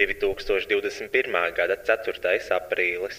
2021. gada 4. aprīlis.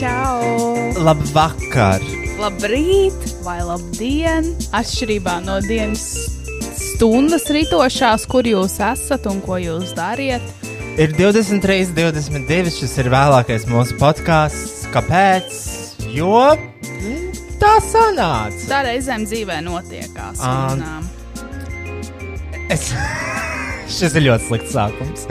Čau! Labvakar! Labrīt vai labdien! Atšķirībā no dienas stundas ritošās, kur jūs esat un ko jūs dariet. Ir 23, 22. Šis ir vēlākais mūsu podkāsts. Kāpēc? Jo tā sanāca. Tā reizēm dzīvē notiekās. Ā, Un, um, Es... Šis ir ļoti slikts sākums.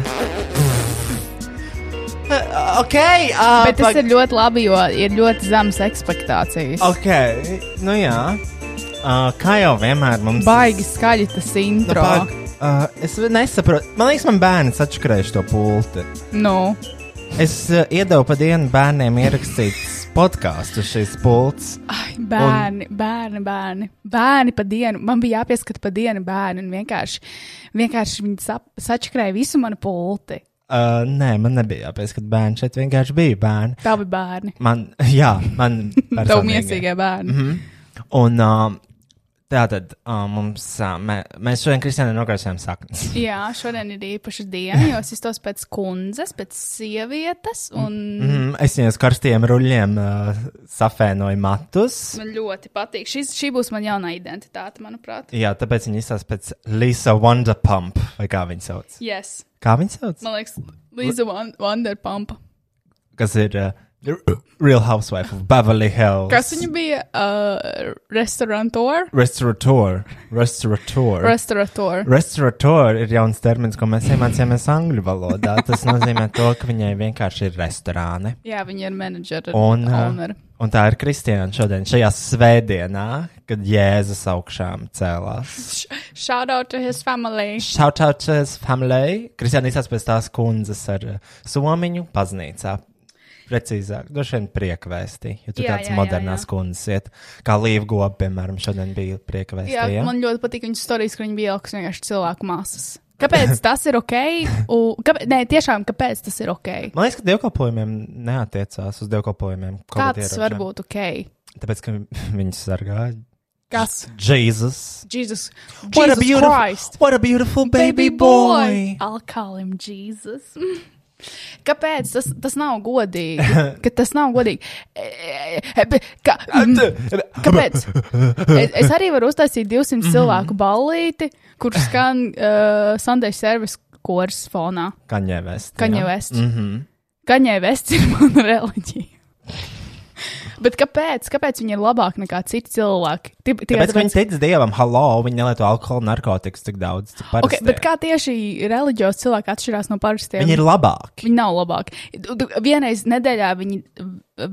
Ok, uh, bet tas ir ļoti labi, jo ir ļoti zemas expectācijas. Ok, nu jā. Uh, kā jau vienmēr mums Baigi skaļi tas Nu, intro. pag, uh, es nesaprotu. Man liekas, man bērns atšķirējuši to pulti. Nu, Es uh, iedevu pa dienu bērniem ierakstīt podkāstu šīs pults. ai, bērni, bērni, bērni. Bērni pa dienu. Man bija jāpieskata pa dienu bērni un vienkārši, vienkārši viņi sačakrēja visu manu pulti. Uh, nē, man nebija jāpēc, ka bērni šeit vienkārši bija bērni. Tavi bērni. Man, jā, man Tavu personīgi. miesīgie bērni. Mm -hmm. Un uh, tātad uh, mums, uh, mē, mēs šodien Kristiānai nokrāsojam saknes. Jā, šodien ir īpaša diena, jo es iztos pēc kundzes, pēc sievietes. Un Mm, es viņai uz karstiem ruļļiem uh, safēnoju matus. man ļoti patīk. Šis, šī būs mana jaunā identitāte, manuprāt. Jā, tāpēc viņa izsaka pēc Lisa Wonderpump, vai kā viņa sauc. Yes. Kā viņa sauc? Man liekas, Līza Vanderpampa. Kas ir uh, Real Housewife of Beverly Hills. Kas viņa bija? Uh, restaurantor? Restaurator. Restaurator. Restaurator. Restaurator ir jauns termins, ko mēs iemācījāmies angļu valodā. Tas nozīmē to, ka viņai vienkārši ir restorāni. Jā, viņa ir menedžera. Un, uh, owner. un tā ir Kristiāna šodien, šajā svētdienā, kad Jēzus augšām cēlās. Shout out to his family. Shout out to his family. Kristiāna izsaka pēc tās kundzes ar uh, somiņu paznīcā. Precīzāk, droši vien priekvēstī, ja tu Jā, tāds jā, jā, modernās jā. kundzes iet, kā Līva Goba, piemēram, šodien bija priekvēstī. Jā, ja? man ļoti patīk viņas stāstījis, ka viņa bija ielikus vienkārši cilvēku masas. Kāpēc tas ir ok? Un, kāpēc, nē, tiešām, kāpēc tas ir ok? Man liekas, ka dievkalpojumiem neatiecās uz dievkalpojumiem. Kā tas var būt ok? Tāpēc, ka viņus sargāja Kas? Jēzus. Jesus, What a Jesus beautiful, Christ! what a beautiful baby, boy. I'll call him Jesus. Kāpēc tas, tas nav godīgi? Ka tas nav godīgi. E, e, e, Kā, mm, kāpēc? Es, es arī varu uztaisīt 200 cilvēku ballīti, kur skan uh, Sunday service kurs fonā. Kaņē vest. Kaņē Vests. Mm -hmm. Kaņē vests ir mana reliģija. Bet kāpēc? Kāpēc viņi ir labāki nekā citi cilvēki? Ti- Tikai Tāpēc, ka viņi tic dievam, hallo, viņi nelieto alkoholu, narkotikas tik daudz. Okay, bet kā tieši reliģiozi cilvēki atšķirās no parastiem? Viņi ir labāki. Viņi nav labāki. Vienreiz nedēļā viņi,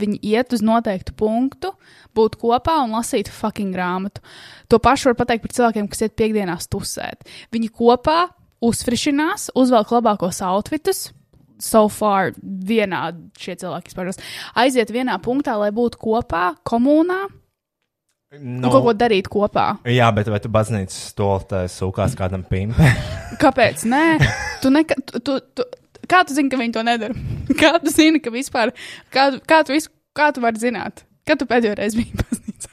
viņi iet uz noteiktu punktu, būt kopā un lasīt fucking grāmatu. To pašu var pateikt par cilvēkiem, kas iet piekdienās tusēt. Viņi kopā uzfrišinās, uzvelk labākos outfitus. So far, vienādi šie cilvēki izpaužas. Aiziet vienā punktā, lai būtu kopā, komunā Nu, un kaut ko darīt kopā. Jā, bet vai tu baznīcas stoltē sūkās kādam pimpam? Kāpēc? Nē, tu neka, tu, tu, tu, kā tu zini, ka viņi to nedara? Kā tu zini, ka vispār, kā, kā, tu, vis, kā tu vari zināt? Kad tu pēdējo reizi biji baznīcā?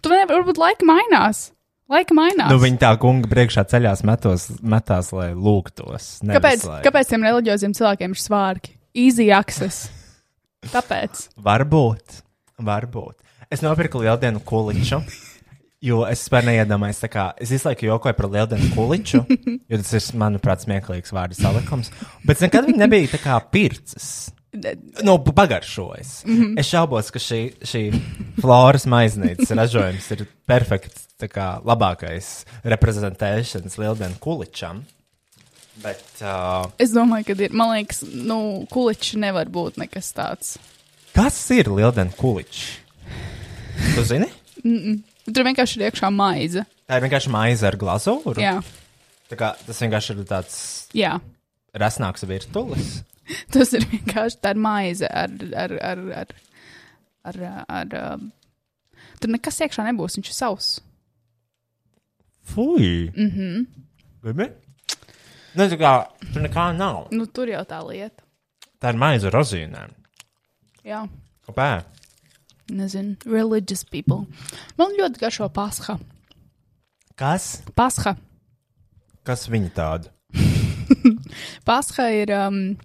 Tu nevari, varbūt laika mainās. Laika mainās. nu, viņi tā kunga priekšā ceļās metos, metās, lai lūgtos. nevis kāpēc, lai... kāpēc tiem reliģioziem cilvēkiem ir svārki? Easy access. Tāpēc. Varbūt, varbūt. Es nopirku lieldienu kuliču. Jo es vispār neiedomājos, kā es visu laiku jokoju par lieldienu kuliču, jo tas ir, manuprāt, smieklīgs vārdu salikums. Bet nekad viņi nebija tā kā pircis. Nu, pagaršojas. Mm -hmm. Es šaubos, ka šī, šī floras maiznīcas ražojums ir perfekts, tā kā labākais reprezentēšanas lieldienu kuličam. Bet, uh, Es domāju, ka ir, man liekas, nu, kuliči nevar būt nekas tāds. kas ir lieldienu kuličs? Tu zini? Tur vienkārši ir iekšā maize. Tā ir vienkārši maize ar glazūru. Jā, Tā kā, tas vienkārši ir tāds jā. rasnāks virtulis. Tas ir vienkārši tā maize ar. ar, ar, ar, ar, ar, ar um, Tur nekas iekšā nebūs, viņš ir savs. Fui! Mhm. Mm nu, tā kā tur nekā nav. Nu, tur jau tā lieta. Tā ir maize ar rozīnēm. Jā, Kāpēc? nezinu, religious people. Man ļoti garšo pasha. Kas? Pasha. Kas viņi tādi? Pasha ir. Um,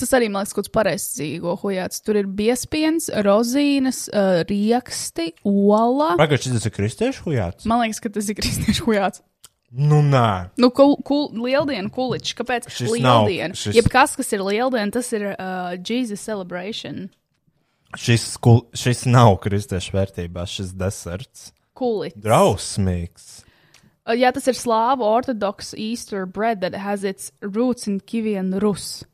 Tas arī, man liekas, kaut kāds pareizs dzīvo hujāts. Tur ir biespiens, rozīnes, uh, rieksti, ola. Pagaidā, šis ir kristiešu hujāts? Man liekas, ka tas ir kristiešu hujāts. Nu, nē. Nu, kul, kul, lieldienu kuličs. Kāpēc? Šis nav- lieldiena. šis-. Jebkas, kas ir lieldiena, tas ir uh, Jesus celebration. Šis, kul, šis nav kristiešu vērtībās, šis deserts. Kuličs. Drausmīgs. Uh, jā, tas ir slāvu orthodox Easter bread that has its roots in Kievan Rus.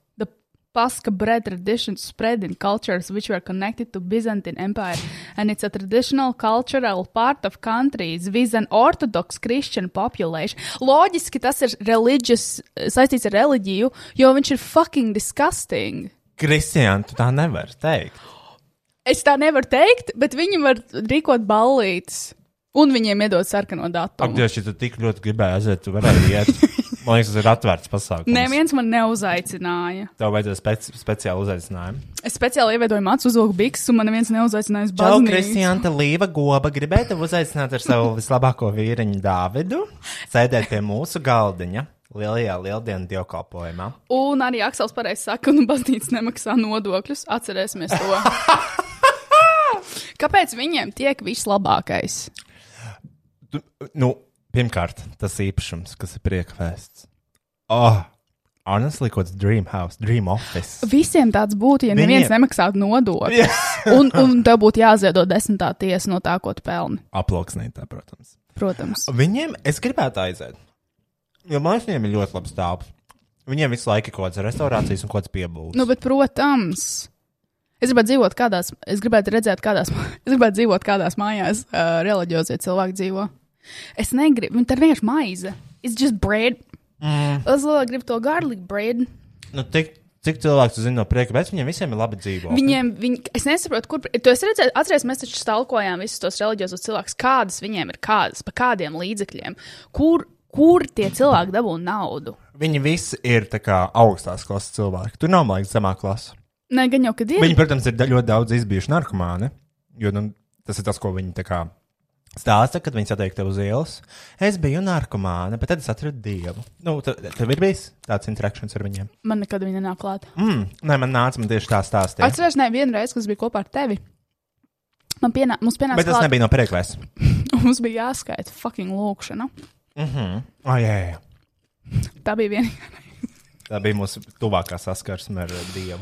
The Pascha bread tradition spread in cultures which were connected to Byzantine Empire, and it's a traditional cultural part of countries with an orthodox Christian population. Loģiski tas ir religious, saistīts ar reliģiju, jo viņš ir fucking disgusting. Kristiāna, tu tā nevari teikt. Es tā nevaru teikt, bet viņi var rīkot ballītes. Un viņiem iedod sarkano Ak, datumu. Dievs, ja tu tik ļoti gribēji aiziet, tu varēji iet. Man liekas, tas ir atvērts pasākums. Neviens man neuzaicināja. Tev vajadzēja speci speciālu uzaicinājumu. Es speciāli ieviedoju mācu uzvilku bikses, un man neviens neuzaicinājis uz Čau, baznīcu. Kristiāna Līva Goba. Gribēju tevi uzaicināt ar savu vislabāko vīriņu Dāvidu, sēdēt pie mūsu galdiņa lielajā lieldienu dievkalpojumā. Un arī Aksels pareizi saka, ka baznīca nemaksā nodokļus. Atcerēsimies to. Kāpēc viņiem tiek vislabākais? Tu, nu, pirmkārt, tas īpašums, kas ir priekvēsts. Oh, honestly, kaut kāds dream house, dream office. Visiem tāds būtu, ja Viņiem- neviens nemaksātu nodokļus. un, un tev būtu jāziedo desmitā tiesa no tā, ko tu pelni. Aploksnītā, protams. Protams. Viņiem, es gribētu aiziet. Jo man viņiem ir ļoti labs stāvs. Viņiem visu laiku ir kaut kādas restaurācijas un kaut kāds piebūves. Nu, bet, protams, es gribētu dzīvot kādās, es gribētu redzēt, kādās, es gribētu dzīvot kādās mājās, uh, reliģiozie cilvēki dzīvo. Es negribu, tā ir vienkārši maize. It's just bread. Mm. Es labāk gribu to garlic bread. nu, tik, cik cilvēku tu zini no prieka, bet viņiem visiem ir labi dzīvo. Viņiem, viņi, es nesaprotu, kur. Tu esi redzējis, atceries, mēs taču stalkojām visus tos reliģiosos cilvēkus, kādas viņiem ir, kādas, pa kādiem līdzekļiem, kur, kur tie cilvēki dabū naudu. Viņi visi ir kā augstās klases cilvēki. Tur nav, man liekas, zemā klasa. Nē, gan jau, kad ir. Viņi, protams, ir ļoti daudz izbijuši narkomāni, jo nu, tas ir tas, ko viņi tā kā Stāsta, kad viņi satiek tev uz ielas. Es biju narkomāna, bet tad es atradu dievu. Nu, tu, tev ir bijis tāds interakcents ar viņiem. Man nekad viņa nenāk klāt. Mm, nē, man nāca, man tieši tā stāstīja. Atceros, ne vienreiz, kad es biju kopā ar tevi. Man pienā, mums pienāca Bet tas klāt, nebija no priekvēs. mums bija jāskaita fucking lūkšana. Mhm. Oh, jā, jā, jā. Tā bija vienīgā. Tā bija mūsu tuvākā saskarsme ar dievu.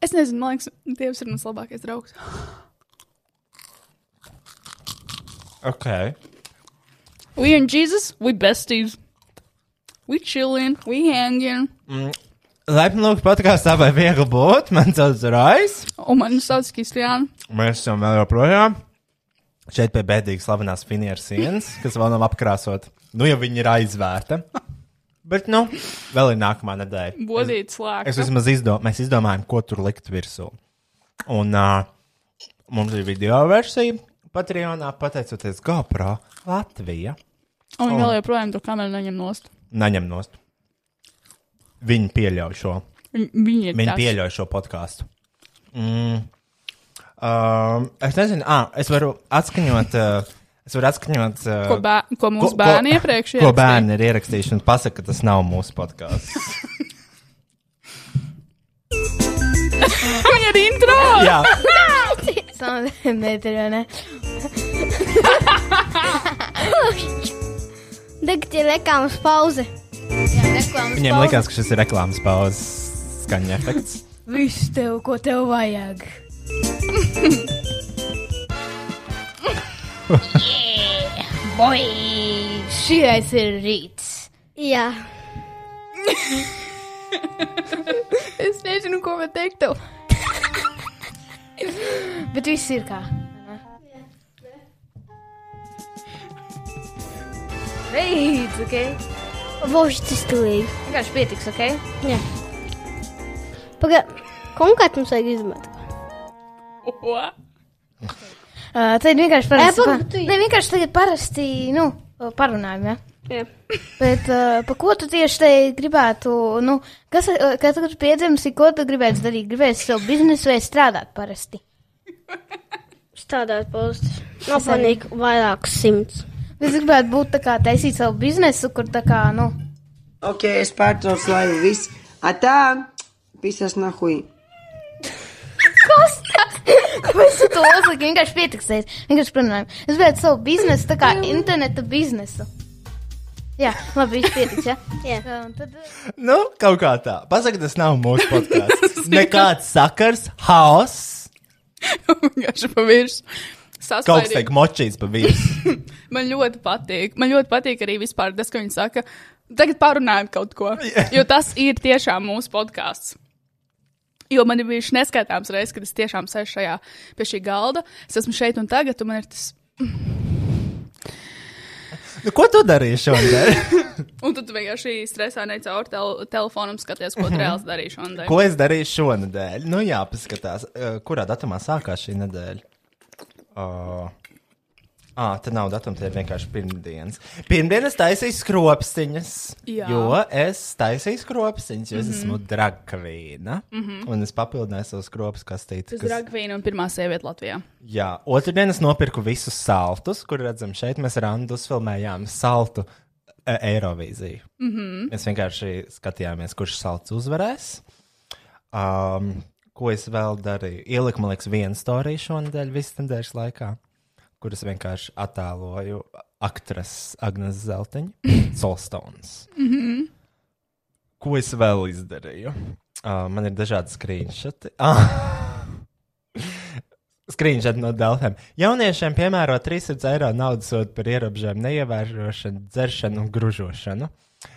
Es nezinu, man liekas, Dievs ir mans labākais draugs. Ok. We and Jesus, we besties. We chillin', we hangin'. Laipni lūgt podkāstā vai viegli būt. Man sauc Rais. Un man sauc Kristiāna. Mēs esam vēl joprojām. Šeit pie bēdīgas slavenās finieru sienas, kas vēl nav apkrāsot. Nu, ja viņi ir aizvērta. Bet, nu, vēl ir nākamā nedēļa. Bodīts slēgts. Es vismaz izdomāju, mēs izdomājam, ko tur likt virsū. Un uh, mums ir video versija Patreonā, pateicoties GoPro Latvija. Un viņi vēl joprojām to kameru neņem nost. Neņem nost. Viņi pieļauj šo. Viņi, viņi ir pieļauj šo podkāstu. Mm. Um, es nezinu, ah, es varu atskaņot. Uh, es varu atskaņot. Uh, Ko, bē, ko mūsu bērni iepriekš Ko bērni ir ierakstījuši un pasaka, ka tas nav mūsu podkāsts. Viņa ir intro! Jā, Sāla metra, ne? Tagad ir reklāmas pauze. Jā, reklāmas viņiem pauze. likās, ka šis ir reklāmas pauzes skaņa efekts. Viss tev, ko tev vajag. yeah, boy! Šis ir rīts. Jā. es nezinu, ko man teikt tev. Bet viss ir kā. Beidz, ok? Voši tas tūlīt. Vienkārši pietiks, ok? Jā. Pagaid, konkrēti mums vajag izmet. Ko? Uh, tad vienkārši parasti. Pa, pagaid, tu- ne, vienkārši tagad parasti, nu, parunājam, ja? Jā. Bet uh, pa ko tu tieši te gribētu, nu, kas, uh, kad tu piedzimsi, ko tu gribētu darīt? Gribēsi savu biznesu vai strādāt parasti? Strādāt postus. Nopelnīt vairākus simtus. Es gribētu būt tā kā taisīt savu biznesu, kur tā kā, nu, Ok, es pārtraucu laivu viss. Atā, pisas nahui. kas tas? Kāpēc tu to uzliki? Vienkārši pietiksies. Vienkārši parunājam. Es gribētu savu biznesu, tā kā interneta biznesu. Jā, labi, viss pietiks, ja? Jā. Uh, tad, uh, Nu, kaut kā tā. Pasaka, tas nav mūsu podkāsts. Nekāds sakars, haoss. Vienkārši pa virsmu. Kaut kas tiek močīts pa virsmu. Man ļoti patīk. Man ļoti patīk arī vispār tas, ka viņi saka, tagad parunājam kaut ko. Jo tas ir tiešām mūsu podkāsts. Jo man ir bijuši neskaitāms reizes, kad es tiešām sēžu šajā pie šī galda. Es esmu šeit un tagad, un man ir tas. Nu, ko tu darīji šodien? Un tu vienkārši stresā ne caur tel telefonam skaties, ko tu reāli darīji šodien. ko es darīju šonadēļ? Nu, jāpaskatās, uh, kurā datumā sākās šī nedēļa. Uh, Ah, tad nav datuma, tie ir vienkārši pirmdienas. Pirmdienas taisīju skropstiņas. Jā. Jo es taisīju skropstiņas, jo es esmu dragvīna. Mm -hmm. Un es papildināju savu skropstu kastīti. Tas ir Ragvīna un pirmā sieviete Latvijā. Jā, otrdien es nopirku visus saltus, kur redzam šeit. Mēs ar Andu uzfilmējām saltu e Eirovīziju. Mm -hmm. Mēs vienkārši skatījāmies, kurš salts uzvarēs. Um, ko es vēl darīju? Ieliku, man liekas, vienu storiju šonadēļ, visas nedēļas laikā, kuras vienkārši attēloju aktres Agnes Zeltiņa, Solstones. Mm -hmm. Ko es vēl izdarīju? Uh, man ir dažādi screenshoti. Ah. Screenshot no Delfiem. Jauniešiem piemēro 300 eiro naudas sodu par ierobežojumu neievērošanu, dzeršanu un gružošanu.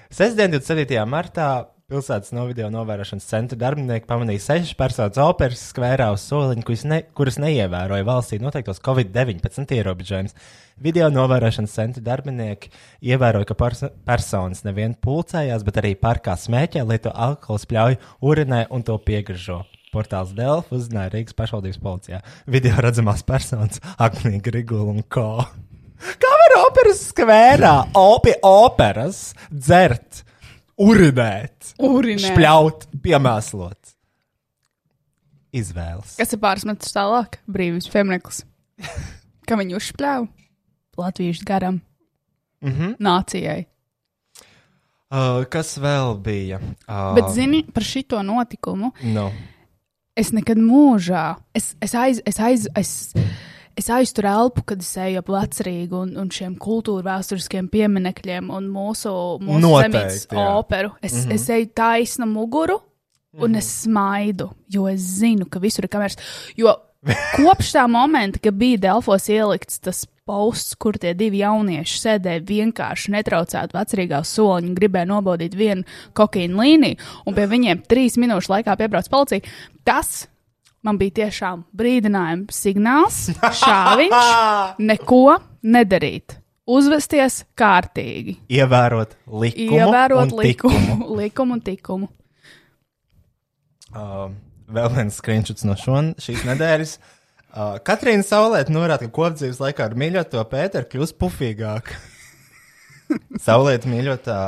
Sestdien, 27. martā, pilsētas novideo novērošanas centra darbinieki pamanīja sešas personas operas skvērā uz soliņa, kuras, ne, kuras neievēroja valstī noteiktos Covid-19 ierobežojumus. Video novērošanas centra darbinieki ievēroja, ka perso personas nevien pulcējās, bet arī parkā smēķē, lieto alkohola spļauju, urinē un to piegražo. Portāls Delfa uzzināja Rīgas pašvaldības policijā. Video redzamās personas Agnija Grigula un ko. Kā var operas skvērā, opi operas, dzert, urinēt, Urinēt. spļaut, piemēslot? Izvēles. Kas ir pāris metrus tālāk? Brīvības piemineklis. ka viņi uzspļāva latviešu garam Mm -hmm. nācijai. uh, kas vēl bija? Uh, Bet, zini, par šito notikumu No. es nekad mūžā, es, es, aiz, es, aiz, es, es aizturu elpu, kad es eju ap Vecrīgu un, un šiem kultūra vēsturiskiem pieminekļiem un mūsu, mūsu zemītes operu. Es, mm -hmm. es eju taisnu muguru un mm -hmm. es smaidu, jo es zinu, ka visur ir kameras. Jo kopš tā momenta, kad bija Delfos ielikts tas posts, kur tie divi jaunieši sēdēja vienkārši netraucēti vecrīgā soliņā un gribēja nobaudīt vienu kokaīnu līniju, un pie viņiem trīs minūšu laikā piebrauc policija, tas man bija tiešām brīdinājums signāls šāviņš neko nedarīt. Uzvesties kārtīgi, Ievērot likumu. ievērot un likumu, tikumu. likumu un tikumu. Uh, vēl viens skriņšots no šon, šīs nedēļas. Uh, Katrīna Saulēta norāda, ka kopdzīves laikā ar mīļoto Pēteru kļūst pufīgāk. Saulēta mīļotā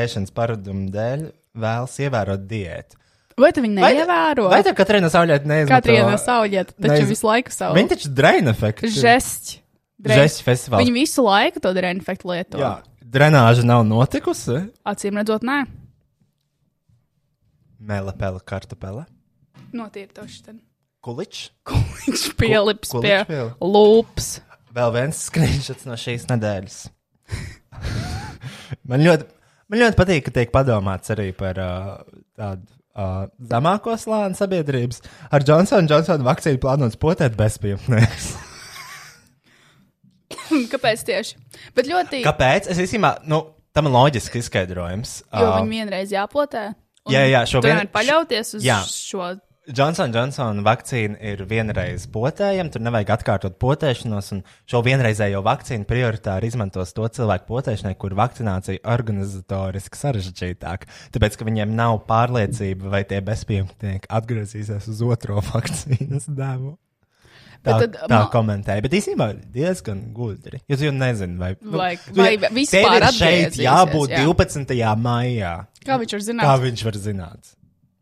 ēšanas paradumu dēļ vēlas ievērot diētu. Vai tu viņu neievēro? Vai tā Katrīna Saulēta neizmanto? Katrīna Sauļieta, taču Neiz- visu laiku savu. Viņa taču draina efektu. Žests. Žests festivāls. Viņi visu laiku to dezinfektu lieto. Jā, drenāža nav notikusi. Acīm redzot, nē, Mele, pele, kartupele. notīrtoši. Tad. Kuličs. Viņš pielips Ko- pie pieli- lūpas. Vēl viens skriņšots no šīs nedēļas. man, ļoti, man ļoti patīk, ka tiek padomāts arī par uh, tādu uh, zemāko slāni sabiedrības. Ar Johnsonu Johnsonu vakcīnu plānots potēt bezpajumtnieks. Kāpēc tieši? Bet ļoti. Kāpēc? Es īstenībā, nu, tam ir loģisks izskaidrojums. Jo Uh, viņi vienreiz jāpotē. un jā, jā, šo tu vien- nevari paļauties uz jā. šo. Johnson Johnson vakcīna ir vienreiz potējama, tur nevajag atkārtot potēšanos, un šo vienreizējo vakcīnu prioritāri izmantos to cilvēku potēšanai, kur vakcinācija organizatoriski sarežģītāk. Tāpēc, ka viņiem nav pārliecība, vai tie bezpajumtnieki atgriezīsies uz otro vakcīnas devu. Tā, Bet tad, tā ma- komentēja, bet īstenībā diezgan gudri. Jūs jau nezināt, vai, Vai- nu, vai vispār ir šeit jābūt jā. 12. maijā. Kā viņš var zināt? Kā viņš var zināt?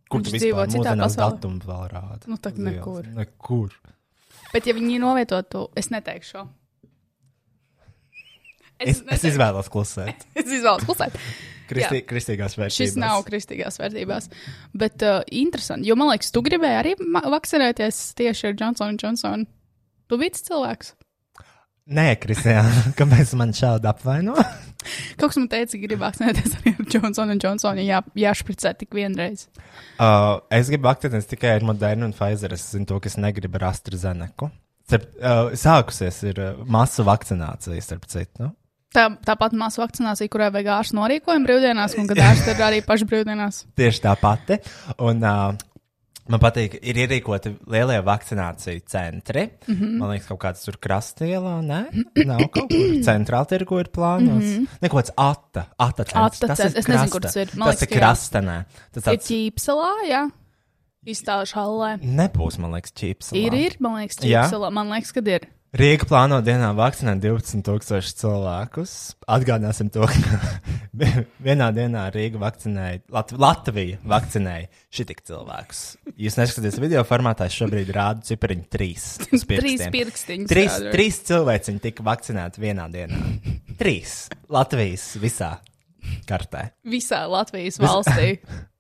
Kur Viņš dzīvo citā pasaulē. datumu vēl rāda? Nu, Uz ielas? nekur. Nekur. Bet, ja viņi novietotu, es neteikšu šo. Es, es izvēlos klusēt. es izvēlos klusēt. Kristī, kristīgās vērtības. Šis nav kristīgās vērtībās. Bet uh, interesanti, jo man liekas, tu gribēji arī vakcinēties tieši ar Johnsonu Johnsonu. Tu biji tas cilvēks. Nē, Kristija, kāpēc man šādi apvaino? Kaut kas man teica, ka gribi vakcinēties arī ar Johnsonu Johnsonu, ja jā, jāšpricē tik vienreiz. Uh, es gribu vakcinēties tikai ar Modernu un Pfizer. Es zinu to, ka es negribu ar AstraZeneku. Starp, uh, sākusies ir uh, masu vakcinācija, starp citu. Nu? Tā, tāpat māsu vakcinācija, kurai vajag ārstu norīkojumu brīvdienās, un kad ārsti ir arī paši brīvdienās. Tieši tā pati. Un, uh, man patīk, ir ierīkoti lielie vakcināciju centri. Mm. -hmm. Man liekas, kaut kāds tur krastielā, nē, nav kaut kur centrāla tirgu ir plānots. Mm -hmm. Neko tāds ata, ata centrs. Ata centrs. ir Es nezinu, kur krasta. tas ir. Man Tas liekas, ir jā. krastenē. Tas Ir tāds ķīpselā, jā. Izstāžu hallē. nebūs, man liekas, čips. Ir, ir, man liekas, Jā? ķīpselā. Man liekas, kad ir. Rīga plāno dienā vakcinēt 12,000 cilvēkus. Atgādināsim to, ka vienā dienā Rīga vakcinēja, Lat Latvija vakcinēja šitik cilvēkus. Jūs neskatieties video formātā, es šobrīd rādu cipariņu trīs. Trīs pirkstiņus. Trīs, trīs cilvēciņi tika vakcinēti vienā dienā. Trīs Latvijas visā kartē. Visā Latvijas valstī.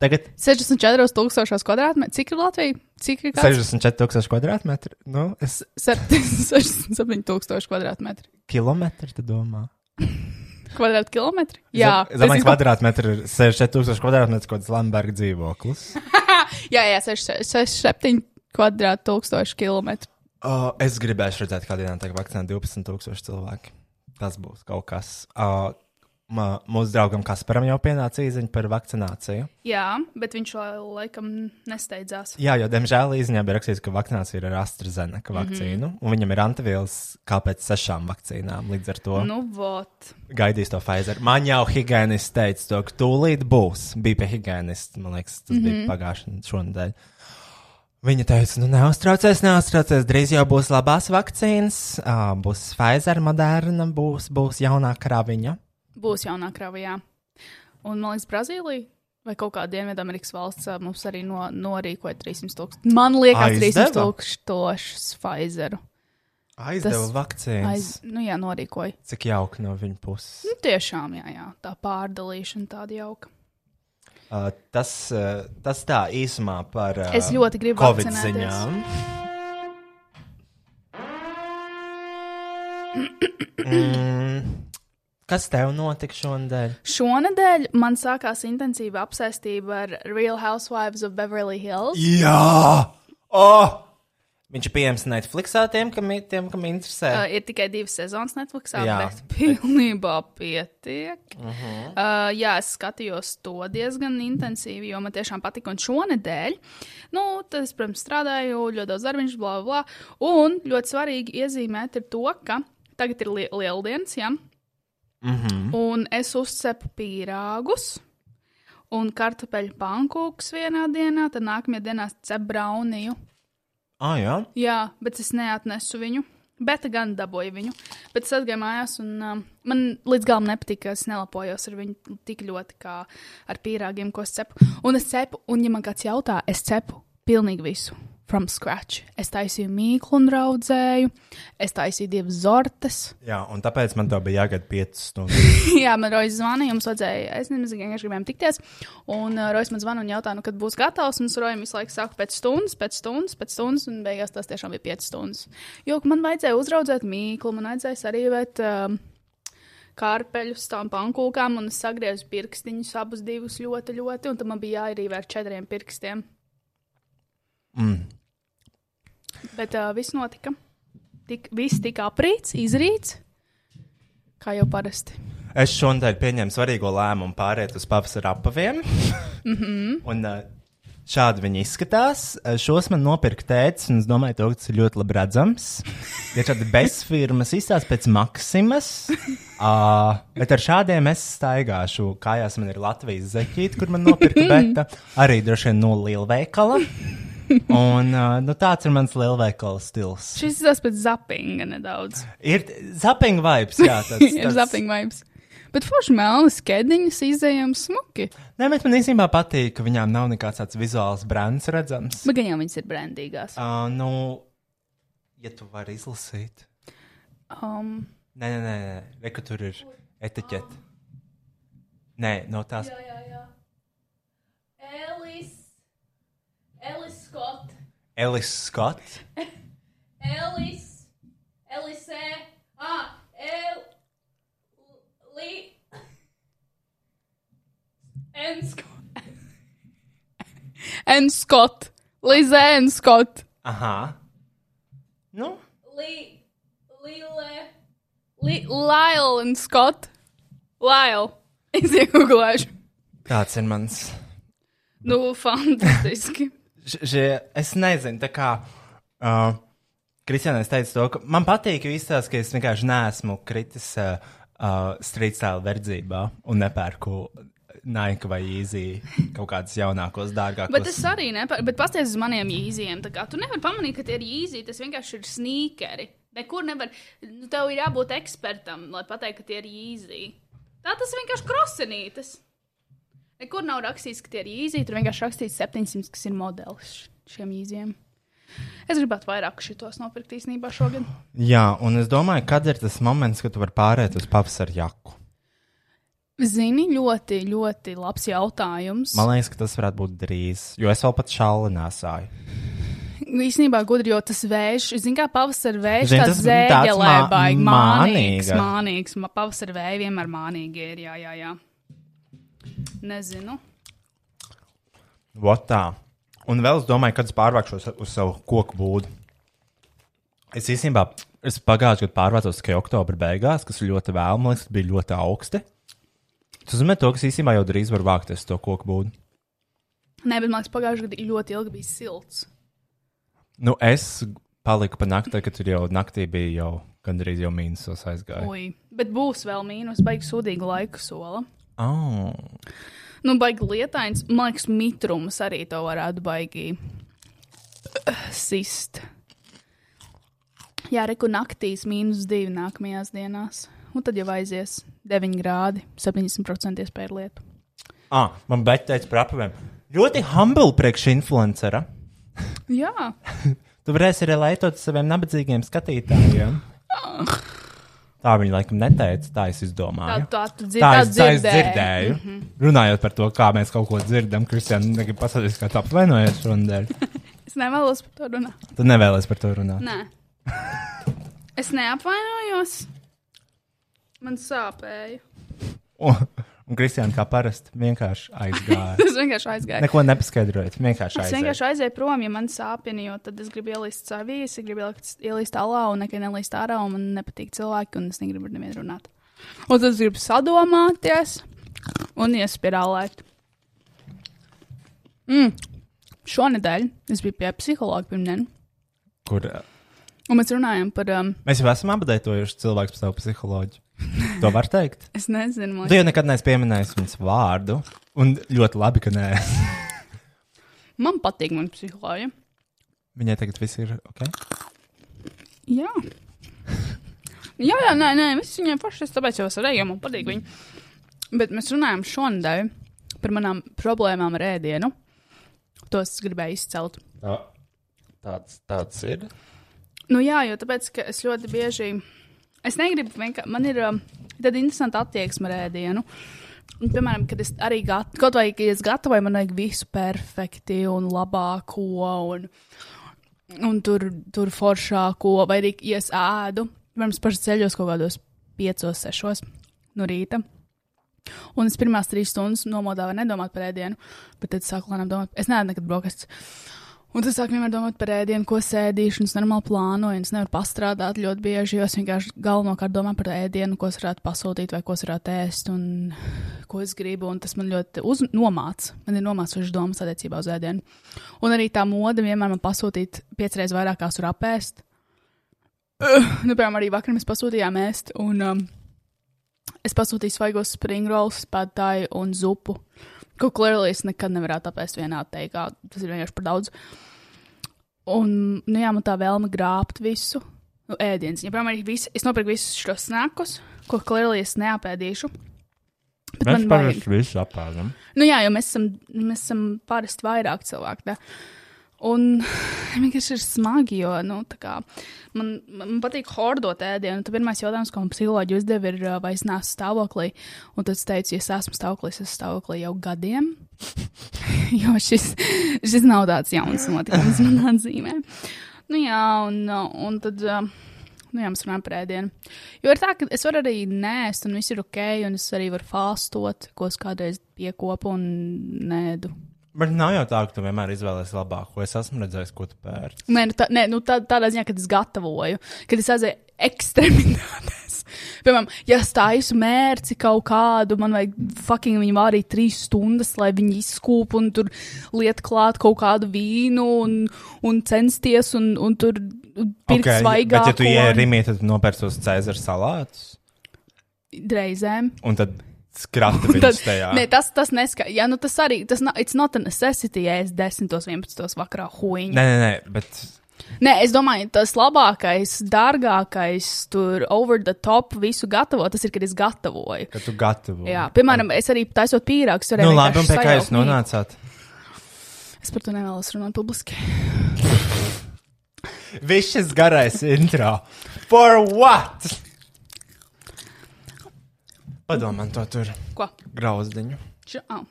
Tagad 64,000 kvadrātmetru. Cik ir Latvija? Cik ir kāds? 64,000 kvadrātmetri. Nu, es 67,000 kvadrātmetru. kilometri, tu domā? Kvadrātkilometri? Jā, Zem- Zemais es izdomāju- kvadrātmetrs ir 64,000 kvadrātmetrs, kaut kāds Lamberga dzīvoklis. Jā, jā, 67 kvadrātkilometru kilometru. Uh, es gribēju redzēt, kā dienā tiek vakcinēti 12,000 cilvēki. Tas būs kaut kas. Uh, ma, mūsu draugam Kasparam jau pienāca īziņa par vakcināciju. Jā, bet viņš laikam nesteidzās. Jā, jo, diemžēl, īziņā bija rakstīts, ka vakcinācija ir ar AstraZeneca vakcīnu, mm -hmm. un viņam ir antivielas kā pēc sešām vakcīnām. Līdz ar to Nu, vot. gaidīs to Pfizer. Man jau higiēnists teica, to, ka tūlīt būs. Bija pie higiēnista, man liekas, tas mm -hmm. bija pagājušajā šonadēļ. Viņa teica, nu neuztraucies, neuztraucies, drīz jau būs labās vakcīnas, būs Pfizer, Moderna, būs, būs jaunā kraviņa. Būs jaunā krava, jā. Un, man liekas, Brazīlija Vai kaut kāda Dienvidamerikas valsts mums arī no, norīkoja 300 tūkstošus. Man liekas, 300 Aizdeva? tūkstošus Pfizeru. Aizdeva Tas- vakcīnas. Aiz, nu jā, norīkoja. Cik jauki no viņa puses. Nu, tiešām, jā, jā, tā pārdalīšana tāda jauka. Uh, tas, uh, tas tā īsumā par uh, Es ļoti gribu Covid vakcinēties. ziņām. mm, kas tev notika šonadēļ? Šonadēļ man sākās intensīva apsēstība ar Real Housewives of Beverly Hills. Jā! Oh! Viņš ir pieejams Netflixā tiem, kam, tiem, kam interesē. Uh, ir tikai divas sezonas Netflix, Jā. bet pilnībā pietiek. Uh -huh. uh, jā, es skatījos to diezgan intensīvi, jo man tiešām patika. Un šonadēļ, nu, tad es, protams, strādāju, ļoti daudz darbiņš, bla, bla, bla. Un ļoti svarīgi iezīmēt ir to, ka tagad ir li lieldienas, jā. Mm -hmm. Un es uzcepu pīrāgus un kartupeļu pankūkus vienā dienā, tad nākamajā dienā cepu brauniju. Ah, jā. Jā, bet es neatnesu viņu. Bet gan dabūju viņu. Bet es atgāju mājās, un um, man līdz galam nepatika, ka es nelapojos ar viņu tik ļoti kā ar pīrāgiem, ko es cepu. Un es cepu, un ja man kāds jautā, es cepu pilnīgi visu. From scratch. Es taisīju mīklu un raudzēju, es taisīju divas zortes. jā, un tāpēc man to bija jāgaida 5 stundas. Jā, man Rojas zvanīja, mums vajadzēja, es nezinu, vienkārši gribējām tikties. Un uh, Rojas man zvana un jautā, nu, kad būs gatavs. Un es Rojam visu laiku saku pēc stundas, pēc stundas, pēc stundas, un beigās tas tiešām bija 5 stundas. Jo man vajadzēja uzraudzēt mīklu, man vajadzēja sarīvēt um, kārpeļus tām pankūkām, un es sagriezu pirkstiņus abus divus ļoti, ļoti, un tad man bija jāierīvē ar četriem pirkstiem. Mm. Bet uh, viss notika. Tik, viss tika aprīts, izrīts, kā jau parasti. Es šonadēļ pieņēmu svarīgo lēmumu pāriet uz pavasara apaviem. Mm -hmm. un uh, šādi viņi izskatās. Šos man nopirka tēcis, un es domāju, ka tas ir ļoti labi redzams. Ir tādi bezfirmas, izstāsta pēc Maksimas. Uh, bet ar šādiem es staigāšu. Kājās man ir Latvijas zeķīte, kur man nopirka beta. Arī droši vien no lielveikala. Un uh, nu, tāds ir mans lielveikala stils. Šis ir tas pēc zappinga nedaudz. Ir zapping vibes, jā, tāds, ir zapping vibes. Bet forši melnas kēdiņas izējām smuki. Nē, bet man īstenībā patīk, ka viņām nav nekāds tāds vizuāls brands redzams. Bet gan jau viņas ir brandīgās. Uh, nu, ja tu vari izlasīt. Um, Nē, nē, nē, nē. Re, ka tur ir etiķete. Nē, no tās. jā, jā, jā. Elis. Elis Scott. Elis Scott. Elis. Elisē. Ah, El. Li. En Scott. En Scott. Lizē en Scott. Aha. Nu, Li. Lile. Li. Lyle un Scott. Lyle. Es iegūlēšu. tāds ir mans. Nu, fantastiski. Es nezinu, tā kā. Uh, Kristiānais teica to, ka man patīk, jo izstāsta, ka es vienkārši neesmu kritis uh, uh, street style verdzībā un nepērku Nike vai Easy kaut kādus jaunākos, dārgākos. Bet es arī nepārādu, bet pasties uz maniem īziem. Tu nevari pamanīt, ka tie ir īzi, tas vienkārši ir sneakeri. Nekur nevar, nu, tev ir jābūt ekspertam, lai pateiktu, ka tie ir īzi. Tā tas vienkārši krosenītas. Nekur nav rakstīts, ka tie ir īzi, tur vienkārši rakstīts 700, kas ir modelis šiem īziem. Es gribētu vairāk šitos nopirkt īstenībā šogad. Jā, un es domāju, kad ir tas moments, kad tu vari pāriet uz pavasara jaku. Zini, ļoti, ļoti labs jautājums. Man liekas, ka tas varētu būt drīz, jo es vēl pat šāli nesāju. Īsnībā gudri, jo tas vējš, zini, kā pavasara vējš, tāds tas zēgelē, mā- baigi mānīgs, mānīgs. Ma- Pavasara vēja vienmēr mānīgi ir, jā, jā, jā. Nezinu. Votā. Un vēl es domāju, kad es pārvākšos uz savu koku būdu. Es īstenībā es pagājušajā gadā pārvācos tikai oktobra beigās, kas ir ļoti vēl, man liekas, bija ļoti augsti. Tas nozīmē, to, ka es īstenībā jau drīz varu vākties to koku būdu. Nē, bet man liekas, pagājušajā gadā ļoti ilgi bija silts. Nu, es paliku pa naktī, kad tur jau naktī bija jau gandrīz jau mīnusos aizgāja. Ui. Bet būs vēl mīnus, baigi sūdīga laika sola. Oh. Nu, baigi lietains, man liekas, mitrums arī to varētu baigi sist. Jā, reku naktīs mīnus divi nākamajās dienās. Un tad jau aizies 9 grādi, 70% iespēja lietu. Ah, man bet teica par apaviem. Ļoti humble priekš-influencera. Jā, Tu varēsi arī laitot saviem nabadzīgiem skatītājiem. Tā viņa laikam neteica, tā es tā, izdomāju. tā, tu dzirdi, Tā tā, es, tā es dzirdēju. Mm -hmm. Runājot par to, kā mēs kaut ko dzirdam, Kristiāna, negribu pasakāt, kā tu apvainojies šodien. Es nevēlos par to runāt. Tu nevēlies par to runāt. Nē. Es neapvainojos. Man sāpēja. Un, Kristiāna, kā parasti, vienkārši aizgāja. Es vienkārši aizgāju. Neko nepaskaidrojot, vienkārši Es aizgāja. vienkārši aizēju prom, ja man sāpina, jo tad es gribu ielīst savī, es gribu ielīst alā un nekad nelīst ārā, un man nepatīk cilvēki, un es negribu ar nevienu runāt. Un tad es gribu sadomāties un iespirālēt. Mm. Šonadēļ es biju pie psihologa pirmdien, Kur un mēs runājam par, um, mēs jau esam apdeitojuši cilvēku par savu psiholoģiju. To var teikt. es nezinu, man Tu jau nekad neesi pieminējis viņas vārdu, un ļoti labi, ka nē. Man patīk man psiholoģija. Viņai tagad viss ir ok. Jā. jā, jā, nē, nē, viss viņai pašai, es tāpēc jau es arī, jo man patīk viņa. Bet mēs runājam šonadēļ par manām problēmām ar ēdienu. Tos es gribēju izcelt. Tāds, tāds ir. Nu jā, jo tāpēc, ka es ļoti bieži, es negribu vienkārši, man ir um, tāda interesanta attieksme ar ēdienu. Un, piemēram, kad es arī gat, kaut vai, ja es gatavoju, man vajag visu perfekti un labāko, un, un tur, tur foršāko, vai arī, ja es ēdu, piemēram, pašai ceļos kaut kādos piecos, sešos no rīta. Un es pirmās trīs stundas nomodā var nedomāt par ēdienu, bet tad sāku lēnām domāt, es neēdu nekad brokastis. Un tas sāk vienmēr domāt par ēdienu, ko sēdīšu, un es normāli plānoju, un es nevaru pastrādāt ļoti bieži, jo es vienkārši galvenokārt domāju par ēdienu, ko es varētu pasūtīt, vai ko es varētu ēst, un ko es gribu, un tas man ļoti uz, nomāca. Man ir nomācošas domas attiecībā uz ēdienu. Un arī tā mode vienmēr man pasūtīt piecreiz vairāk, kā es varu apēst. Uh, nu, piemēram, arī vakar mēs pasūtījām ēst, un um, es pasūtīju svaigos spring rolls, pētāju un zupu. Ko clearly es nekad nevarētu apēst vienā teikā. Tas ir vienkārši par daudz. Un, nu jā, man tā vēlme grābt visu. Nu, ēdienas. Ja, piemēram, visi, es nopirku visus šos snakus, ko clearly es neapēdīšu. Bet Mēs parasti visu apēdam. Nu jā, jo mēs esam, mēs esam parasti vairāk cilvēku. Tā. Un vienkārši ir smagi, jo nu, kā, man, man patīk hordot ēdienu. Tad pirmais jautājums, ko man psiholoģi uzdeva, ir, vai es neesmu stāvoklī. Un tad es teicu, ja es esmu stāvoklī, es esmu stāvoklī jau gadiem. jo šis, šis nav tāds jauns notikums manā dzīvē. Nu jā, un, un tad. Nu, jā, mēs runājam par ēdienu. Jo ir tā, ka es varu arī nēst, un viss ir ok, un es arī varu fastot, ko es kādreiz piekopu un nēdu. Bet nav jau tā, ka tu vienmēr izvēlēsies labāko. Es esmu redzējis, ko tu pērci. Nē, nu, tā, nē, nu tā, tādā ziņā, kad es gatavoju, kad es aizēju ekstremitātēs. Piemēram, ja es taisu mērci kaut kādu, man vajag fucking viņu vārīt trīs stundas, lai viņi izskūp un tur liet klāt kaut kādu vīnu un, un censties un, un tur pirkt okay, svaigāk. bet ja tu ienāc rīmī, tad nopērci tos Cēzara salātus. Reizēm. Un tad skrata Tad, viņus tajā. nē, tas, tas neskaidrs. Jā, nu tas arī, tas nav, it's not a necessity, ja es 10, 11 vakarā huīņu. Nē, nē, nē, bet Nē, es domāju, tas labākais, dārgākais, tur over the top visu gatavo, tas ir, kad es gatavoju. ka tu gatavo. Jā, piemēram, es arī taisot pīrāgus. Nu, labi, un pie kā jūs nonācāt? Es par to nevēlos runāt publiski. Viss šis garais intro. For what? Padomā to tur Ko? grauzdiņu. Š oh.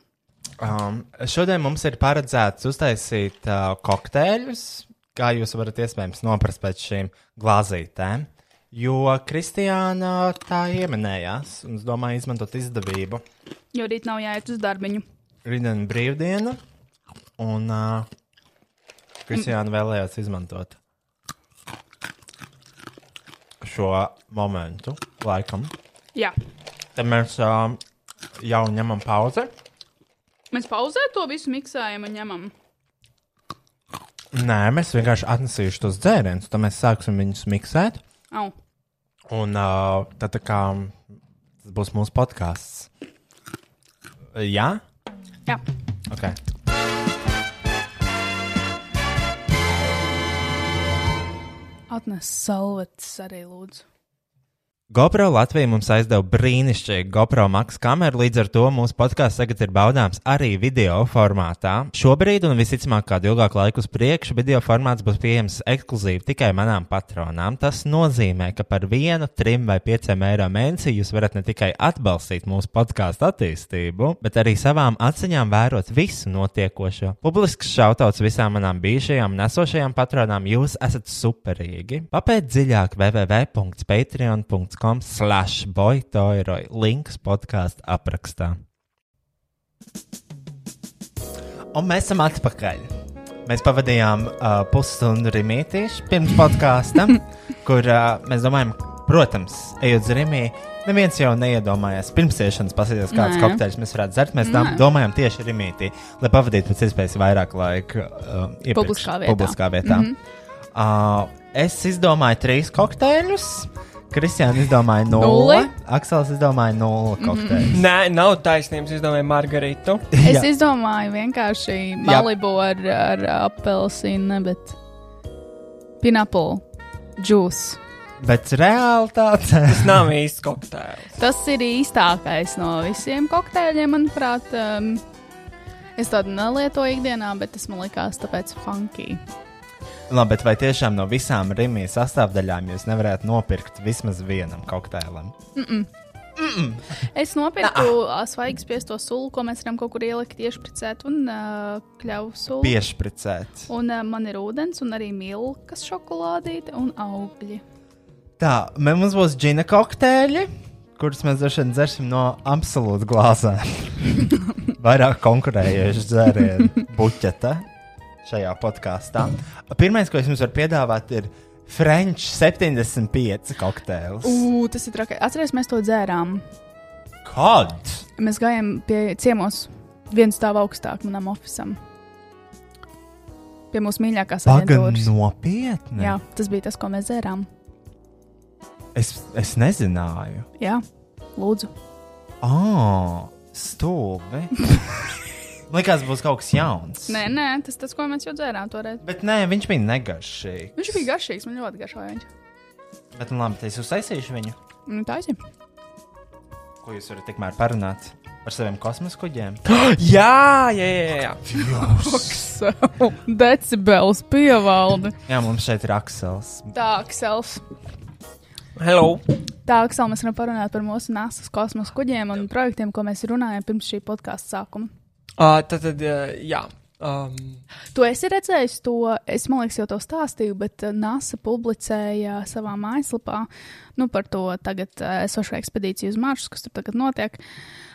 Um, šodien mums ir paredzēts uztaisīt uh, kokteļus, kā jūs varat iespējams noprast pēc šīm glāzītēm. Jo Kristiāna tā ieminējās, un es domāju, izmantot izdevību. Jo rīt nav jāiet uz darbiņu. Rītdiena brīvdiena, un uh, Kristiāna vēlējās izmantot šo momentu, laikam. Jā. Tad mēs uh, jau ņemam pauzi. Mēs pauzē to visu miksējam un ņemam. Nē, mēs vienkārši atnesīšu tos dzērienus, tad mēs sāksim viņus miksēt. Au. Un uh, tad tā kā tas būs mūsu podkāsts. Jā? Jā. Ok. Atnes salvetes arī lūdzu. GoPro Latvija mums aizdeva brīnišķīgu GoPro Max kameru, līdz ar to mūsu podkāsts tagad ir baudāms arī video formātā. Šobrīd, un visticamāk, kādu ilgāku laiku uz priekšu, video formāts būs pieejams ekskluzīvi tikai manām patronām. Tas nozīmē, ka par vienu, trim vai pieciem eiro mēnesī jūs varat ne tikai atbalstīt mūsu podkāstu attīstību, bet arī savām acīm vērot visu notiekošo. Publisks šautauts visām manām bijušajām un esošajām patronām, jūs esat superīgi. Papēt dziļāk www.patreon.com patreon.com slash boytoiroi. Links podkāstu aprakstā. Un mēs esam atpakaļ. Mēs pavadījām uh, pusstundu rītīšu pirms podkāsta, kur uh, mēs domājam, protams, ejot uz rīmī, neviens jau neiedomājās pirms iešanas pasīties, kāds Nē. kokteļus mēs varētu dzert. Mēs tam Nē. domājam tieši rīmītī, lai pavadītu pēc iespējas vairāk laika uh, iepriekš, Publiskā vietā. Publiskā vietā. Mm -hmm. uh, es izdomāju trīs kokteļus. Kristiāna izdomāja nulli. Aksels izdomāja nulli kokteļus. Nē, nav taisnības. Es domāju, Margaritu. Es izdomāju vienkārši Malibu ar, ar apelsīnu, bet pineapple juice. Bet realitāte. Tas nav īsts kokteils. Tas ir īstākais no visiem kokteļiem, manuprāt. Um, es tādu nelietoju ikdienā, bet tas man likās tāpēc funky. Labi, bet vai tiešām no visām rīmijas sastāvdaļām jūs nevarētu nopirkt vismaz vienam kokteilam? Es nopirku ā, svaigas piesto sulu, ko mēs varam kaut kur ielikt, iešpricēt un uh, kļavu sulu. Piešpricēt. Un uh, man ir ūdens, un arī milkas šokolādīte un augļi. Tā, mums būs džina kokteļi, kurus mēs droši vien dzersim no absolūti glāzēm. Vairāk konkurējoši dzērienu buķeta šajā podkāstā. Pirmais, ko es jums varu piedāvāt, ir French 75 kokteils. Ugh, tas ir traki. Atcerieties, mēs to dzērām. Kad? Mēs gājām pie ciemos, viens stāv augstāk manam oficiam. Pie mūsu mīļākās aģentūras. nopietni. Jā, tas bija tas, ko mēs dzērām. Es, es nezināju. Jā, lūdzu. Ah, stulbi. Liekas, būs kaut kas jauns. Nē, nē, tas tas, ko mēs jau dzērām toreiz. Bet nē, viņš bija negaršīgs. Viņš bija garšīgs, man ļoti garšoja viņš. Bet, nu, labi, tad es uztaisīšu viņu. Nu, tā ir. Ko jūs varat tikmēr parunāt par saviem kosmosa kuģiem? Jā, jā, jā. jā. Decibels pievalda. Jā, mums šeit ir Aksels. Tā, Aksels. Hello. Tā, Aksel, mēs varam parunāt par mūsu NASA kosmosa kuģiem un projektiem, ko mēs runājam pirms šī podkāstu sākuma. Uh, tad, tad, uh, jā. Um, Tu esi redzējis to, es man liekas, jau to stāstīju, bet uh, NASA publicēja savā mājaslapā nu, par to tagad uh, esošo ekspedīciju uz Marsu, kas tur tagad notiek.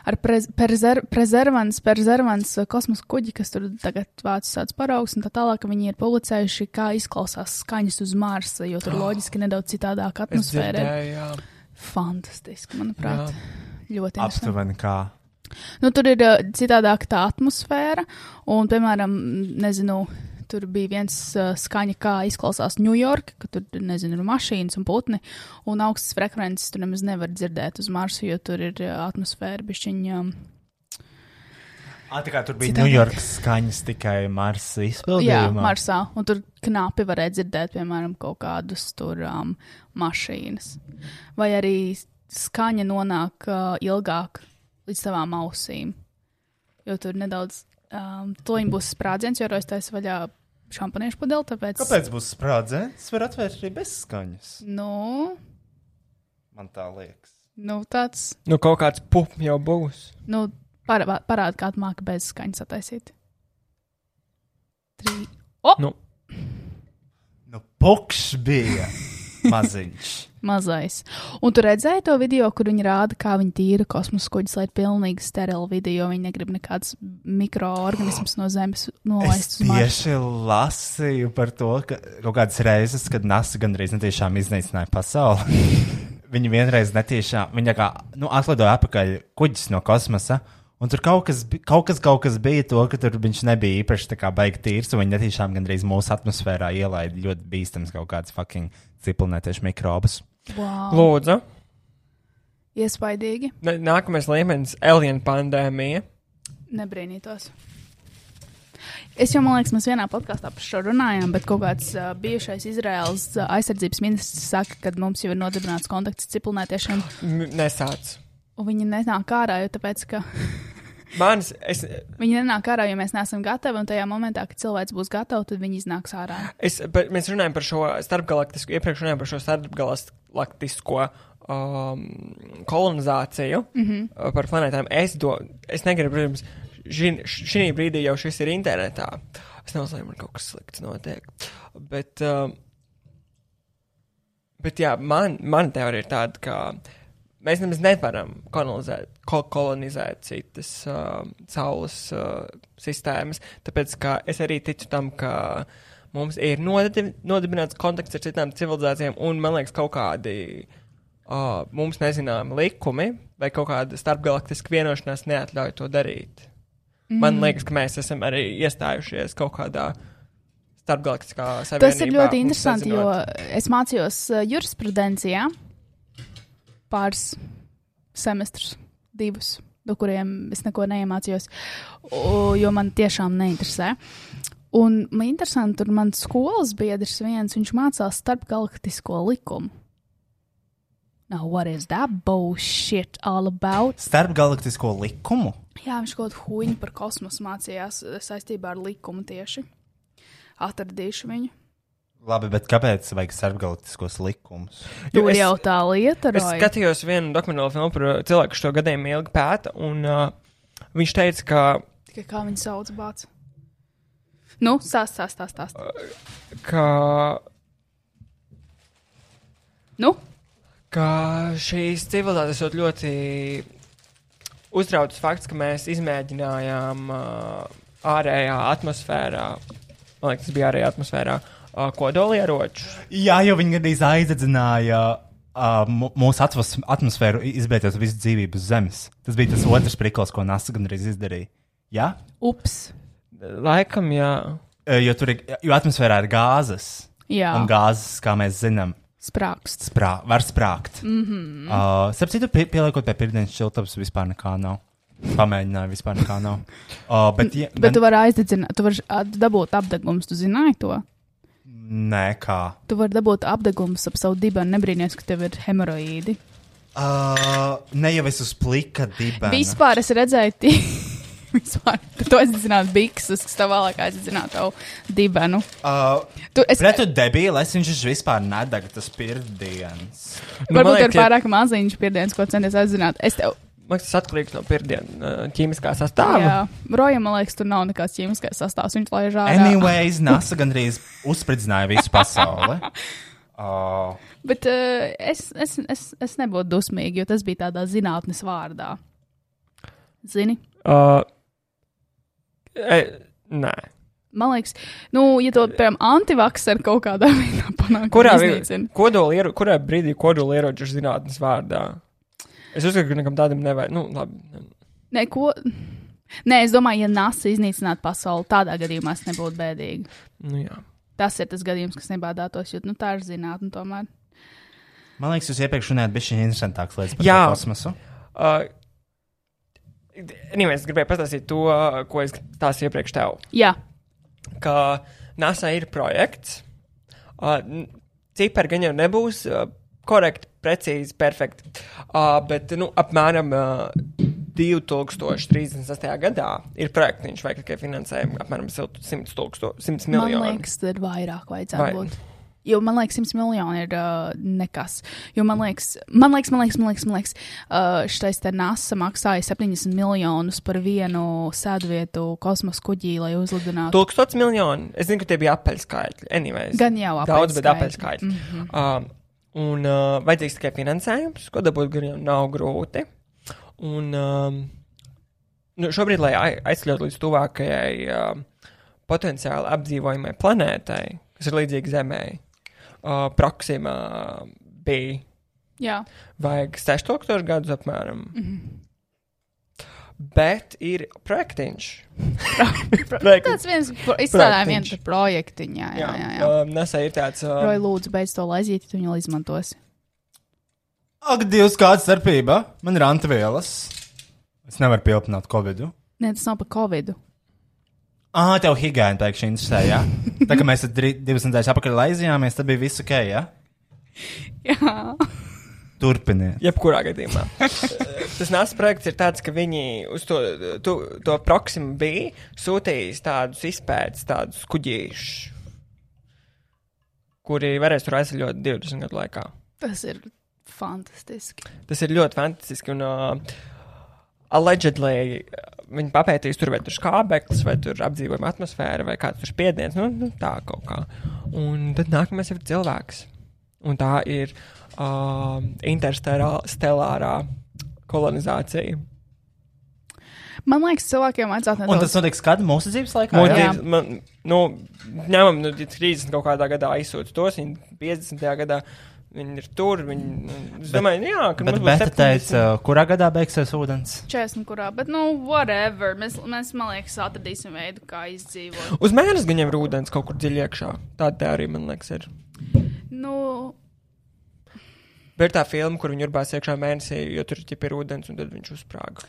Ar prezervants, prezervants uh, kosmosa kuģi, kas tur tagad vācis tāds paraugs, un tā tālāk viņi ir publicējuši, kā izklausās skaņas uz Marsa, jo tur loģiski nedaudz citādāka es atmosfēra. ir. dzirdēju, jā. Fantastiski, manuprāt. Ļoti interesanti. Aptuveni kā. Nu, tur ir uh, citādāka tā atmosfēra, un, piemēram, nezinu, tur bija viens uh, skaņa, kā izklausās Ņujorka, ka tur, nezinu, ir mašīnas un putni, un augstas frekvences tur nemaz nevar dzirdēt uz Marsu, jo tur ir uh, atmosfēra bišķiņa. Um, Ah, tā kā tur bija Citādāk. Ņujorkas skaņas tikai Marsa jā, izpildījumā. Marsā, un tur knapi varēja dzirdēt, piemēram, kaut kādus tur um, mašīnas. Vai arī skaņa nonāk uh, ilgāk līdz tavām ausīm, jo tur nedaudz, um, to viņa būs sprādziens, jo es taisu vaļā šampaniešu pudeli, tāpēc. Kāpēc būs sprādziens? Es varu atvērt arī bez skaņas. Nu, Man tā liekas. nu tāds, Nu, kaut kāds pup jau būs. nu, parāda, parād, kā māki bez skaņas attaisīt. Trī. O! Nu. Nu, pukšs bija maziņš. Mazais. Un tu redzēji to video, kur viņi rāda, kā viņi tīra kosmosa kuģis, lai ir pilnīgi sterili video, viņi negrib nekādus mikroorganismus no Zemes Es nolaist Marsu. tieši lasīju par to, ka kaut kādas reizes, kad NASA gandrīz netiešām iznīcināja pasauli, viņi vienreiz netiešām, viņi kā, nu, atlidoja atpakaļ kuģis no kosmosa. Un tur kaut kas, kaut kas, kaut kas bija to, ka tur viņš nebija īpaši tā kā baigi tīrs, un viņi netiešām gandrīz mūsu atmosfērā ielaida ļoti bīstams kaut kāds fucking ciprunētieši mikrobus. Wow. Lūdzu. Iespaidīgi. N- Nākamais līmenis - alien pandēmija. Nebrīnītos. Es jau, man liekas, mēs vienā podkāstā par šo runājām, bet kaut kāds uh, bijušais Izraels uh, aizsardzības ministrs saka, ka mums jau ir nodibināts kontakts ciprunētiešiem, M- Nesāc. un viņi nenāk ārā, jo tāpēc, ka Mans, es, viņi nenāk ārā, jo mēs neesam gatavi, un tajā momentā, kad cilvēks būs gatavs, tad viņi iznāks ārā. es, mēs runājam par šo starpgalaktisko, iepriekš runājām par šo starpgalaktisko um, kolonizāciju, mm -hmm. par planētām. Es, do, es negribu, protams, šī brīdī jau šis ir internetā. Es vai man kaut kas slikts notiek. Bet, um, bet jā, man, man teorija ir tāda, ka mēs nemaz nevaram kolonizēt, ko, kolonizēt citas uh, saules uh, sistēmas. Tāpēc ka es arī ticu tam, ka mums ir nodib, nodibināts kontakts ar citām civilizācijām, un man liekas, kaut kādi uh, mums nezināmi likumi vai kaut kāda starpgalaktiska vienošanās neatļauj to darīt. Mm. Man liekas, ka mēs esam arī iestājušies kaut kādā starpgalaktiskā savienībā. Tas ir ļoti interesanti, jo es mācījos uh, jurisprudencijā pāris semestrus, divus, no kuriem es neko neiemācījos, jo man tiešām neinteresē. Un man interesanti, tur mans skolas biedrs viens, viņš mācās starpgalaktisko likumu. Now, what is that bullshit all about? Starpgalaktisko likumu. Jā, viņš kaut ko huīņu par kosmosu mācījās eh, saistībā ar likumu tieši. Atradīšu viņu. Labi, bet kāpēc vajag starpgalaktiskos likumus? Tur es- jau tā lieta ir. Es skatījos vienu dokumentālu filmu par uh, cilvēku, kurš to gadiem ilgi pēta, un uh, viņš teica, ka, Tikai kā viņu sauc bāts. Nu, stāst, stāst, stāst. stāst. ka, Nu, ka šīs civilizācijas ir ļoti uztraucis fakts, ka mēs izmēģinājām uh, ārējā atmosfērā, man liekas, tas bija ārējā atmosfērā, uh, kodolieročus. Jā, jo viņi gandrīz aizdedzināja uh, mūsu atmosfēru, izbeidzot visu dzīvību uz Zemes. Tas bija tas otrs priklis, ko NASA gandrīz izdarīja. Jā, ups. Laikam, jā. Uh, jo tur ir, jo atmosfērā ir gāzes. Jā, Un gāzes, kā mēs zinām, sprāksts. sprā, var sprākt. Mm -hmm. uh, Starp citu, pie, pieliekot pie pirmdienas šiltavas, vispār nekā nav. Pamēģināju, vispār nekā nav. Uh, bet, ja, Bet tu vari aizdedzināt, tu vari dabūt apdegumus, tu zināji to? Nē, kā. Tu vari dabūt apdegumus ap savu dibenu, nebrīnīties, ka tev ir hemoroīdi. Uh, ne jau es uz plika dibena. Vispār es redzēju, tī... Vispār, tu aizdedzināt bikses, kas tev vēlāk aizdedzinātu tavu dibenu. Uh, Tu, es, Bet tu debīli, es viņš vispār nedeg tas pirmdienas. Nu, man varbūt ir liekas, ja- pārāk maziņš piedienas, ko centies aizdedzināt. Es tev, Man liekas, tas atkarīgs no pirmdienas ķīmiskā sastāvā. jā, Rojam, man liekas, tur nav nekāds ķīmiskais sastāvs. Viņš laiž ārā. Anyways, NASA gandrīz uzspridzināja visu pasauli. Uh, Bet uh, es, es, es, es nebūtu dusmīgi, jo tas bija tādā zinātnes vārdā. Zini? Uh, e, nē. Man liekas, nu, ja to, piemēram, antivakser kaut kādā veidā panāk, Kurā, un vi- iznīcina. kodoli iero, kurā brīdī kodoli ieroču ir zinātnes vārdā? Es uzskatu, ka nekam tādam nevajag. Nu, labi. Nē, ko? Nē, es domāju, ja NASA iznīcinātu pasauli, tādā gadījumā tas nebūtu bēdīgi. Nu, jā. Tas ir tas gadījums, kas nebādātos, jo nu, tā ir zinātne tomēr. man liekas, jūs iepriekš runājāt, bija šī interesantāks lietas par kosmosu. Uh, Anyways, es gribēju pastāstīt to, ko es stāstīju iepriekš tev. Jā, Ka NASA ir projekts. Uh, cipari gan jau nebūs uh, korekti, precīzi, perfekti. Uh, bet nu, apmēram uh, 2038. gadā ir projekts, viņš vajag tikai finansējumu apmēram 100 tūkstoši, 100 man miljonu. liekas, tad vairāk vajadzētu Vai- būt. Jo man liekas, 100 miljoni ir uh, nekas. Jo man liekas, man liekas, man liekas, man liekas, man liekas uh, šis te NASA maksāja 70 miljonus par vienu sēdvietu kosmosa kuģī, lai uzlidinātu. Tūkstots miljoni. Es zinu, ka tie bija apaļskaitļi. Anyways. Gan jau Daudz, bet apaļskaitļi. apaļskaitļi. Mm -hmm. um, un uh, vajadzīgs tikai finansējums, ko dabūt jau nav grūti. Un um, nu, šobrīd, lai ai- aizkļūtu līdz tuvākajai uh, potenciāli apdzīvojamai planētai, kas ir līdzīga Zemē, uh, Proxima bija Jā, vajag 6000 gadus apmēram. Mm. -hmm. Bet ir projektiņš. tas viens pro- izstrādāja vienu Projektiņš. Jā, jā, jā. jā. Um, Nesa ir tāds. Roja, Um, lūdzu, beidz to laizīt, tu viņu izmantosi. Ak, Dievs, kāda starpība? Man ir antivielas. Es nevaru pielpināt Covid. -u. Nē, tas nav par covid. Ah, tev higiēna pēkšņi interesē, jā? Ja? Tā kā mēs divas nedēļas atpakaļ laizījāmies, tad bija viss ok, jā? Ja? Jā. Turpiniet. Jebkurā gadījumā. Tas NASA projekts ir tāds, ka viņi uz to, to, to proximu bija sūtījis tādus izpētes, tādus kuģīšus, kuri varēs tur aizceļot 20 gadu laikā. Tas ir fantastiski. Tas ir ļoti fantastiski. Un, uh, allegedly, uh, viņi papētīs, tur vai tur skābeklis, vai tur apdzīvojama atmosfēra, vai kāds tur spiediens. Nu, nu, tā kaut kā. Un tad nākamais ir cilvēks. Un tā ir uh, interstellārā kolonizācija. Man liekas, cilvēkiem vajadzētu Un tas nedaudz. notiks kad mūsu dzīves laikā? Jā. die, man, nu, ņemam, nu, ja 30 kaut kādā gadā aizsūta tos, viņi 50. gadā viņi ir tur. Viņi, nu, es domāju, nu, jā, ka Bet mums būs 70. teica, kurā gadā beigsies ūdens? 40 kurā, bet, nu, whatever. Mēs, mēs man liekas, atradīsim veidu, kā izdzīvot. Uz mēnesi jau ir ūdens kaut kur dziļi iekšā. Tāda teorija, man liekas, ir. Nu, Bet ir tā filma, kur viņi urbās iekšā mēnesī, jo tur ķip ir ūdens, un tad viņš uzsprāga.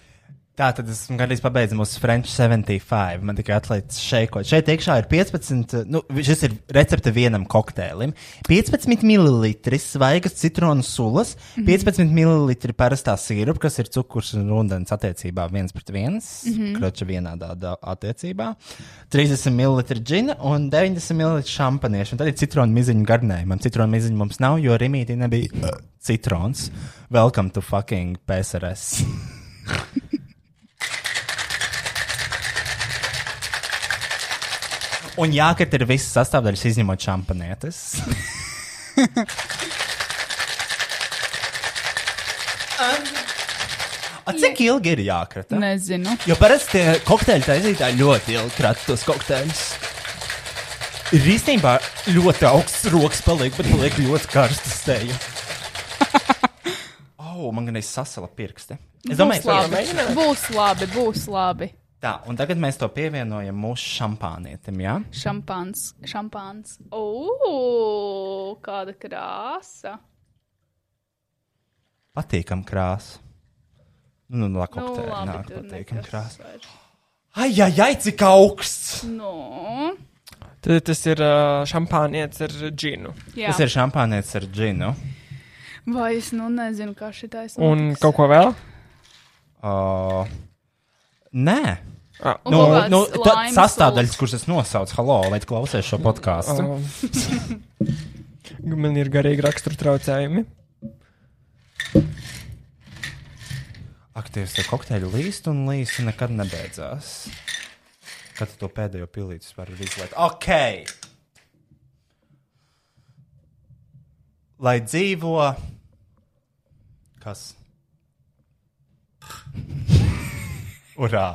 Tā tad esmu gandrīz pabeidzis mūsu French 75. Man tikai atlicis šeikot. Šeit iekšā ir 15, nu, šis ir recepte vienam kokteilim. 15 ml svaigas citronu sulas, 15 ml parastā sīrupa, kas ir cukurs un ūdens attiecībā viens pret viens, mm -hmm. kroča vienādā attiecībā, 30 ml džina un 90 ml šampanieša. Un tad ir citronu miziņu garnējumam. Citronu miziņu mums nav, jo Rimītī nebija uh, citrons. Welcome to fucking PSRS. Un jākat ir visas sastāvdaļas, izņemot šampanietes. A, cik ilgi ir jākrata? nezinu. Jo parasti tie kokteļu taisītāji ļoti ilgi krata tos kokteļus. Ir īstenībā ļoti augsts rokas paliek, bet paliek ļoti karsta steja. Oh, man gan ir sasala pirksti. Es domāju, būs labi. Būs labi, būs labi. Tā, un tagad mēs to pievienojam mūsu šampānietim, jā? Ja? Šampāns, šampāns. Ugh, kāda krāsa. Patīkam krāsa. Nu, nu, la Nu, labi, nāk patīkam krāsa. Ai, ai, ai, cik augsts! Nu, Tad tas ir šampānietis ar džinu. jā. Tas ir šampānietis ar džinu. Vai es nu nezinu, kā šitais Un notiks. kaut ko vēl? Uh, nē. Ah, Nu, nu, tā laimes sastāvdaļas, sults. kuras es nosaucu, halo, vai tu klausies šo podkāstu? um, man ir garīgi rakstura traucējumi. Aktīvs tie kokteļi līst un līst un nekad nebeidzās. Kad to pēdējo pilīti var izlaikt? Ok! Lai dzīvo. Kas? Urā!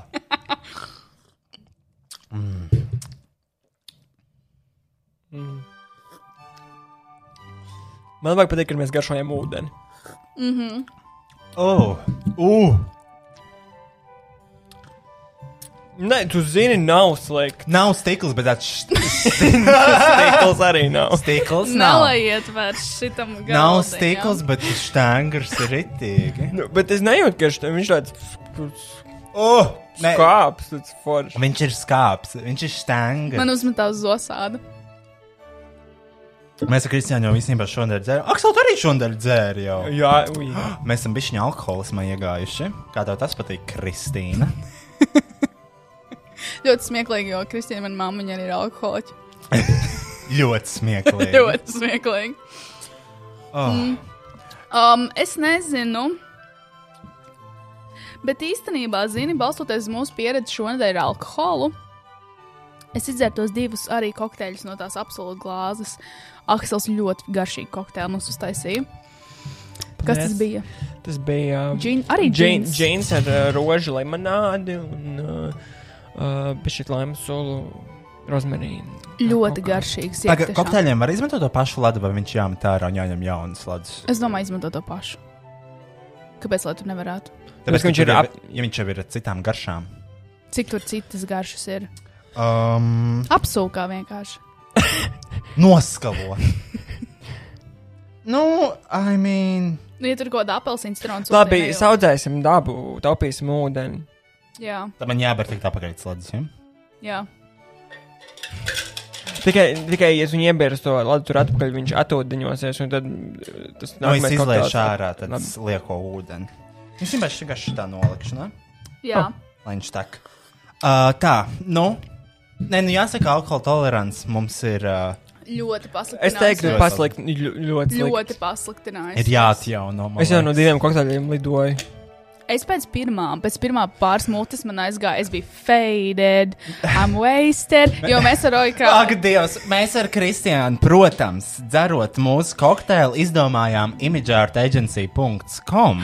Man vajag pateikt, ka mēs garšojam ūdeni. Oh! Uh! Nē, tu zini, nav slikti. Nav stikls, bet tāds Stikls arī nav. stikls nav. Nelaiet vairs šitam Nav galdiņam. stikls, bet štangrs ir ritīgi. Nu, bet es nejūtu, ka št- viņš tāds Oh! Skāps, tāds foršs. viņš ir skāps, viņš ir štangrs. Man uzmetās zosāda. Mēs ar Kristiānu jau īstenībā šodien dzērām. Aksel, tu arī šodien dzēri jau. Jā, uj. Mēs esam bišķiņa alkoholismā iegājuši. Kā tev tas patīk, Kristīna? Ļoti smieklīgi, jo Kristīna, mana mamma, arī ir alkoholiķa. Ļoti smieklīgi. Ļoti smieklīgi. Oh. Um, es nezinu. Bet īstenībā, zini, balstoties uz mūsu pieredzi šonadēļ ar alkoholu, es izdzēru tos divus arī kokteļus no tās absolūti glāzes. Aksels ļoti garšīgi kokteili mums uztaisīja. Kas Yes. tas bija? Tas bija. Džin- arī džin- džins. džins ar uh, rožu limonādi un uh, uh, pišķīt laimu sulu rozmarīnu. Ļoti garšīgs. jā, Tagad kokteļiem var izmantot to pašu ledu, vai viņš jāmet ārā un jāņem jaunas ledus. Es domāju, izmanto to pašu. Kāpēc lai tu nevarētu? Tāpēc, ka viņš tur ir ap- Ja viņš jau ir ar citām garšām. Cik tur citas garšas ir? Um, Apsūkā vienkārši. Noskalo. nu, I mean. Nu, ja tur kaut kāda apelsīna strūna. Labi, audzēsim dabu, taupīsim ūdeni. Jā, Tad man jāber tik tā pagaidīt ledus. Ja? jā. Tikai, tikai ja es viņu iebēru to ladu tur atpakaļ, viņš atodiņosies, un tad uh, tas Nu, es kokteils- ārā, tad Labi. es lieku ūdeni. Es vienkārši vienkārši tā nolikšu, ne? Jā, Lai viņš tak. Uh, tā, nu. Nē, nu jāsaka, alkohola tolerants mums ir, uh, ļoti pasliktinājums. Es teiktu, ka paslikt ļoti ļoti pasliktinājums. ir jāatjauno. Es jau no diviem kokteļiem lidoju. Es pēc pirmā, pēc pirmā pāris mutes man aizgāja, es biju faded, I'm wasted, jo mēs ar Roju kā... Ak, Dievs, mēs ar Kristiānu, protams, dzerot mūsu kokteili, izdomājām imageartagency.com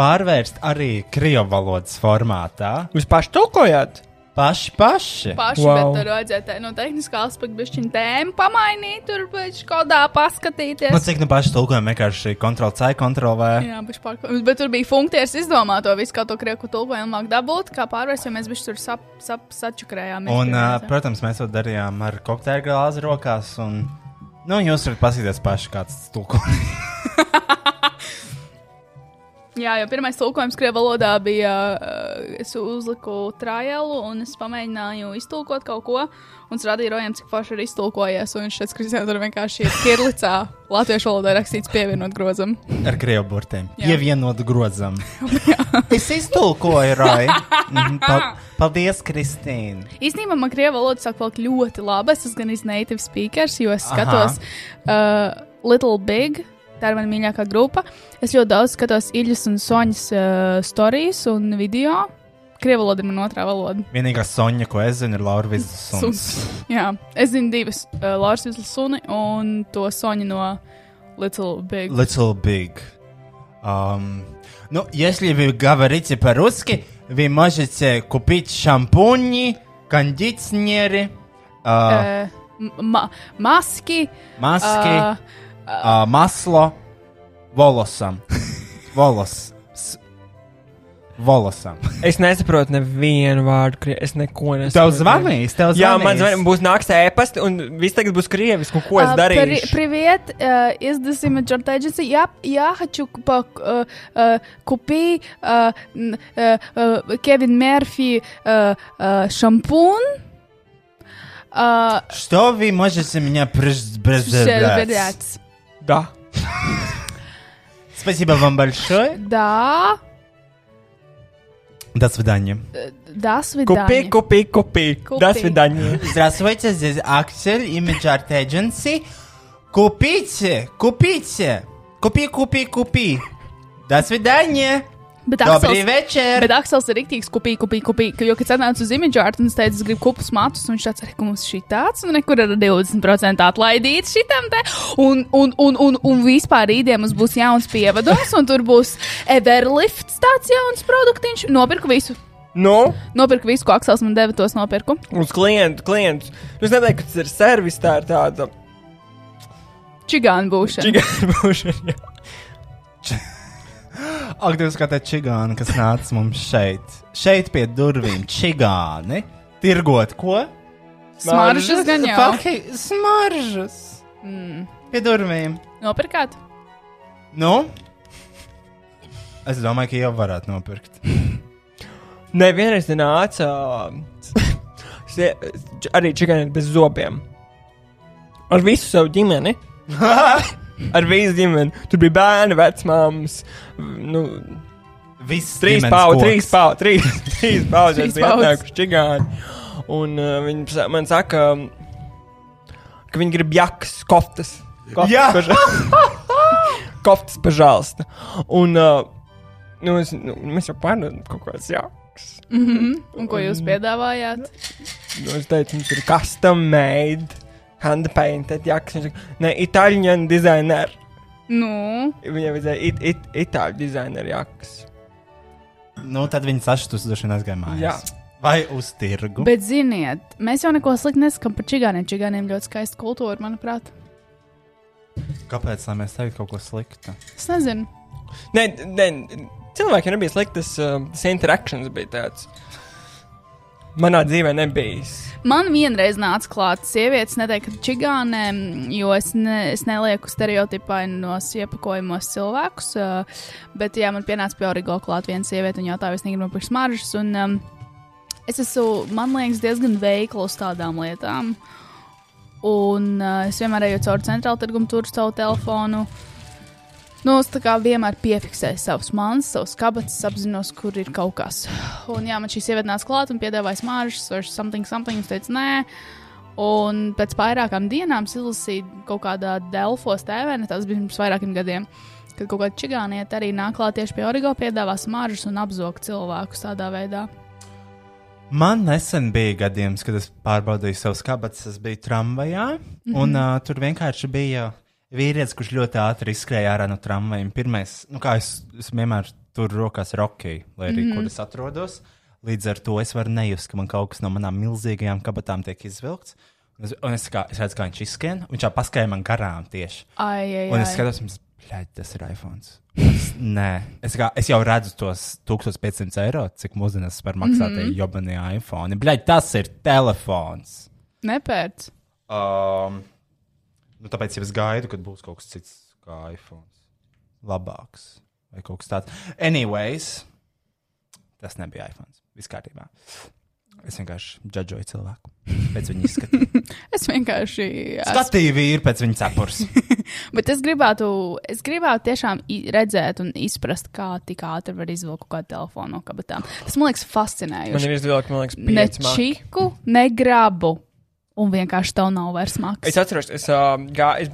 pārvērst arī krievu valodas formātā. Jūs paši tulkojāt? Paši, paši. Paši, Wow. bet tur vajadzēja no tehniskā aspekta bišķiņ tēmu pamainīt, tur pēc kādā paskatīties. Nu, cik nu paši tulkojam, vienkārši kontrol C, kontrol V. Jā, bišķi pārko... Bet tur bija funkcijas izdomāt to visu, kā to krieku tulkojumu māk dabūt, kā pārvērst, jo mēs bišķi tur sap, sap, sačukrējām. Un, uh, protams, mēs to darījām ar kokteļa glāzi rokās. Un, nu, jūs varat paskatīties paši, kāds tulkojums. Jā, jo pirmais tulkojums krievu valodā bija, uh, es uzliku trājēlu un es pamēģināju iztulkot kaut ko. Un es radīju rojām, cik paši ir iztulkojies. Un šeit skribi tur vienkārši ir kirlicā. Latviešu valodā rakstīts pievienot grozam. Ar krievu burtiem. Jā. Ievienot grozam. es iztulkoju, Rai. Mhm, pa- Paldies, Kristīne. Īstenībā man krievu valoda sāk palikt ļoti labi. Es esmu gan native speakers, jo es skatos uh, Little Big Tā ir mana mīļākā grupa. Es ļoti daudz skatos Iļas un Soņas uh, stāstus un video. Krievu valoda ir mana otrā valoda. Vienīgā soņa, ko es zinu, ir Laura Vizsons. Suns. Jā, es zinu divas. Uh, Lārs Vizsons suni un to Soņu no Little Big. Little Big. Um, ну, если вы говорите по-русски, вы можете купить шампуни, кондиционеры, uh, Uh, ma maski. маски, Uh, uh, масло волосам. Волос. С- Волосам. Es nesaprotu nevienu vārdu, krie- es neko nesaprotu. Tev zvanīs, tev Jā, man zvanīs. zvanīs, būs nāks ēpasti, un viss tagad būs krieviski, un ko es А, darīšu? при- Привет, э, из this image art agency. Я, я хочу по, э, э, купить э, н- э, э, Кевин Мерфи э, э, шампунь. Э, Что вы можете меня предупреждать? Da. Спасибо вам большое. Да, До свидания. до Kupi, свидания. kupi, kupi. Kupi. До свидания. Здравствуйте, здесь Аксель, Image Art Agency. Купите, купите. Купи, купи, купи. До свидания. Bet Aksels, bet Aksels ir rīktīgs, kopīgi, kopīgi, kopīgi. Jo, kad atnāca uz imidžārtu, viņš teica, es gribu kupus matus, un viņš tāds arī, ka mums šī tāds, un nekur ir 20% atlaidīts šitam te. Un, un, un, un, un vispār rītdien mums būs jauns pievadums, un tur būs Everlifts tāds jauns produktiņš. Nopirku visu. Nu? Nopirku visu, ko Aksels man deva, tos nopirku. Uz klientu, klientus. Nu, es nedomāju, ka tas ir servis, tā ir tāda. Čigāna būšana. Čigāna būšana, jā. Ak, Dievs, kā tā čigāna, kas nāca mums šeit. Šeit pie durvīm čigāni. Tirgot ko? Smaržas gan jau. Faki, smaržas. Mm. Pie durvīm. Nopirkāt? Nu? Es domāju, ka jau varētu nopirkt. Nē, vienreiz nāca sie- arī čigāni bez zobiem. Ar visu savu ģimeni. Ar visu ģimeni. Tur bija bērni, vecmāmas. Nu, Viss trīs paudzes, trīs paudzes, trīs, trīs paudzes bija atnākuši čigāni. Un uh, viņi man saka, ka viņi grib jakas, koftas. Koftas, Jā. pažal- koftas pažālsta. Un uh, nu, es, nu, mēs jau pārdodam kaut kādas jakas. Mm -hmm. Un ko jūs piedāvājāt? Nu, es teicu, mums ir custom made, hand painted jakas. Viņš saka, ne, itāļu dizaineru. Nu, Viņai vajadzēja it, it, itāļu dizaineru jakas. Nu, tad viņi sašutus droši aizgāja mājās. Jā. Vai uz tirgu? Bet, ziniet, mēs jau neko sliktu nesakām par čigāniem. Čigāniem ļoti skaista kultūra, manuprāt. Kāpēc lai mēs teiktu kaut ko sliktu? Es nezinu. Nē, nē, cilvēkiem nebija sliktas, uh, tas interakcijas bija tāds. Manā dzīvē nebija. Man vienreiz nāca klāta sievietes, neteiktu, čigānēm, jo es, ne, es nelieku stereotipainos iepakojumos cilvēkus. Uh, bet, jā, man pienāca pie origo klāt viena sieviete un jautāja, es negribu nopirkt smaržas. Un, um, es esmu, man liekas, diezgan veikla uz tādām lietām. Un uh, es vienmēr eju cauri centrāla tirgumu, tur savu telefonu. Nu, es vienmēr piefiksēju savus mantas, savus kabatas, apzinos, kur ir kaut kas. Un jā, man šī sieviete nāca klāt un piedāvāja smāržas, vai something, something. Es teicu, nē. Un pēc vairākām dienām izlasīju kaut kādā Delfos TV, ne tas bija pirms vairākiem gadiem, kad kaut kāda čigānieta arī nāk klāt tieši pie Origo, piedāvā smāržas un apzog cilvēkus tādā veidā. Man nesen bija gadījums, kad es pārbaudīju savus kabatas, es biju tramvajā, mm -hmm. un uh, tur vienkārši bija vīrietis, kurš ļoti ātri izskrēja ārā no tramvajiem. Pirmais, nu kā es, es vienmēr turu rokās rokkī, lai arī mm -hmm. kur es atrodos. Līdz ar to es varu nejust, ka man kaut kas no manām milzīgajām kabatām tiek izvilkts. Un es, kā, es redzu, kā viņš izskrien, un viņš jau paskaidroja man garām tieši. Ai, ai, Un es ai. skatos, mums, bļaļ, tas ir iPhone. Nē, es, kā, es jau redzu tos 1500 eiro, cik mūsdienās var maksāt mm Mhm. -hmm. jobanie iPhone. Bļaļ, tas ir telefons. Nepērc. Um, nu, tāpēc jau es gaidu, kad būs kaut kas cits kā iPhone. Labāks vai kaut kas tāds. Anyways, tas nebija iPhone. Viss kārtībā. Es vienkārši džudžoju cilvēku pēc viņa izskata. Es vienkārši. Skatīju vīru pēc viņa cepures. Bet es gribētu, es gribētu tiešām i- redzēt un izprast, kā tik ātri var izvilkt kaut kādu telefonu no kabatām. Tas man liekas Man fascinējoši. ir izvilkt, man liekas, Ne čiku, ne grabu. Un vienkārši tev nav vairs maksas. Es atceros, es, uh, gā, es,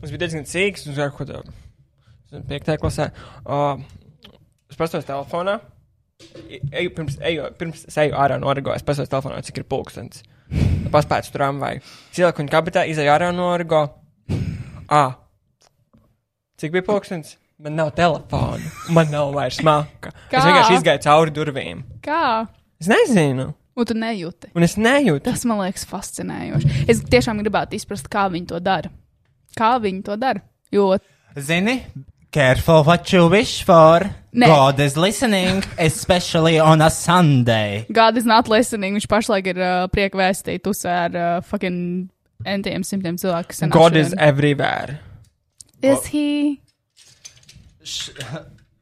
es biju diezgan cīks, un gāju kaut kādā piektajā klasē. Uh, es pastos telefonā. Eju, pirms, eju, pirms es eju ārā no Origo, es pastos telefonā, cik ir pulkstenis. Paspēc tramvaju. Cilvēku viņa kabinetā izēju ārā no Origo. Ā, cik bija pulkstenis? Man nav telefona, man nav vairs maka. Es Kā? vienkārši izgāju cauri durvīm. Kā? Es nezinu, Un tu nejūti. un es nejūtu. Tas man liekas fascinējoši. Es tiešām gribētu izprast, kā viņi to dara. Kā viņi to dara. Jo Zini, careful what you wish for. Nē. God is listening, especially on a Sunday. God is not listening. Viņš pašlaik ir uh, prieka vēstīt uzsver ar uh, fucking entiem simtiem cilvēku. God is šodien. everywhere. Is he?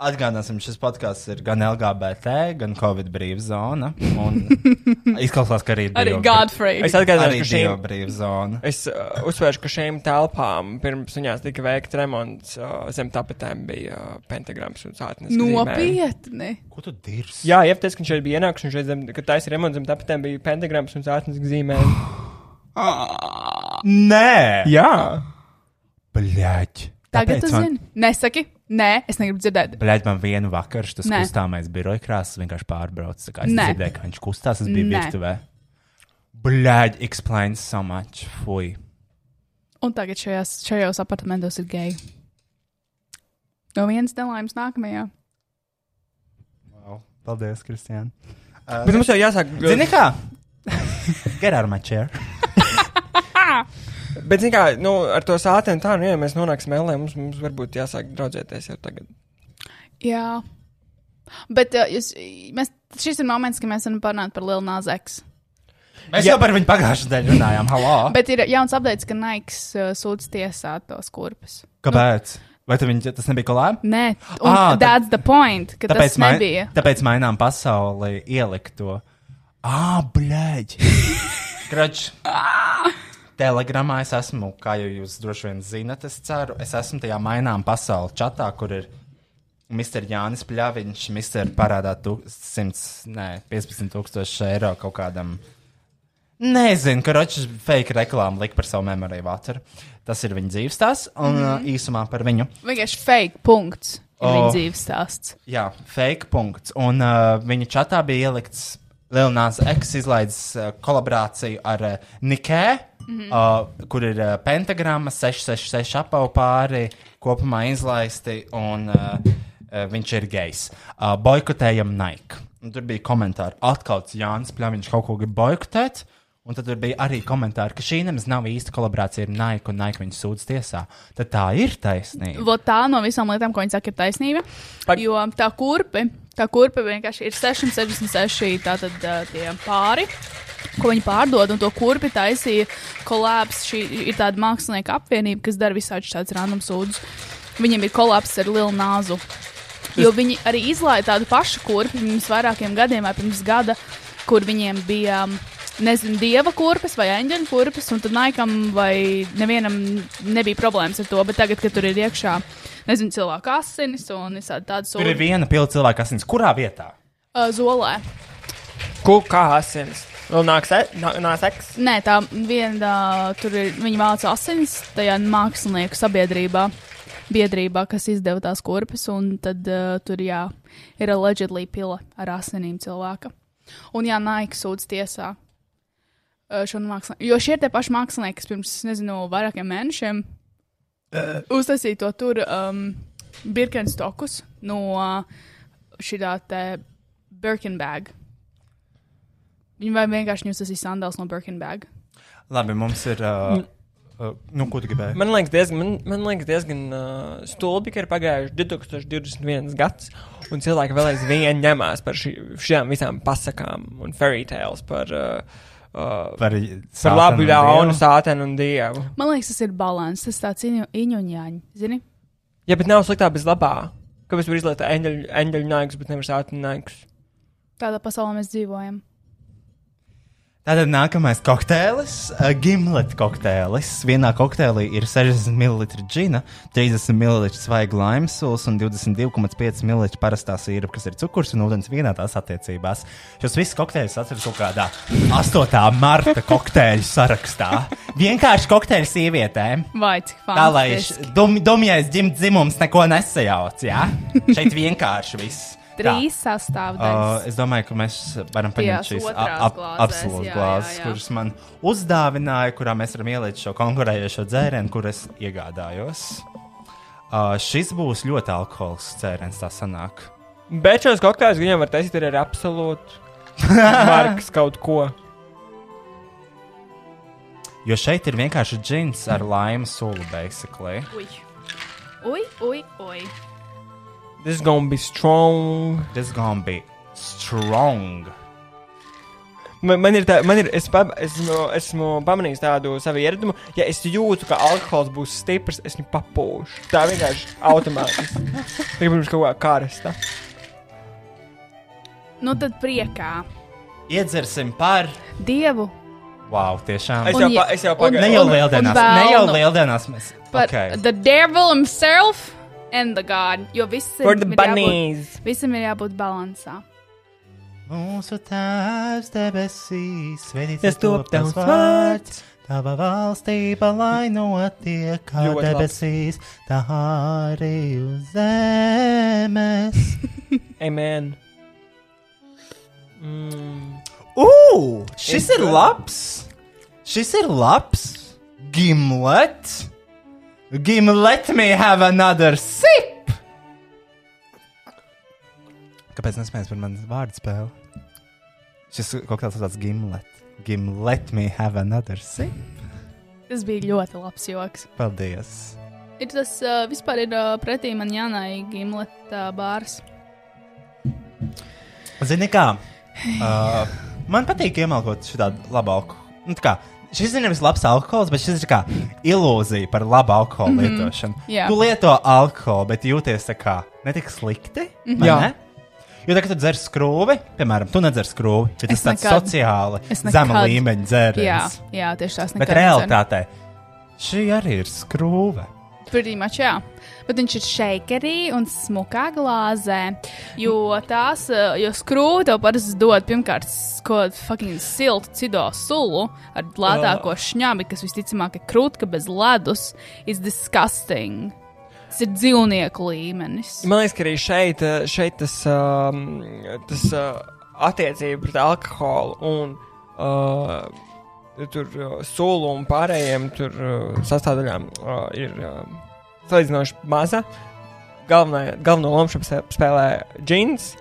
Atgādāsim, šis podkāsts ir gan LGBT, gan Covid brīvā zona. Un izklausās, ka arī Arī Dievu- Godfrey. Es atgādāju, arī ka Dieva šīm, brīvā zona. es uh, uzsvēršu, ka šīm telpām pirms viņās tika veikts remonts uh, zem tapetēm bija uh, pentagrams un sātnes. Nopietni. Ko tu dirzi? Jā, iepties, ka viņš šeit bija ienāks un šeit zem, kad taisa remonts zem tapetēm bija pentagrams un sātnes zīmēm. Nē, Jā. bļaļ. Tagad tu man, zini. Nesaki. Nē, es negribu dzirdēt. Bļaļ, man vienu vakaru šis Nē. kustāmais biroja krāsas vienkārši pārbraucis. Es Nē. dzirdēju, ka viņš kustās, es biju Nē. virtuvē. Bļaļ, explains so much. Fui. Un tagad šajās, šajos apartamentos ir geji. No vienas nelaimes nākamajā. Wow. Paldies, Kristiāna. Bet mums jau jāsāk. Zini kā? Get out of my chair. Bet, kā, nu, ar to sāteni tā, nu, ja mēs nonāksim ellē, mums, mums varbūt jāsāk draudzēties jau tagad. Jā. Bet uh, jūs, mēs, šis ir moments, kad mēs varam parunāt par Lielu Nāzeks. Mēs jau par viņu pagājušajā nedēļā runājām. Halo! Bet ir jauns updates, ka Naiks uh, sūdz tiesāt tos kurpes. Kāpēc? Vai tu viņi, tas nebija kolēģi? Nē, un Ā, ah, that's the point, ka Tāpēc, tas nebija. tāpēc mainām pasauli, ielikt to. Ah, blēģi! Krač! Telegramā es esmu, kā jau jūs droši vien zinat, es ceru, es esmu tajā mainām pasauli čatā, kur ir Mr. Jānis Pļaviņš, Mr. parādā tu, 100, nē, 15 tūkstoši eiro kaut kādam. Nezinu, ka Ročs fake reklāmu lika par savu memoriju vāceru. Tas ir viņa dzīves stāsts, un mm -hmm. īsumā par viņu. Vienkārši fake punkts. Ir O. viņa dzīves stāsts. Jā, fake punkts. Un uh, viņa čatā bija ielikts Lielnās X izlaidis uh, kolaborāciju ar uh, Nikē, mm -hmm. uh, kur ir uh, pentagramma, 666 apau pāri, kopumā izlaisti, un uh, uh, viņš ir gejs. Uh, boikotējam Nike. Un tur bija komentāri, atkal Jānis Pļaviņš kaut ko grib boikotēt. Un tad bija arī komentāri, ka šī nemaz nav īsta kolaborācija ar Nike, un Nike viņu sūdz tiesā. Tad tā ir taisnība. Vot tā no visām lietām, ko viņi saka, ir taisnība. Pag- Jo tā kurpe, tā kurpe vienkārši ir 666 tātad uh, tie pāri. Ko viņi pārdod, un to kurpi taisīja kolāps. Šī ir tāda mākslinieka apvienība, kas dara visādus tādus random sūdzus. Viņiem ir kolāps ar lielu nāzu. Jo viņi arī izlaiž tādu pašu kurpi pirms vairākiem gadiem, vai pirms gada, kur viņiem bija nezinu, dieva kurpes vai eņģeļa kurpes, un tad Naikam vai nevienam nebija problēmas ar to, bet tagad, kad tur ir iekšā, nezinu, cilvēku asinis un visādi tādas Tur ir viena pilna cilvēka asins. Kurā vietā? uh, zolē. Ko kā asins? Vēl nāks, e- nā- nāks eks? Nē, tā viena, tur ir, viņi vāca asinis tajā mākslinieku sabiedrībā. Biedrībā, kas izdeva tās kurpes, un tad uh, tur, jā, ir allegedly pila ar asinīm cilvēka. Un, jā, Nike sūdz tiesā uh, šo mākslinieku. Jo šie ir tie paši mākslinieki, kas pirms, nezinu, vairākiem mēnešiem uztaisīja to tur um, Birkenstokus no uh, šī tā Birkenbag. Viņi vai vienkārši tas ir sandāls no Birkenbag. Labi, mums ir. Uh, uh, nu, ko tu gribēji? Man liekas, diezgan, man, man liekas diezgan uh, stulbi, ka ir pagājuši 2021 gads, un cilvēki vēl aizvien ņemās par šī, šīm visām pasakām un fairy tales par, uh, uh, Par, par labu, ļaunu, sātenu un dievu. Man liekas, tas ir līdzsvars, tas tāds iņuņāņi, zini? Ja, bet nav sliktā bez labā. Kāpēc var izlietot eņģeļu, eņģeļu naigus, bet nevar sātenu naigus? Tādā pasaulē mēs dzīvojam. Tātad nākamais kokteilis, uh, gimleta kokteilis. Vienā kokteilī ir 60 ml džina, 30 ml svaiga laimes sulas un 22,5 ml parastā sīrupa, kas ir cukurs un ūdens vienā tās attiecībās. Šos visus kokteļus atceros kaut kādā 8. marta kokteļu sarakstā. Vienkārši kokteļi sievietēm. Vai cik Tā lai dum, dumjais dzimums neko nesajauc, jā? Šeit vienkārši viss. Trīs sastāvdaļas. Uh, es domāju, ka mēs varam paņemt šīs jā, glāzes, kuras man uzdāvināja, kurā mēs varam ielikt šo konkurējošo dzērienu, kur es iegādājos. Uh, šis būs ļoti alkoholisks dzēriens, tā sanāk. Bet šos kokteļus viņam var taisīt arī ar absolūtu markas kaut ko. Jo šeit ir vienkārši džins ar laimu sulu, basically. Ui, ui, ui. ui. This is gonna be strong. This gonna be strong. Man, man ir tā, man ir, es pa, esmu, esmu pamanījis tādu savu ieradumu, ja es jūtu, ka alkohols būs stiprs, es viņu papūšu. Tā vienkārši automātiski. Kā pirms kaut kā karsta. Nu tad priekā. Iedzersim par. Dievu. Wow, tiešām. Es Un jau, ja- pa, es jau un- pagāju. Ne jau un- lieldienās, un ne jau lieldienās mēs. But Okay. the devil himself and the God. Jo visam For the ir jābūt, bunnies. visam ir jābūt balansā. Mūsu tēvs debesīs, ir top tavs vārds. Tava valstība, lai notiek kā Ļoti debesīs, tā arī uz zemes. Amen. Mm. Ugh! Šis ir labs! Šis ir labs! Gimlet! Gimlet me have another sip! Kāpēc nesmējas par manas vārdu spēli? Šis kaut kāds tāds gimlet. Gimlet me have another sip. Tas bija ļoti labs joks. Paldies! Ir tas uh, vispār ir uh, pretī man jānai gimleta bārs. Zini kā? Uh, man patīk iemalkot šādu alkoholu. Nu, kā, Šis ir nevis labs alkohols, bet šis ir kā ilūzija par labu alkoholu mm -hmm. lietošanu. jā. Tu lieto alkoholu, bet jūties tā kā ne tik slikti. Mm -hmm. Jā. Jo tagad, kad tu dzer skrūvi, piemēram, tu nedzer skrūvi, bet Es tas tāds nekad- sociāli es zema līmeņa Jā, dzēriens. jā, tieši tās Bet nekad realitātē šī arī ir skrūve. Pretty much, jā. Bet viņš ir shakerī un smukā glāzē. Jo tās, uh, jo skrūve parasti dod pirmkārt kaut kādu fucking siltu cido sulu ar lētāko šņabi, kas visticamāk ir krūtka bez ledus. It's disgusting. Tas ir dzīvnieku līmenis. Man liekas, ka arī šeit, eh, šeit tas, um, tas uh, attiecība pret alkoholu un uh, tur uh, sulu un pārējiem tur uh, sastāvdaļām uh, ir uh, salīdzinoši maza. Galvenā, galveno lomu spēlē džins.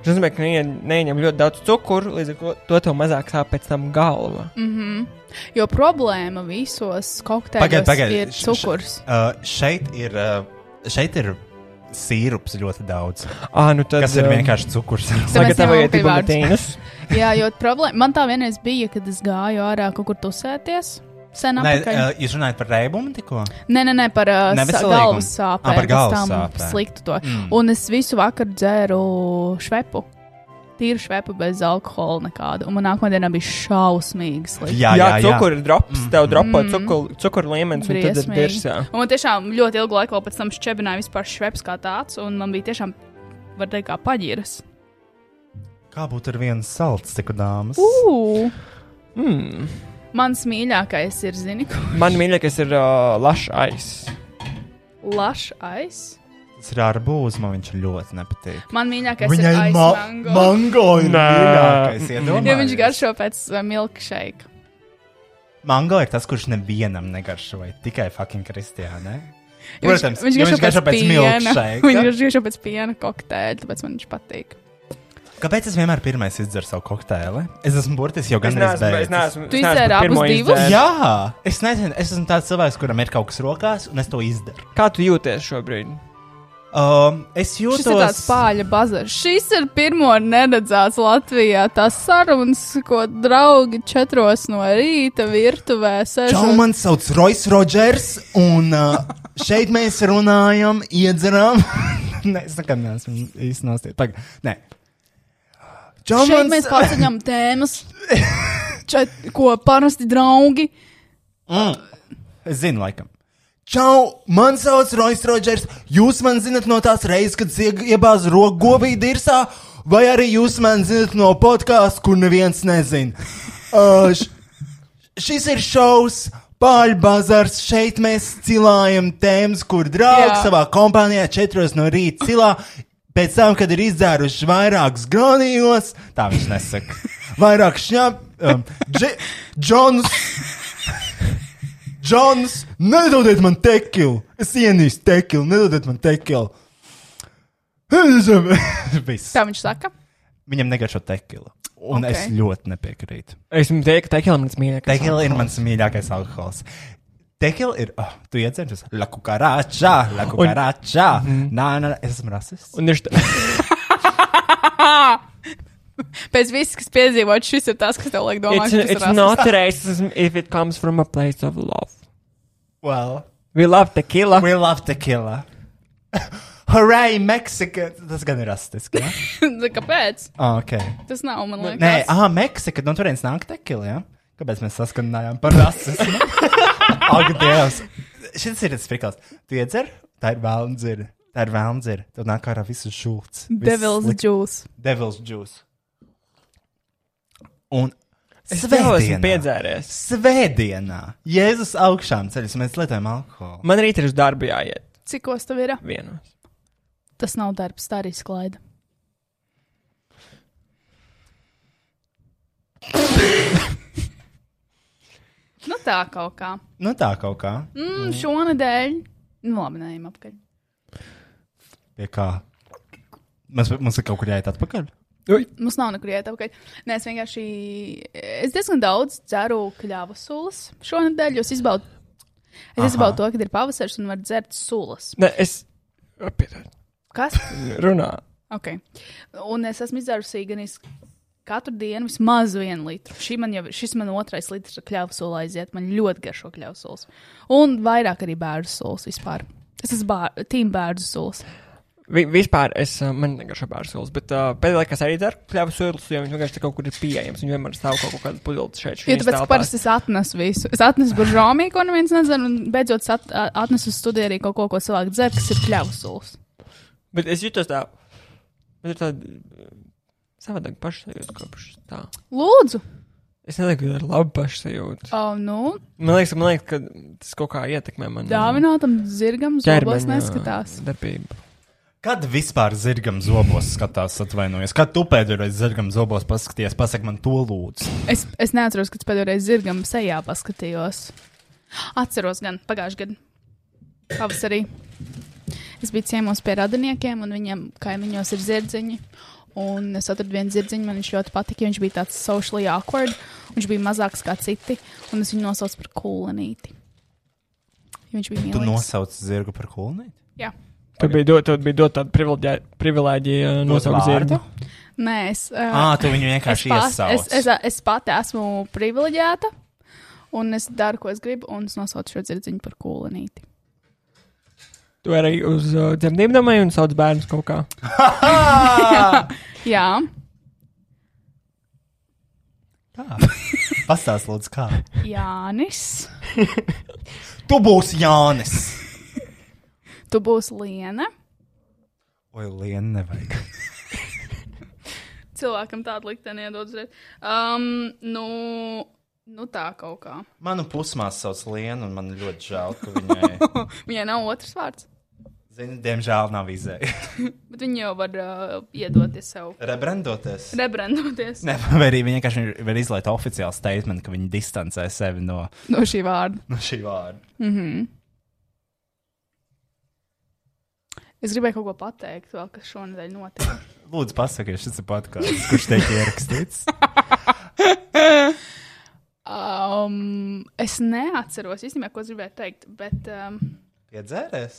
Tas nozīmē, ka neie- neieņem ļoti daudz cukuru, līdz ar to, to tev mazāk sāp pēc tam galva. Mm. Jo problēma visos pagaid, ir š- š- cukurs. Uh, šeit ir, uh, šeit ir sīrups ļoti daudz. Ah, nu tad, Kas ir um, vienkārši cukurs. Sagatavojiet ņemam ibumetīnus. Jā, jo problēma man tā vienreiz bija, kad es gāju ārā kaut kur tusēties. Sen Nē, apakaļ. uh, jūs runājat par reibumu tikko? Nē, nē, nē, par uh, galvas sāpēm. Ā, par galvas sāpēm. Sliktu to. Mm. Un es visu vakaru dzēru švepu. tīru švepu bez alkohola nekādu. Un man nākamā dienā bija šausmīgi slikti. Jā, Jā, jā, cukuru drops, tev dropo Mm. cukuru, cukuru līmenis, un tad ir virsā. Un man tiešām ļoti ilgu laiku pēc tam šķebināja vispār šveps kā tāds, un man bija tiešām, var teikt, kā paģiras. Kā būtu ar vienu salds, ciku dāmas? Uh, Mm. mans mīļākais ir, zini, ko Man mīļākais ir uh, lašs aiz. Tas ir arbūs, man viņš ļoti nepatīk. Man mīļākais Viņai ir aiz ma mango. mango ir mīļākais. Jo viņš garšo pēc uh, milkshake. Mango ir tas, kurš nevienam negaršoja, tikai fucking Kristiānai. Jo viņš- Protams, viņš jo garšo pēc piena. milkshake. Viņš garšo pēc piena kokteļa, tāpēc man viņš patīk. Kāpēc es vienmēr pirmais izdzeru savu kokteili? Es esmu burtiski jau Es gan neesmu, es neesmu. Tu izdzēri abus divus? Jā, es nezinu, es esmu tāds cilvēks, kuram ir kaut kas rokās, un es to izdaru. Kā tu jūties šobrīd? Um, es jūtos ir tāds pāļa bazars. Šis ir pirmo neredzēts Latvijā. Tās sarunas, ko draugi četros no rīta virtuvē Čau, sēž. man sauc Rois Rodžers, un uh, šeit mēs runājam, iedzeram. Nē, es nekad neesmu īsti. Pag, nē. Čau, Šeit mēs paceļam tēmas, čet, ko parasti draugi. Mm. Es zinu, laikam. Čau, man sauc Rois Rodžers. Jūs man zinat no tās reizes, kad iebāzu roku govī dirsā, vai arī jūs man zinat no podkāstu, kur neviens nezina. Uh, š, šis ir šovs. Pāri bazars, šeit mēs cilājam tēmas, kur draugs Jā. savā kompānijā četros no rīta cilā. Pēc tam, kad ir izdzēruši vairākus granījos, tā viņš nesaka. Vairāk šņāp, um, Dž- Džons, Džons, nedodiet man tekilu. Es ienīstu tekilu, nedodiet man tekilu. Tā viņš saka. Viņam negaršo tekilu. Un okay. es ļoti nepiekrītu. Es jums teiktu, ka tekila ir mans mīļākais. Tekila ir mans mīļākais alkohols. Tekila ir. Oh, tu iedzeries, la kukarāčā, la kukarāčā. Nē, nē, es esmu rasists. Un ir št- Pēc viss, kas piedzīvots, šis ir tas, kas tev liek domāt, it's, ka it's not racism if it comes from a place of love. Well, We love tequila. we love tequila. Hooray, Meksika! Tas gan ir rasistiski. Ja? Kāpēc? Oh, okay. Tas nav, man liekas. Nē, ah, Meksika, no turienes nāk tekila? Ja? Kāpēc mēs saskanājām par rasismu? Ak, Dievs! Šis ir tas prikals. Tu iedzer, tā ir vēlna dzirde. Tā ir vēlna dzirde. Tad nāk ārā visu šūts. Devils juice. Devils juice. Un Es vēl esmu piedzēries. svētdienā, Jēzus augšām ceļus, mēs lietojam alkoholu. Man rīt ir uz darbu jāiet. Cikos tev ir? Vienos. Tas nav darbs, tā arī sklaida. nu tā kaut kā. Nu tā kaut kā. Mm, šonadēļ. Nu, labi, neejam apakaļ. Pie kā? Mums, mums ir kaut kur jāiet atpakaļ. Mums nav nekur iet apakaļ. Nē, es vienkārši. Es diezgan daudz dzeru kļāvu sulas šonadēļ, jo es izbaudu. Es Aha. izbaudu to, ka ir pavasaris un var dzert sulas. Ne, es. Piedod. Kas? Runā. Ok. Un es esmu izdzērusi gan iz katru dienu vismaz vienu litru. Šī man jau, šis man otrais litrs ar kļavu soli aiziet. Man ļoti garšo kļavu solis. Un vairāk arī bērnu solis vispār. Es esmu bār, tīm bērnu solis. Vi, vispār es, man negaršo bērnu bet uh, pēdējā laikā es arī daru kļāvu sūdus, jo viņš vienkārši kaut kur ir pieejams. Viņš vienmēr stāv kaut kādā pudelī šeit. Jo tāpēc, parasti es atnesu visu. Es atnesu buržāmī, ko neviens nezina, un beidzot at, atnesu uz studiju arī kaut ko, ko cilvēku dzer, kas ir kļavu solis. Bet es jutos tā. Man ir tāda savādāk pašsajūta kopš tā. Lūdzu! Es nezinu, ka ir labi pašsajūta. Oh, nu, Man liekas, man liekas, ka tas kaut kā ietekmē man. dāvinātam zirgam zobos neskatās. Darbību. Kad vispār zirgam zobos skatās, atvainojos? Kad tu pēdējo reizi zirgam zobos paskaties, pasak man to lūdzu. Es, es neatceros, kad pēdējo reizi zirgam sejā paskatījos. Atceros gan pagājušajā gadā, pavasarī. Es biju ciemos pie radiniekiem, un viņiem kaimiņos ir zirdziņi. Un es atradu vienu zirdziņu, man viņš ļoti patika. Viņš bija tāds socially awkward, viņš bija mazāks kā citi, un es viņu nosaucu par kūlenīti. Viņš bija Tu mīlīgs. nosauc zirgu par kulnīti? Jā. Tur bija dot, tur bija dot tāda privileģija, privilēģija uh, nosaukt zirgu. Nē, es. Uh, Ā, tu viņu vienkārši es, iesauc. es, es, es pati esmu privileģēta, un es daru, ko es gribu, un es nosaucu šo dzirdziņu par kūlenīti. Tu arī uz uh, dzemdībām domāji un sauc bērnus kaut kā. Jā, Pastāst, lūdzu, kā. Jānis. Tu būsi Jānis. Tu būsi Liena. Oi, Liena, nevajag. Cilvēkam tādu likteni iedod uzreiz. Um, nu, nu tā kaut kā. Manu pusmāsu sauc Lienu, un man ļoti žēl, ka viņai, Viņai nav otrs vārds. zini, diemžēl nav izēja. Bet viņi jau var uh, iedoties sev. Rebrandoties. Rebrandoties Ne, vai arī viņi vienkārši var izlaikt oficiālu statement, ka viņi distancē sevi no, no šī vārda. no šī vārda. Es gribēju kaut ko pateikt, vēl, kas šonadēļ notiek. Lūdzu, pasakiet, šis ir podkāsts, kurš tiek ierakstīts. Um, es neatceros īstenībā, ko gribēju teikt, bet um, Piedzēries?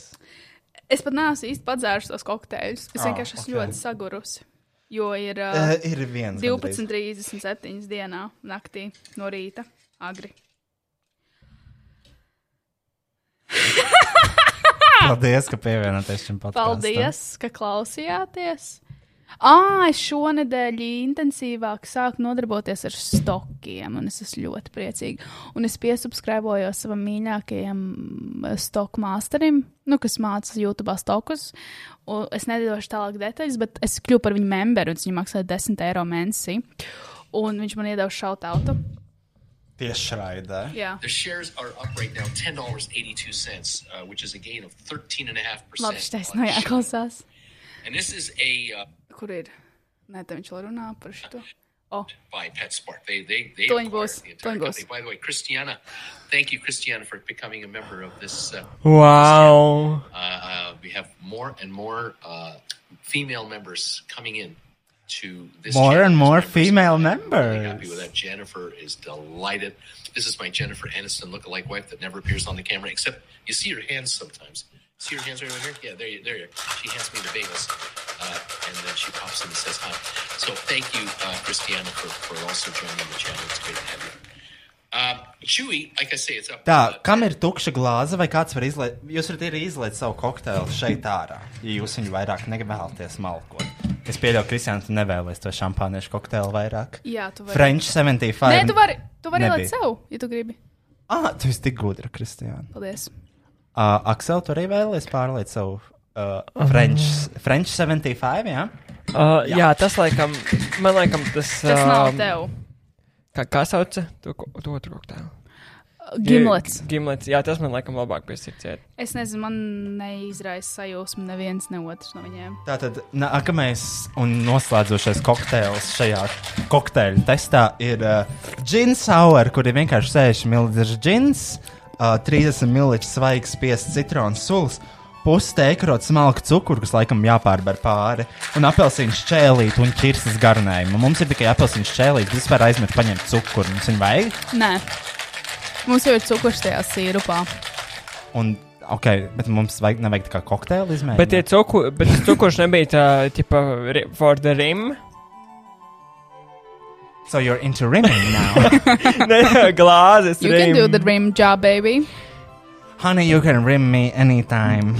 es pat neesmu īsti padzērusi tos kokteļus. Es Ah, vienkārši esmu ok. ļoti sagurusi. Jo ir Uh, uh, ir viens. gandrīz. 12.37 dienā, naktī, no rīta, agri. Paldies, ka pievienoties šim podkāstam. Paldies, ka klausījāties! Ah, es šonadēļ intensīvāk sāku nodarboties ar stokiem, un es esmu ļoti priecīga. Un es piesubscribojos savam mīļākajam stoku masterim, nu, kas māca YouTube stokus. Un es nedošu tālāk detaļas, bet es kļuvu par viņu memberu, un viņš maksā 10 eiro mēnesī. Un viņš man iedeva šautautu. Tieši raidē. Jā, The shares are up right now, ten dollars eighty-two cents, uh, which is a gain of thirteen and a half labi, percent. šis no jāklausās. And this is a uh, Kur ir? Nē, te viņš vēl runā par šo. Oh, by PetSmart. They they they Toņ acquired būs, the entire toņ company. By the way, Christiana, thank you, Christiana, for becoming a member of this. Uh, Wow! uh, uh, we have more and more uh, female members coming in to this. More channel and more members. female I'm members. Really happy with that. Jennifer is delighted. This is my Jennifer Aniston look-alike wife that never appears on the camera, except you see her hands sometimes. See her hands right over here? Yeah, there you, there you. are. She hands me the bagels, uh, and then she pops in and says hi. So thank you, uh, Christiana, for, for also joining the channel. It's great to have you. Uh, Chewy, like I say, it's up. Tā, kam ir tukša glāze, vai kāds var izlaikt? Jūs varat arī izlaikt savu kokteili šeit ārā, ja jūs viņu vairāk nevēlaties malkot. Es pieļauju, ka Kristiāna, tu nevēlies to šampāniešu kokteili vairāk. jā, tu vari. French 75. Nē, tu vari, tu vari ielikt sev, ja tu gribi. Ah, tu esi tik gudra, Kristiāna. Paldies. Uh, Aksel, tu arī vēlies pārliet savu uh, French, French 75, jā? Uh, jā. jā, tas laikam, man laikam tas. Tas nav um, tev. Kā, kā sauca to, to otru kokteili? Gimlets. Gimlets, jā, tas man laikam labāk pie sirds iet. Es nezinu, man neizraisa sajūsmu neviens, ne otrs no viņiem. Tātad nākamais un noslēdzošais kokteils šajā kokteļa testā ir uh, gin sour, kur ir vienkārši 6 ml gins, uh, 30 ml svaigs spiests citronu sulas. Pusi teikrot smalku cukuru, kas laikam jāpārber pāri, un apelsīnu šķēlīt un ķirses garnējumu. Mums ir tikai apelsīnu šķēlīt, vispār aizmirst paņemt cukuru. Mums viņa vajag. Nē, mums jau ir cukurs tajā sīrupā. Un, ok, bet mums vajag, nevajag tā kā kokteili izmēģināt. Bet cuku, bet cukurs nebija tā, tipa, for the rim. So you're into rimming now. Glāzes You can do the rim. rim job, baby. Honey, you can rim me anytime.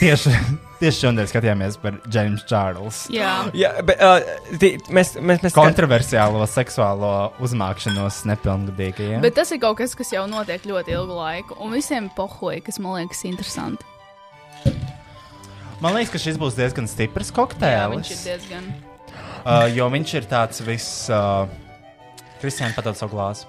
tieši, tieši šodien skatījāmies par James Čārls. Jā, Jā, bet uh, tī, mēs, mēs, mēs Kontroversiālo seksuālo uzmākšanos nepilngadīgajiem. bet tas ir kaut kas, kas jau notiek ļoti ilgu laiku, un visiem pohoja, kas man liekas interesanti. Man liekas, ka šis būs diezgan stiprs Jā, viņš ir diezgan. uh, jo viņš ir tāds vis. Uh, Kristiāna padod savu glāzi.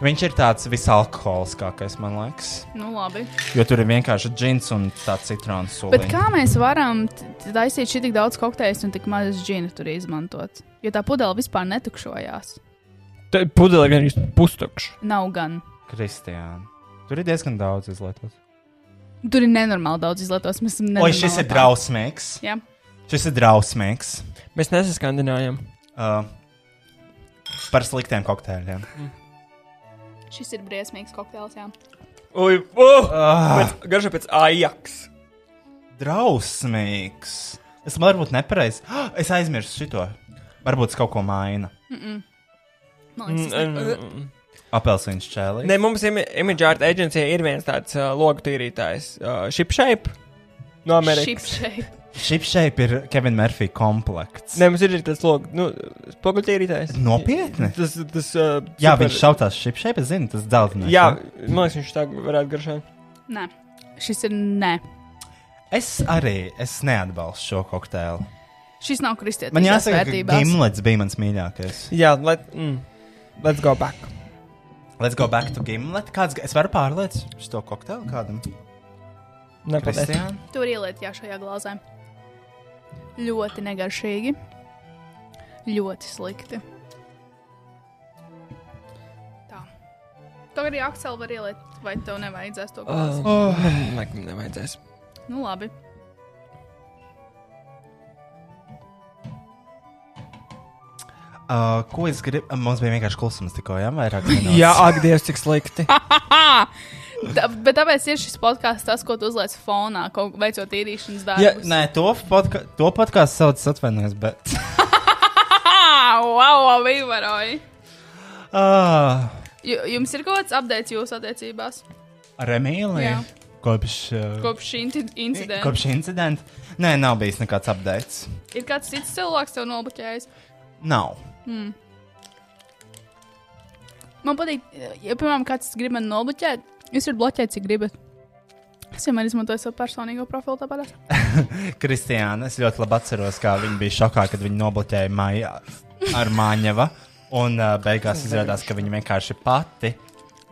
Viņš ir tāds visalkoholiskākais, man liekas. Nu, labi. Jo tur ir vienkārši džins un tāds citrons Bet sūkļs. kā mēs varam taisīt šī tik daudz kokteļus un tik maz džina tur izmantot? Jo tā pudele vispār netukšojās. Pudele gan ir pustukša. Nav gan. Kristiāna. Tur ir diezgan daudz izlietots. Tur ir nenormāli daudz izlietots. Mēs esam Oi, šis ir nenormāli drausmīgs. Jā. Šis ir drausmīgs. Mēs nesaskandinājām. Uh, par sliktiem kokteļiem. Šis ir briesmīgs kokteils. Jā. Ui, uh, Ah. pēc, garšo pēc Ajax. Drausmīgs. Es varbūt nepareizi. Es aizmirsu šito. Varbūt tas kaut ko maina. Man liekas, tas ne... Apelsīns čēlī. Ne, mums imi- Image Art aģentūrā ir viens tāds uh, logu tīrītājs, uh, Shipshape no Amerikas. Šip shape. Šipšēp ir Kevina Murphy komplekts. Nē, mums ir tas logs, nu, spoguļķīrītājs. Nopietni? Tas, tas, uh, Jā, super- viņš šautās šipšēp, es zinu, tas dzeltenais. Jā, ne? man liekas, viņš tā varētu garšot. Nē, šis ir nē. Es arī es neatbalstu šo kokteili. Šis nav kristietis. Man jāsaka, ka Gimlets bija mans mīļākais. Jā, let, mm, let's go back. Let's go back to Gimlet. Kāds, es varu pārliec šo kokteili kādam? Nepaldies. Kristiāna? Tur ieliet, jā, šajā glāzē. Ļoti negaršīgi. Ļoti slikti. Tā. To arī Aksel var ieliet, vai tev nevajadzēs to glāzi? Oh, Laikam nevajadzēs. Nu, labi. Uh, ko es gribu? Mums bija vienkārši klusums tikko, jā, vairāk minūtes. Jā, ak, Dievs, cik slikti. Tā, bet tāpēc ir šis podkāsts, tas, ko tu uzliec fonā, kaut veicot īrīšanas Ja, darbus. nē, to, podka to podkāstu sauc atvainojos, bet. wow, wow, Vivaroji! uh, Ju- Jums ir kaut kāds updates jūsu attiecībās ar Emīliju? Jā. Kopš, uh, kopš šī inci- incidenta? kopš incidenta? Nē, nav bijis nekāds updates. Ir kāds cits cilvēks tev nobloķējis? Nav. Hmm. Man patīk, ja, piemēram, kāds grib mani nobloķēt, jūs varat bloķēt, cik gribat. Es vienmēr izmantoju savu personīgo profilu tāpat. Kristiāna, es ļoti labi atceros, kā viņa bija šokā, kad viņa nobloķēja Maiju ar Māņeva. Un uh, beigās izrādās, ka viņa vienkārši pati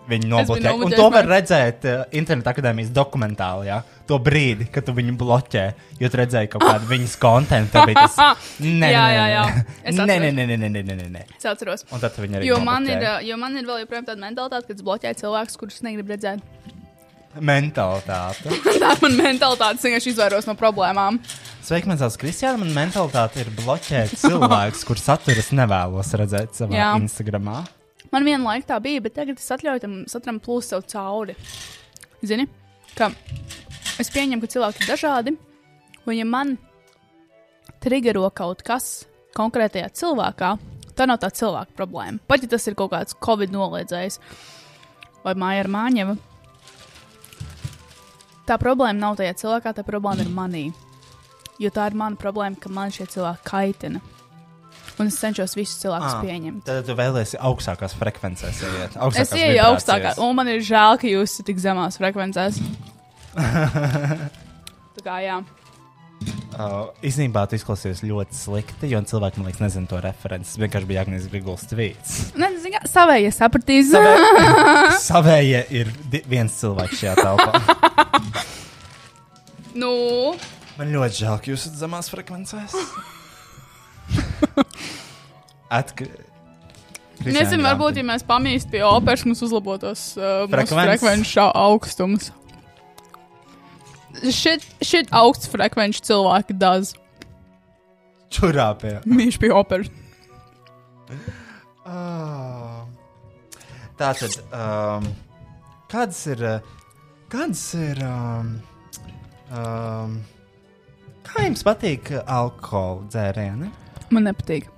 viņu nobloķēja. Un to var redzēt uh, Interneta akadēmijas dokumentālijā. To brīdi, kad tu viņu bloķē, jo tu redzēji kaut kādu viņas kontekstu. Tas. Nē, Jā, jā, jā. nē, nē, nē, nē, nē, nē, nē, nē. Es atceros. Un tad viņi arī Jo man, ir, jo man ir vēl joprojām tāda mentalitāte, ka es bloķēju cilvēkus, kurus negribu redzēt. Mentalitāte. Tā ir mana mentalitāte, vienkārši izvairos no problēmām. Sveiki, man sauc Kristiāna. Man mentalitāte ir bloķēt cilvēkus, kurus saturu es nevēlos redzēt savā Jā. Man viena laika tā bija, bet tagad es atļauju tam saturam plūst sev cauri. Zini, ka es pieņemu, ka cilvēki ir dažādi, un ja man triggero kaut kas konkrētajā cilvēkā, tā nav tā cilvēka problēma. Pat ja tas ir kaut kāds covid noliedzējs vai māja ar māņevu, tā problēma nav tajā cilvēkā, tā problēma ir manī. Jo tā ir mana problēma, ka man šie cilvēki kaitina. Un es cenšos visus cilvēkus Ah, pieņemt. Tad tu vēlēsies augstākās frekvencēs. Iet, Es augstākās ieju vibrācijās. augstākā, un man ir žēl, ka jūs esat tik zemās frekvencēs. Tā kā jā. Uh, Īsnībā tu izklausies ļoti slikti, jo cilvēki man liekas, nezina to referenci. Tas vienkārši bija Agnēs Grigls tvīts. Nē, zini, kā, savējie sapratīs. Savējie ir viens cilvēks šajā telpā. nu, Man ļoti žēl, ka jūs esat zemās frekvencēs. Atkri... nezinu, varbūt, ja mēs pamīst pie operas, mums uzlabotos uh, frekvenču augstums. Šit, šit augsts frekvenču cilvēki daz. Čurā pie. Mīļš pie operas. Oh. Tā tad, um, kādas ir, uh, kādas ir, um, um, kā jums patīk alkohola dzērieni? Man nepatīk.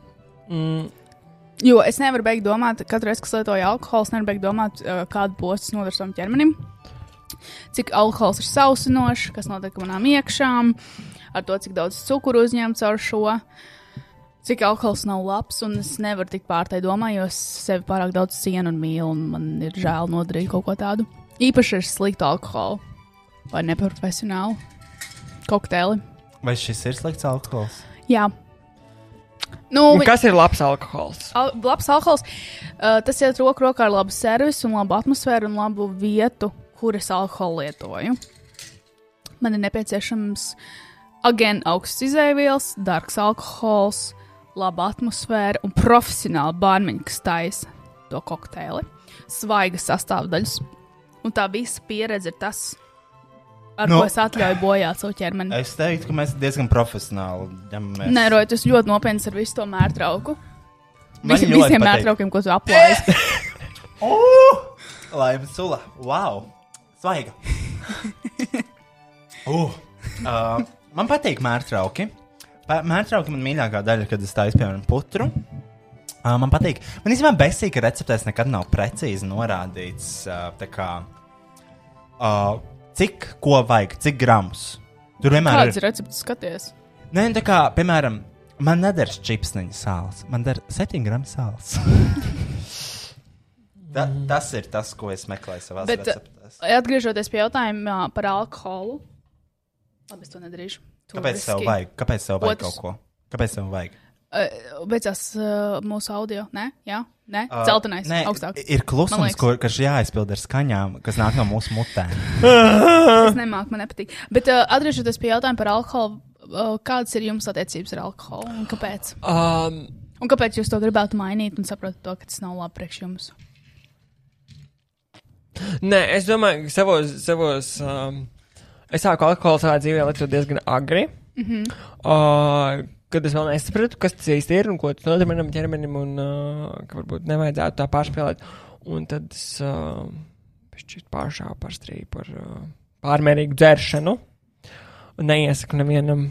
Mm, Jo es nevaru beigt domāt, katru reizi, kad lietoju alkoholu, es nevaru beigt domāt, kādu posmu nodara savam ķermenim. Cik alkohols ir sausinošs, kas notiek manām iekšām, ar to, cik daudz cukuru uzņemts ar šo. Cik alkohols nav labs, un es nevaru tikt pār tai domā, jo es sevi pārāk daudz cienu un mīlu, un man ir žēl nodarīt kaut ko tādu. Īpaši ar sliktu alkoholu vai neprofesionālu kokteili. Vai šis ir slikts alkohols? Jā. Nu, un kas ir labs alkohols? Al labs alkohols, uh, tas iet roku rokā ar labu servisu, un labu atmosfēru un labu vietu, kur es alkoholu lietoju. Man ir nepieciešams again augsts izēvielas, dārgs alkohols, laba atmosfēra un profesionāli bārmeņi, kas taisa to kokteili. Svaigas sastāvdaļas. Un tā visa pieredze ir tas, ar Nu. no. ko es atļauju bojāt savu ķermeni. Es teiktu, ka mēs diezgan profesionāli ņemamies. Nē, Roja, tas ļoti nopietns ar visu to mērtrauku. Ļoti visiem mērtraukiem, ko tu aplāji. Oh! Laima sula! Wow! Svaiga! uh, uh, man patīk mērtrauki. Mērtrauki man mīļākā daļa, kad es taisu, piemēram, putru. Uh, man patīk. Man īstenībā besīk, ka receptēs nekad nav precīzi norādīts, uh, kā, uh, cik ko vajag, cik gramus. Tur vienmēr Kādas ir. receptes skaties? Nē, tā kā, piemēram, man nedara čipsniņa sāls, man dara 7 gramu sāls. Ta, tas ir tas, ko es meklēju savā Bet, receptēs. atgriežoties pie jautājuma par alkoholu, labi, es to nedarīšu. To Kāpēc tev vajag? Kāpēc tev vajag Otrs. kaut ko? Kāpēc tev vajag? Uh, beidzās uh, mūsu audio. Nē, jā, nē, Uh, celtenais, nē, augstāk. Ir klusums, kur, kas jāaizpild ar skaņām, kas nāk no mūsu mutēm. Es nemāku, man nepatīk. Bet uh, atgriežoties pie jautājuma par alkoholu, uh, kādas ir jums attiecības ar alkoholu un kāpēc? Um, Un kāpēc jūs to gribētu mainīt un saprotat to, ka tas nav labi priekš jums? Nē, es domāju, ka savos, savos um, es sāku alkoholu savā dzīvē lietot diezgan agri. Mm -hmm. Uh, kad es vēl nesapratu, kas tas īsti ir un ko tas nozīmē manam ķermenim, un uh, ka varbūt nevajadzētu tā pārspēlēt. Un tad es uh, pāršāvu par strīpu par uh, pārmērīgu dzeršanu. Neiesaku nevienam.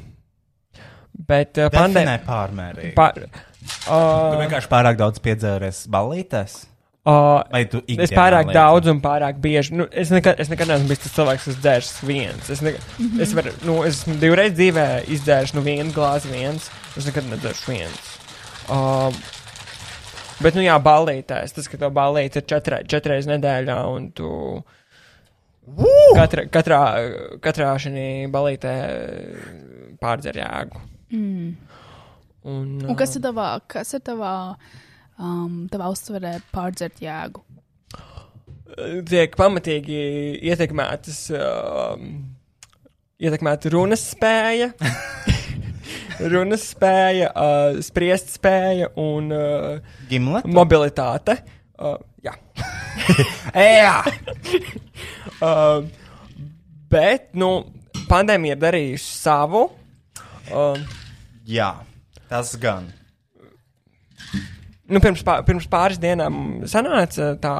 Bet uh, Definē pārmērīgi. Pār, Tu uh, vienkārši pārāk daudz piedzēries ballītēs. Uh, Vai tu Es ikdienā pārāk lieti? daudz un pārāk bieži. Nu, es, nekad, es nekad neesmu bijis tas cilvēks, kas dzērs viens. Es, ne, mm. -hmm. es, var, nu, es esmu divreiz dzīvē izdzēris nu, vienu glāzi viens. Es nekad nedzeršu viens. Um, bet, nu, jā, ballītēs. Tas, ka to ballīt ir četrai, četreiz nedēļā un tu. Katra, katrā, katrā šī balītē pārdzer jēgu. Mm. Un, Un kas ir tavā, kas ir tavā, um, tavā uztverē pārdzert jēgu? tiek pamatīgi ietekmētas, um, ietekmēta runas spēja, runas spēja, uh, spriest spēja un uh, Gimleta? mobilitāte. Uh, jā. Jā! uh, bet, nu, pandēmija ir darījusi savu. Uh, Jā, tas gan. Nu, pirms, pā, pirms pāris dienām sanāca tā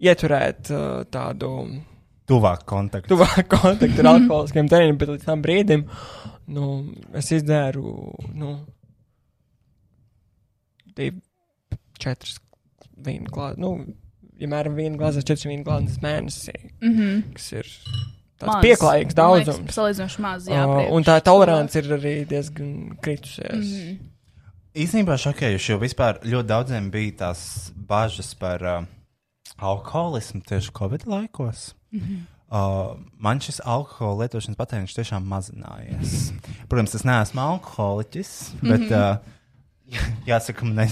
ieturēt uh, tādu Tuvāk kontaktu. tuvāk kontaktu ar alkoholiskiem tēriņiem, bet līdz tam brīdim nu, es izdzēru nu, divu, četras vīnu glāzes. Nu, piemēram, viena glāze, četras vīnu glāzes mēnesī, Mm -hmm. kas ir tāds pieklājīgs daudzums. Salīdzinoši maz, jā. Uh, un tā tolerance ir arī diezgan kritusies. Mhm. Īsnībā šokējuši, jo vispār ļoti daudziem bija tās bažas par uh, alkoholismu tieši Covid laikos. Mhm. Uh, man šis alkohola lietošanas patēriņš tiešām mazinājies. Protams, es neesmu alkoholiķis, bet Mhm. uh, jāsaka, manai,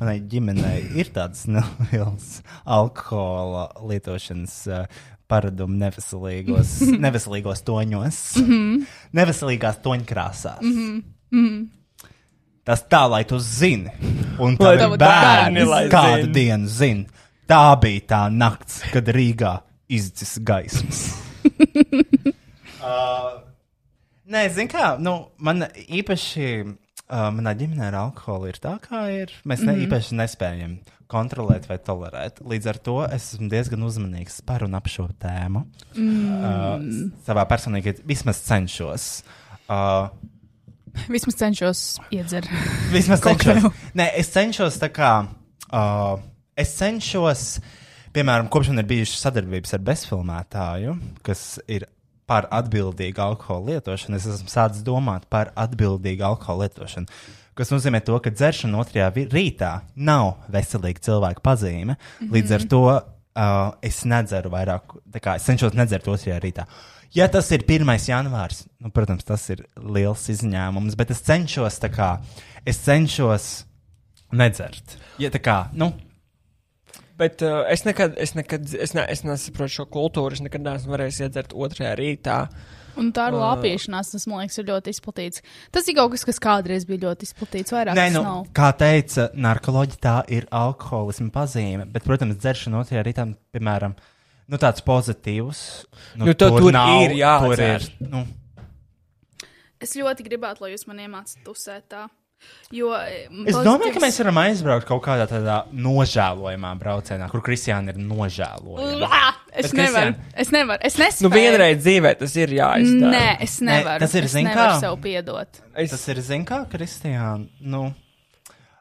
manai ģimenei ir tāds neliels alkohola lietošanas uh, paradumi neveselīgos, neveselīgos toņos, Mhm. neveselīgās toņkrāsās. Mhm. Mhm. Tas tā, lai tu zini, un tavi tavi bērni bērni, kādu dienu zina. Tā bija tā nakts, kad Rīgā izdzis gaismas. uh, nē, zini kā, nu, man īpaši, uh, manā ģimenē ar alkoholu ir tā, kā ir. Mēs ne, Mhm. īpaši nespējam kontrolēt vai tolerēt. Līdz ar to es esmu diezgan uzmanīgs par un ap šo tēmu. Mm. Uh, savā personīgi vismaz cenšos. Uh, Vismaz cenšos iedzert. Vismaz cenšos. Nē, es cenšos tā kā. Uh, es cenšos, piemēram, kopš man ir bijušas sadarbības ar bezfilmētāju, kas ir par atbildīgu alkohola lietošanu. Es esmu sācis domāt par atbildīgu alkohola lietošanu. Tas nozīmē, to, ka dzeršana otrajā rītā nav veselīga cilvēka pazīme. Mhm. Līdz ar to uh, es nedzeru vairāk, kā es cenšos nedzert otrajā rītā. Ja tas ir 1. janvārs, nu, protams, tas ir liels izņēmums, bet es cenšos, kā, es cenšos nedzert. Ja kā, nu, Bet uh, es nekad, es nekad, es, ne, es nesaprotu šo kultūru. Es nekad neesmu varējis iedzert otrajā rītā. Un tā ir Uh, lāpiešanās, tas, man liekas, ir ļoti izplatīts. Tas ir kaut kas, kas kādreiz bija ļoti izplatīts, vairāk Nē, nu, nav. kā teica narkoloģija, tā ir alkoholisma pazīme. Bet, protams, dzeršana otrajā rītā, piemēram, nu, tāds pozitīvs. Nu, tad tur ir tur jādzer. ir, nu, Es ļoti gribētu, lai jūs man iemācītu tusēt tā. Jo, Es domāju, ka mēs varam aizbraukt kaut kādā tādā nožēlojamā braucienā, kur Kristiāna ir nožēlojama. Es Bet, nevaru. Kristiāna, Es nevaru. Es nespēju. Nu, vienreiz dzīvē tas ir jāizdara. Nē, es Nē, nevaru. tas ir, nevaru kā? sev piedot. Es... Tas ir, zin kā, Kristiāna, nu,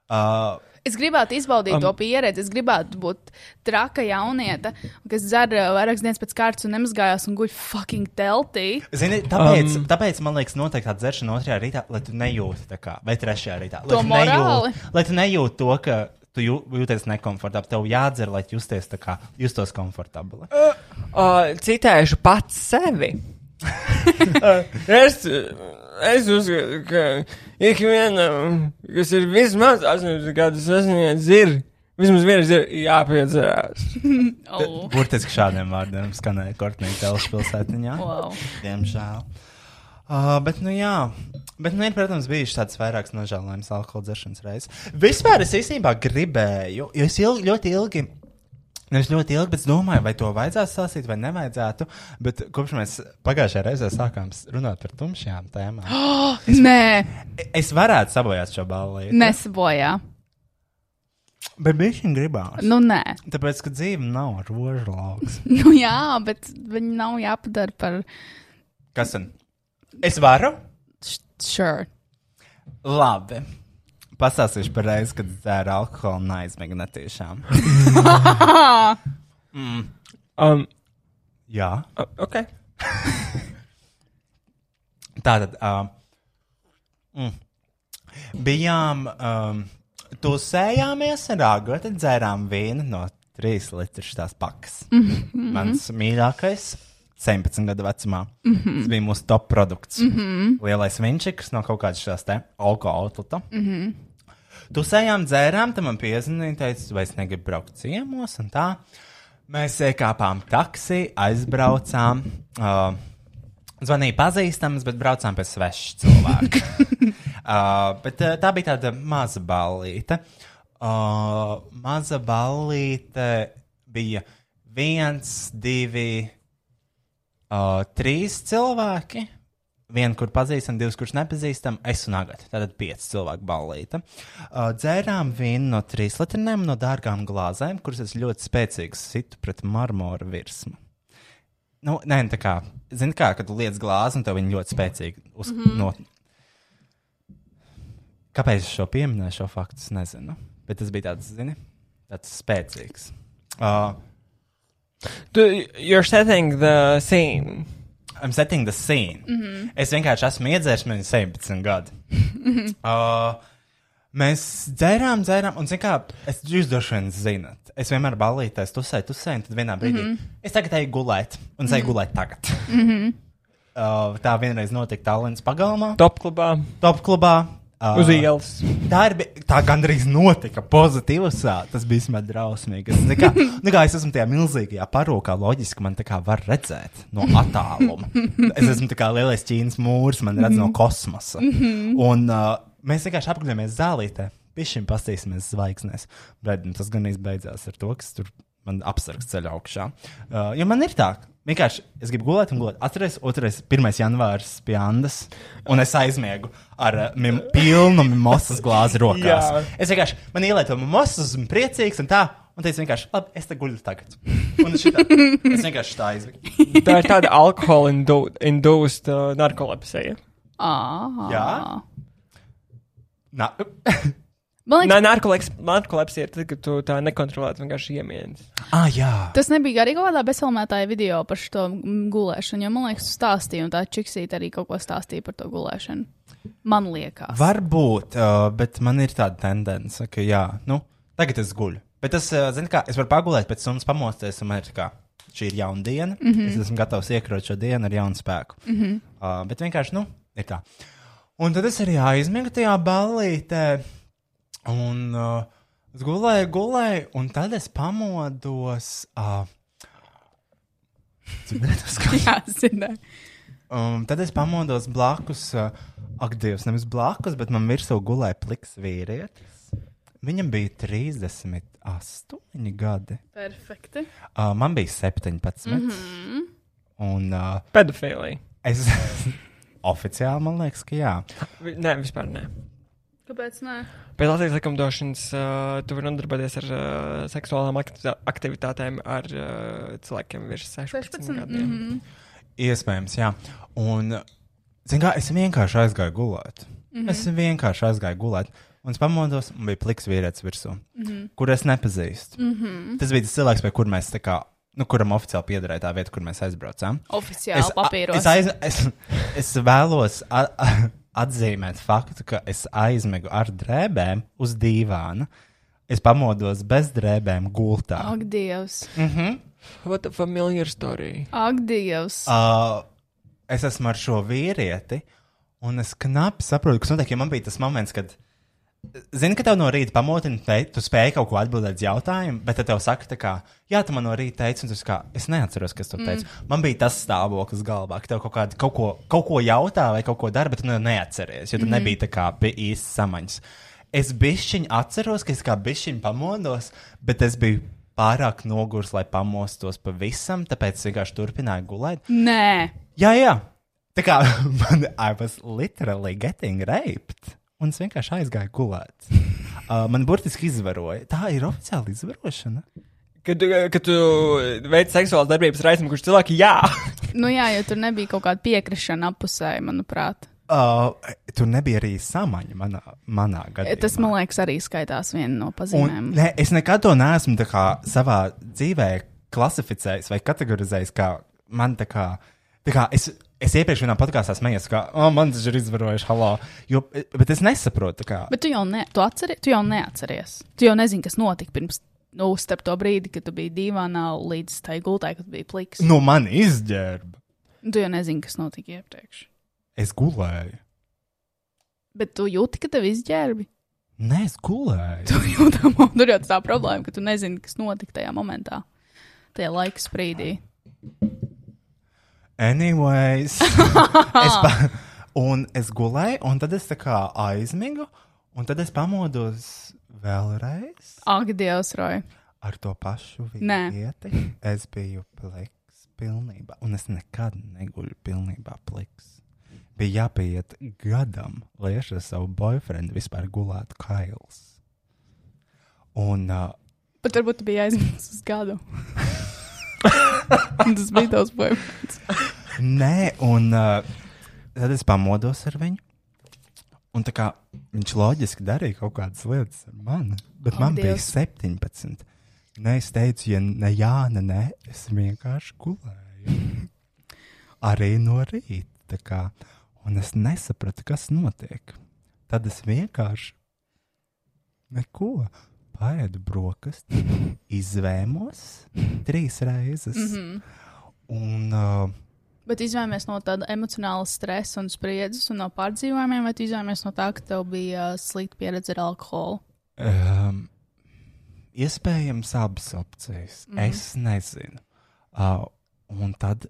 uh, Es gribētu izbaudīt um, to pieredzi. Es gribētu būt traka jaunieta, kas dzer uh, vairākas dienas pēc kārtas un nemazgājās un guļ fucking teltī. Zini, tāpēc, Um. tāpēc man liekas, noteikti tā dzeršana otrajā rītā, lai tu nejūti tā kā, vai trešajā rītā. To Lai tu morāli? nejūti, lai tu nejūti to, ka tu jū, jūties nekomfortabli. Tev jādzer, lai justies tā kā, justos komfortabli. Uh, citēšu pats sevi. uh, es, es uzskatu, ka ikvienam, kas ir vismaz 18 gadus sasniedzis, ir vismaz viens ir jāpiedzerās. Oh. Burtiski šādiem vārdiem skanēja Kortnīga telespilsētiņā. Wow. Diemžēl. Uh, bet, nu jā, bet, nu, ir, protams, bijušas tādas vairākas nožēlojamas alkohola dzeršanas reizes. Vispār es īstenībā gribēju, jo es ilgi, ļoti ilgi. Es ļoti ilgi, bet es domāju, vai to vajadzētu stāstīt, vai nevajadzētu. Bet kopš mēs pagājušajā reizē sākām runāt par tumšajām tēmām, Nē, es varētu sabojāt šo balvu. nesabojā. Bet viņš gribās. Nu, nē. Tāpēc, ka dzīve nav rožu lauks. Nu, jā, bet viņi nav jāpadara par Kas tad? Es varu? sure. Labi. Pastāstīšu par reizi, kad dzēru alkoholu un aizmigu netīšām. Um, Jā. uh, ok. Tātad. Uh, mm, bijām. Um, Tusējāmies ar agatu, dzērām vīnu no 3 litru tās pakas. Mm -hmm. Mans mīļākais. 17 gadu vecumā. Mm -hmm. Tas bija mūsu top produkts. Mm -hmm. Lielais vinčiks no kaut kādas šīs alkohola outleta. Mm -hmm. Tusējām, dzērām, tam man piezīmēja, teica, vai es negribu braukt ciemos un tā. Mēs iekāpām taksī, aizbraucām. Uh, Zvanīja pazīstams, bet braucām pie sveša cilvēka. uh, bet uh, tā bija tāda maza ballīte. Uh, maza ballīte bija viens, divi, uh, trīs cilvēki. Vienu, kur pazīstam, divus, kurus nepazīstam, es un Agatē. Tātad pieci cilvēku ballīte. Uh, dzērām vīnu no trīs litriem, no dārgām glāzēm, kuras es ļoti spēcīgi situ pret marmora virsmu. Nu, nē, tā kā, zini, kā, kad tu liec glāzi, un tev viņa ļoti spēcīgi uz, mm -hmm. no. Kāpēc es šo pieminēju, šo faktu, es nezinu. Bet tas bija tāds, zini, tāds spēcīgs. Uh, Tu, you're setting the scene. I'm setting the scene. Mm -hmm. Es vienkārši esmu iedzēris, man ir 17 gadi. uh, mēs dzērām, dzērām, un, zini, kā, es jūs droši vien zinat, es vienmēr balīties, tusēju, tusēju, un tad vienā brīdī mm -hmm. es tagad eju gulēt, un es eju gulēt tagad. Mm -hmm. uh, tā vienreiz notika Tallinas pagalmā, Top klubā, top klubā. Uh, uz ielas. Tā, ir, tā gandrīz notika pozitīvā. Tas bija smagi drausmīgi. Es, nekā, nekā, es esmu tajā milzīgajā parokā, loģiski man var redzēt no attāluma. Es esmu kā lielais Ķīnas mūrs, man redz no kosmosa. Un uh, mēs vienkārši apguļamies zālītē. Pišķiņ pastīsimies zvaigznēs. Bet nu, tas gan izbeidzās ar to, kas tur man apsargs ceļā augšā. Uh, jo man ir tā, vienkārši es gribu gulēt un gulēt. Atceries, 2. janvārs pie Andas, un es aizmiegu ar uh, mim, pilnu mimosas glāzi rokās. Jā. es vienkārši, man ielēju to mimosas, esmu priecīgs un tā. Un teicu, vienkārši, labi, es te guļu tagad. Un šitā, es vienkārši tā aizmiegu. Tā ir tāda alkohola indu, induced uh, narkolepsija. Ah. Jā? Nā, Man liekas, narkolepsija ir tad, kad tu tā nekontrolēti vienkārši iemienis. ah, jā. tas nebija arī kaut kādā bezsalmētāja video par šo gulēšanu, jo man liekas, tu stāstīji, un tā čiksīte arī kaut ko stāstīja par to gulēšanu. Man liekas. Varbūt, uh, bet man ir tāda tendence, ka jā, nu, tagad es guļu. Bet es, uh, zinu, kā es varu pagulēt, pēc tam pamosties, un man ir tā kā šī ir jauna diena. Mm -hmm. Es esmu gatavs iekrot šo dienu ar jaunu spēku. Mm -hmm. uh, bet vienkārši, nu, ir tā. Un tad es arī aizmiegu tajā ballītē, un uh, es gulēju, gulēju, un tad es pamodos. Uh, tas kā Jā, zinu. Um, tad es pamodos blakus, uh, ak, Dievs, nevis blakus, bet man virsū gulēja pliks vīrietis. Viņam bija 38 gadi. Perfekti. Uh, man bija 17. Mm -hmm. Un uh, Pedofīlija. es oficiāli man liekas, ka jā. Vi- Nē, vispār nē. Kāpēc nē? Pēc Latvijas likumdošanas uh, tu vari nodarboties ar uh, seksuālām akti- aktivitātēm ar uh, cilvēkiem virs 16, 16, 16 gadiem. Mm -hmm. Iespējams, jā. Un, zin kā, es vienkārši aizgāju gulēt. Mm -hmm. Es vienkārši aizgāju gulēt. un es pamodos, un bija pliks vīrietis virsū, mm. -hmm. kur es nepazīstu. Mm -hmm. Tas bija tas cilvēks, pie kura mēs tā kā, nu, kuram oficiāli piederēja tā vieta, kur mēs aizbraucām. Oficiāli Es, a- papīros. es, aiz, es, es vēlos a, a, atzīmēt faktu, ka es aizmigu ar drēbēm uz dīvāna. Es pamodos bez drēbēm gultā. Ak, Dievs! What a familiar story. Ak, Dievs! Uh, es esmu ar šo vīrieti, un es knapi saprotu, kas notiek. Jo man bija tas moments, kad. Zini, ka tev no rīta pamotina, te, tu spēj kaut ko atbildēt uz jautājumu, bet tad tev saka, kā, jā, tu man no rīta teici, un tu kā, es neatceros, kas tur teica. Mm. Man bija tas stāvoklis galvā, ka tev kaut, kādi, kaut, ko, kaut ko jautā vai kaut ko dara, bet tu ne- neatceries, jo tu mm nebija tā kā pie īstas samaņas. Es bišķiņi atceros, ka es kā bišķiņi pamodos, bet es biju pārāk nogurs, lai pamostos pavisam, tāpēc es vienkārši turpināju gulēt. Nē! Jā, jā. Tā kā man I was literally getting raped. Un es vienkārši aizgāju gulēt. Uh, man burtiski izvaroja. Tā ir oficiāla izvarošana. Kad, tu- kad tu veic seksuālas darbības ar aizmukušu cilvēku, jā. Nu jā, jo tur nebija kaut kāda piekrišana apusē, manuprāt. Uh, tur nebija arī samaņa manā, manā gadījumā. Tas, man liekas, arī skaitās viena no Un, pazīmēm. ne, es nekad to neesmu tā kā, savā dzīvē klasificējis vai kategorizējis. Kā man tā kā, tā kā es, es iepriekš vienā podkāstā smējos, ka oh, man tas ir izvarojuši, halā. Jo, bet es nesaprotu, kā. Bet tu jau, ne, tu atceri, tu jau neatceries. Tu jau nezini, kas notika pirms. Nu, starp to brīdi, kad tu biji dīvainā līdz tai gultai, kad bija pliks. Nu, man izģērba. Tu jau nezini, kas notika iepriekš. Es gulēju. Bet tu jūti, ka tev izģērbi. Nē, es gulēju. Tu jūti, tur jau tā problēma, ka tu nezini, kas notika tajā momentā, tajā laika sprīdī. Anyways, es pa, un es gulēju, un tad es tā kā aizmigu, un tad es pamodos vēlreiz Ak, Dievs, Roja. ar to pašu Nē. vieti. Es biju pliks pilnībā, un es nekad neguļu pilnībā pliks. Bija jāpiet gadam, lai es ar savu boyfriendu vispār gulētu kails. Un uh, Bet varbūt tu biji aizmirsis uz gadu. Tas bija tavs boyfriends. Nē, un uh, tad es pamodos ar viņu. Un tā kā viņš loģiski darīja kaut kādas lietas ar mani, bet Ak, man bija Dievs. 17. Nē, es teicu, ja ne jā, ne nē, es vienkārši gulēju. Arī no rīta. Kā, un es nesapratu, kas notiek. Tad es vienkārši neko pēdu brokastu, izvēmos trīs reizes. Mm -hmm. Un uh, Bet izvēlēties no tāda emocionāla stresa un spriedzes un no pārdzīvojumiem, vai izvēlēties no tā, ka tev bija uh, slikta pieredze ar alkoholu? Um, iespējams, abas opcijas. Mm. Es nezinu. Uh, un tad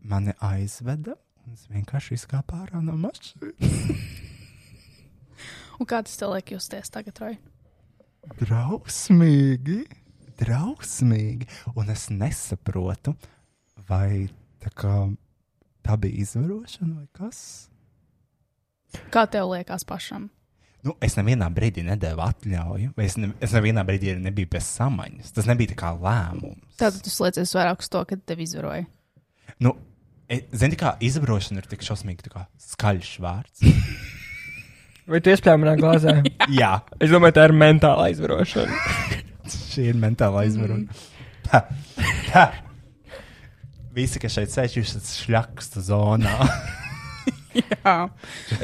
mani aizveda, un es vienkārši izkāpu ārā no mašīnas. Un kā tas tev liek justies tagad, Roja? Drausmīgi, drausmīgi. Un es nesaprotu, vai tā, kā, tā bija izvarošana vai kas. Kā tev liekas pašam? Nu, es nevienā brīdī nedevu atļauju, vai es, ne, es nevienā brīdī nebiju bez samaņas. Tas nebija tā kā lēmums. Tātad tu slēdzies vairāk uz to, ka tev izvaroja. Nu, e, Zini, kā izvarošana ir tik šausmīgi tā kā skaļš vārds. Vai tu iespējams manā glāzē? Jā, es domāju, tā ir mentāla aizvarošana. šī ir mentāla izvarošana. Tā, tā. Visi, kas šeit sēž, jūs esat šļakstu zonā. Jā.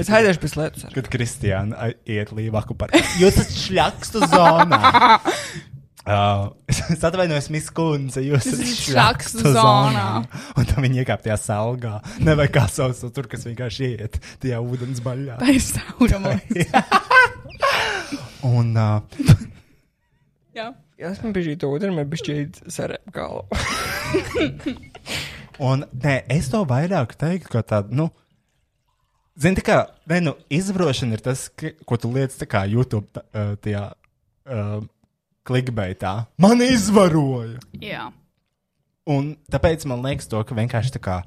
Es aiziešu pēc lietas. Kad Kristiāna iet līvāku par. Jūs esat šļakstu zonā. Uh, es atvainojos, Miss Kunze, jūs esat šļakstu zonā. Un tad viņi iekāp tajā salgā. Nevai kā sauc to tur, kas vienkārši iet tajā ūdens baļā. Tā ir saurama. Un uh, Jā. Ja esmu bijis to ūdeni, man bija šķiet sarēp galvu. Un, nē, es to vairāk teiktu, ka tāda, nu, zini, tā kā, nē, nu, izvarošana ir tas, ka, ko tu liec tā kā YouTube tā, uh, tajā uh, klikbeitā. Man izvaroja! Jā. Un tāpēc man liekas to, ka vienkārši tā kā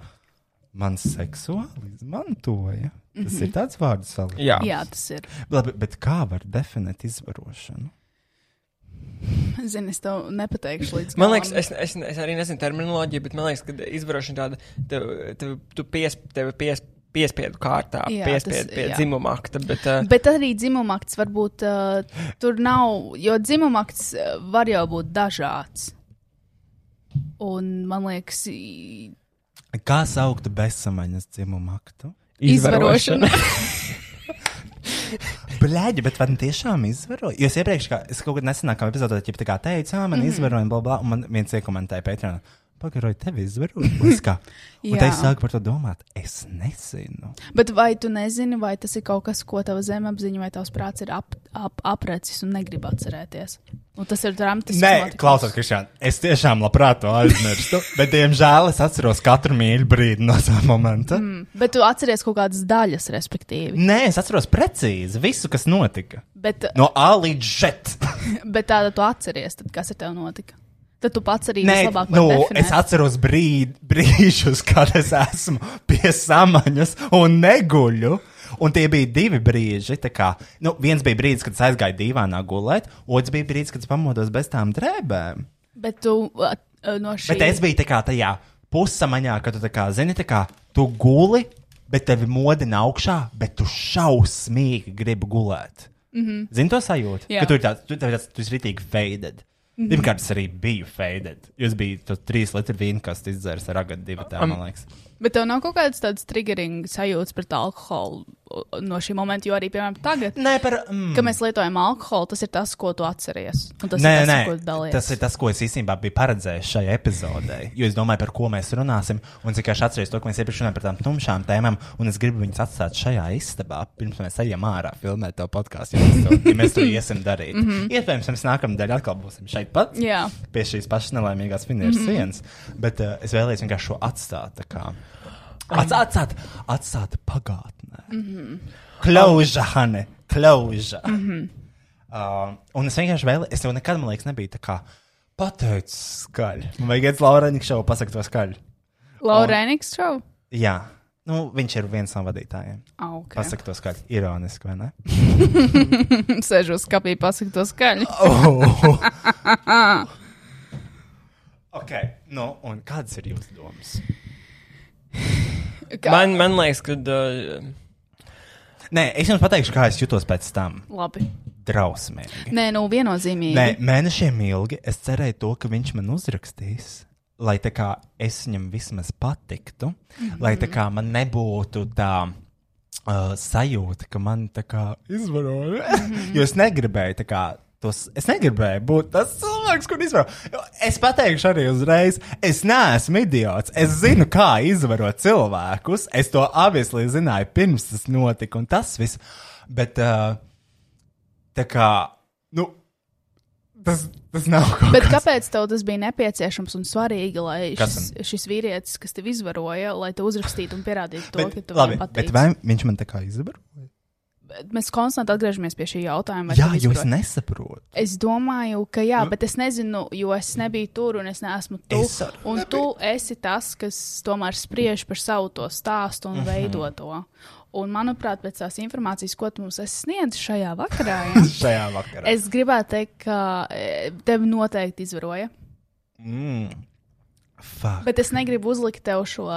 man seksuāli izmantoja. Tas mm -hmm. ir tāds vārds salīdzinājums. Jā. Jā, tas ir. Labi, bet kā var definēt izvarošanu? Zini, es tev nepateikšu līdz Man galam. liekas, es, es, es arī nezinu terminoloģiju, bet man liekas, ka izvarošana tāda, tev, tev, tu pies, tev pies, piespiedu kārtā, Jā, piespiedu tas- pie jā. dzimuma akta. Bet, uh, Bet arī dzimumakts varbūt uh, tur nav, jo dzimumakts uh, var jau būt dažāds. Un man liekas, i- Kā saukt bezsamaņas dzimumu aktu? izvarošana. Blēģi, bet vai tiešām izvaroja? Jo es iepriekš, kā, es kaut kad nesenākā epizodē, ja tā kā teicu, ah, man mm. -hmm. izvaroja, bla, bla, un man viens iekomentēja Patreon. Pagaroju, tevi izvaroja. Un te es sāku par to domāt. Es nezinu. Bet vai tu nezini, vai tas ir kaut kas, ko tava zemapziņa vai tavs prāts ir ap, ap, aprecis un negrib atcerēties? Un tas ir dramatisks. Nē, notikums. klausos, Kristiāna. Es tiešām labprāt to aizmirstu. bet, diemžēl, es atceros katru mīļu brīdi no tā momenta. Mm, bet tu atceries kaut kādas daļas, respektīvi. Nē, es atceros precīzi visu, kas notika. Bet, No A līdz Z. bet tāda tu atceries, tad kas ar tevi notika? Tad tu pats arī Nē, vislabāk nu, definēt. es atceros brīd, brīžus, kad es esmu pie samaņas un neguļu. Un tie bija divi brīži. Kā, nu, viens bija brīdis, kad es aizgāju dīvainā gulēt, otrs bija brīdis, kad es pamodos bez tām drēbēm. Bet tu uh, no šī. Bet es biju kā tajā pussamaņā, kad tu tā kā, zini, kā tu guli, bet tevi modina augšā, bet tu šausmīgi gribi gulēt. Mm -hmm. Zini to sajūtu? Jā. Ka tu, ir tāds, tu, tāds, tu esi rītīgi faded. Mm -hmm. Pirmkārt, es arī biju faded. Jūs bijat to trīs litru vīnu, kas izdzērs ar agatu divu tā, Am- man liekas. Bet tev nav kaut kādas tādas triggering sajūtas pret alkoholu no šī momenta, jo arī, piemēram, tagad, Nē, par. Mm. kad mēs lietojam alkoholu, tas ir tas, ko tu atceries. Tas Nē, ir tas, nē, ko dalies. tas ir tas, ko es īstenībā biju paredzējis šai epizodē. Jo es domāju, par ko mēs runāsim. Un es vienkārši atceros to, ka mēs iepriekš runājām par tām tumšām tēmām. Un es gribu viņus atstāt šajā istabā, pirms mēs ejam ārā filmēt to podkāstu. Ja, ja mēs to iesim darīt. mm -hmm. Iespējams, mēs nākamā daļā atkal būsim šeit pat. Jā. Pie šīs pašas nelaimīgās finiešu mm. -hmm. sienas. Bet uh, es vēlējos vienkārši šo atstāt. tā kā. Atstāt, atstāt, pagātnē. Mm -hmm. Klauža, Hane, klauža. Mm -hmm. Uh, un es vienkārši vēlējos, es jau nekad, man liekas, nebiju tā kā pateicis skaļi. Man vajag iet Laurēniku šovu pasakt to skaļi. Laura Eniks šovu? Jā, nu, viņš ir viens no vadītājiem. Ah, ok. Pasakt to skaļi. Ironiski, vai ne? Sēžos skapī, pasaku to skaļi. Oh. ok, nu, un kādas ir jūsu domas? Man, man liekas, ka. Uh, Nē, es jums pateikšu, kā es jutos pēc tam. Labi. Drausmīgi. Nē, nu viennozīmīgi. Nē, mēnešiem ilgi es cerēju to, ka viņš man uzrakstīs. Lai tā kā es viņam vismaz patiktu, mm. -hmm. lai tā kā man nebūtu tā uh, sajūta, ka man tā kā izvaroja. Mm. -hmm. jo es negribēju tā kā. Tos, es negribēju būt tas cilvēks, kurš izvaro. Jo Es pateikšu arī uzreiz, es neesmu idiots. Es zinu, kā izvarot cilvēkus. Es to avislī zināju pirms tas notika, un tas viss. Bet uh, tā kā, nu, tas, tas nav kaut Bet kas. kāpēc tev tas bija nepieciešams un svarīgi, lai šis, šis vīrietis, kas tev izvaroja, lai te uzrakstītu un pierādītu to, Bet, ka tu labi, viņam bet vai viņš man tā kā izvaroja? Mēs konstanti atgriežamies pie šī jautājuma. Jā, jo es nesaprotu. Es domāju, ka jā, bet es nezinu, jo es nebiju tur un es neesmu tu. Es un tu esi tas, kas tomēr spriež par savu to stāstu un Mhm. veido to. Un, manuprāt, pēc tās informācijas, ko tu mums esi sniedzis šajā vakarā, jā, Šajā vakarā. es gribētu teikt, ka e, tevi noteikti izvaroja. Mm. Fuck. Bet es negribu uzlikt tev šo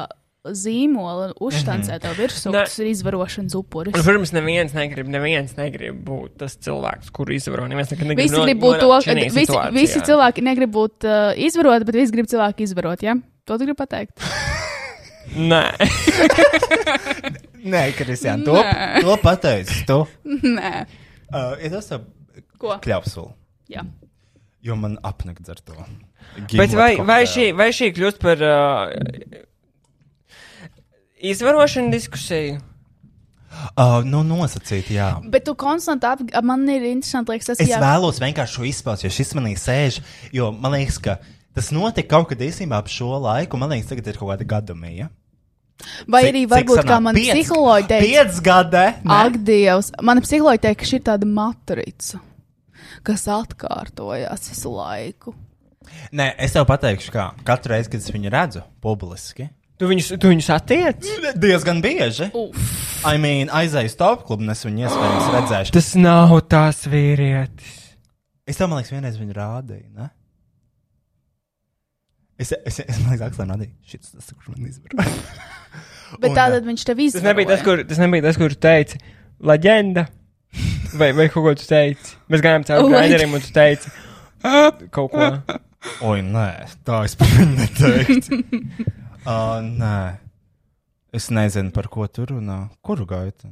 zīmolu, uzštancēt tev virsū, Nē. ka tas ir izvarošanas upuris. Un, protams, neviens negrib, neviens negrib būt tas cilvēks, kuru izvaro. Neviens nekad negrib Visi grib būt to, ka visi, visi cilvēki negrib būt uh, izvaroti, bet visi grib cilvēku izvarot. Ja? To tu gribi pateikt? Nē, Nē, Kristiāna, to, Nē. to pateici. Tu. Nē, Uh, ir tas ko? kļavsula. Jā. Jo man apnakt ar to. bet vai, vai, šī, vai šī kļūst par uh, izvarošanu diskusiju? Uh, nu, nosacīt, jā. Bet tu konstanti ap... man ir interesanti, liekas, tas Es jā. vēlos vienkārši šo izpaust, jo šis manī sēž. Jo man liekas, ka tas notika kaut kad īstenībā ap šo laiku. Man liekas, tagad ir kaut kāda gadamija. Vai Cik- arī cik varbūt kā sanāk? man Piec- psiholoģi teica, Piec gadi! ne? ak, Dievs, mana psiholoģi teica, ka šī ir tāda matrica, kas atkārtojas visu laiku. Nē, es tev pateikšu, kā katru reizi, kad es viņu redzu publiski. Tu viņus, tu viņus attiec? Diezgan bieži. Uf. I mean, aizēju stop klubu, un es viņu iespējams redzēšu. Tas nav tās vīrietis. Es tev, man liekas, vienreiz viņu rādīju, ne? Es, es, es man liekas, Akselēm rādīju, šis tas, kurš man izvaroja. Bet Un, tātad viņš tev Tas izdarīja. nebija tas, kur, tas nebija tas, kur tu teici, leģenda. Vai, vai kaut ko tu teici? Mēs gājām cauri Leģenda. graideriem, un tu teici kaut ko. Oi, nē, tā es viņu neteiktu. uh, nē, es nezinu, par ko tur runā. Kuru gaitu?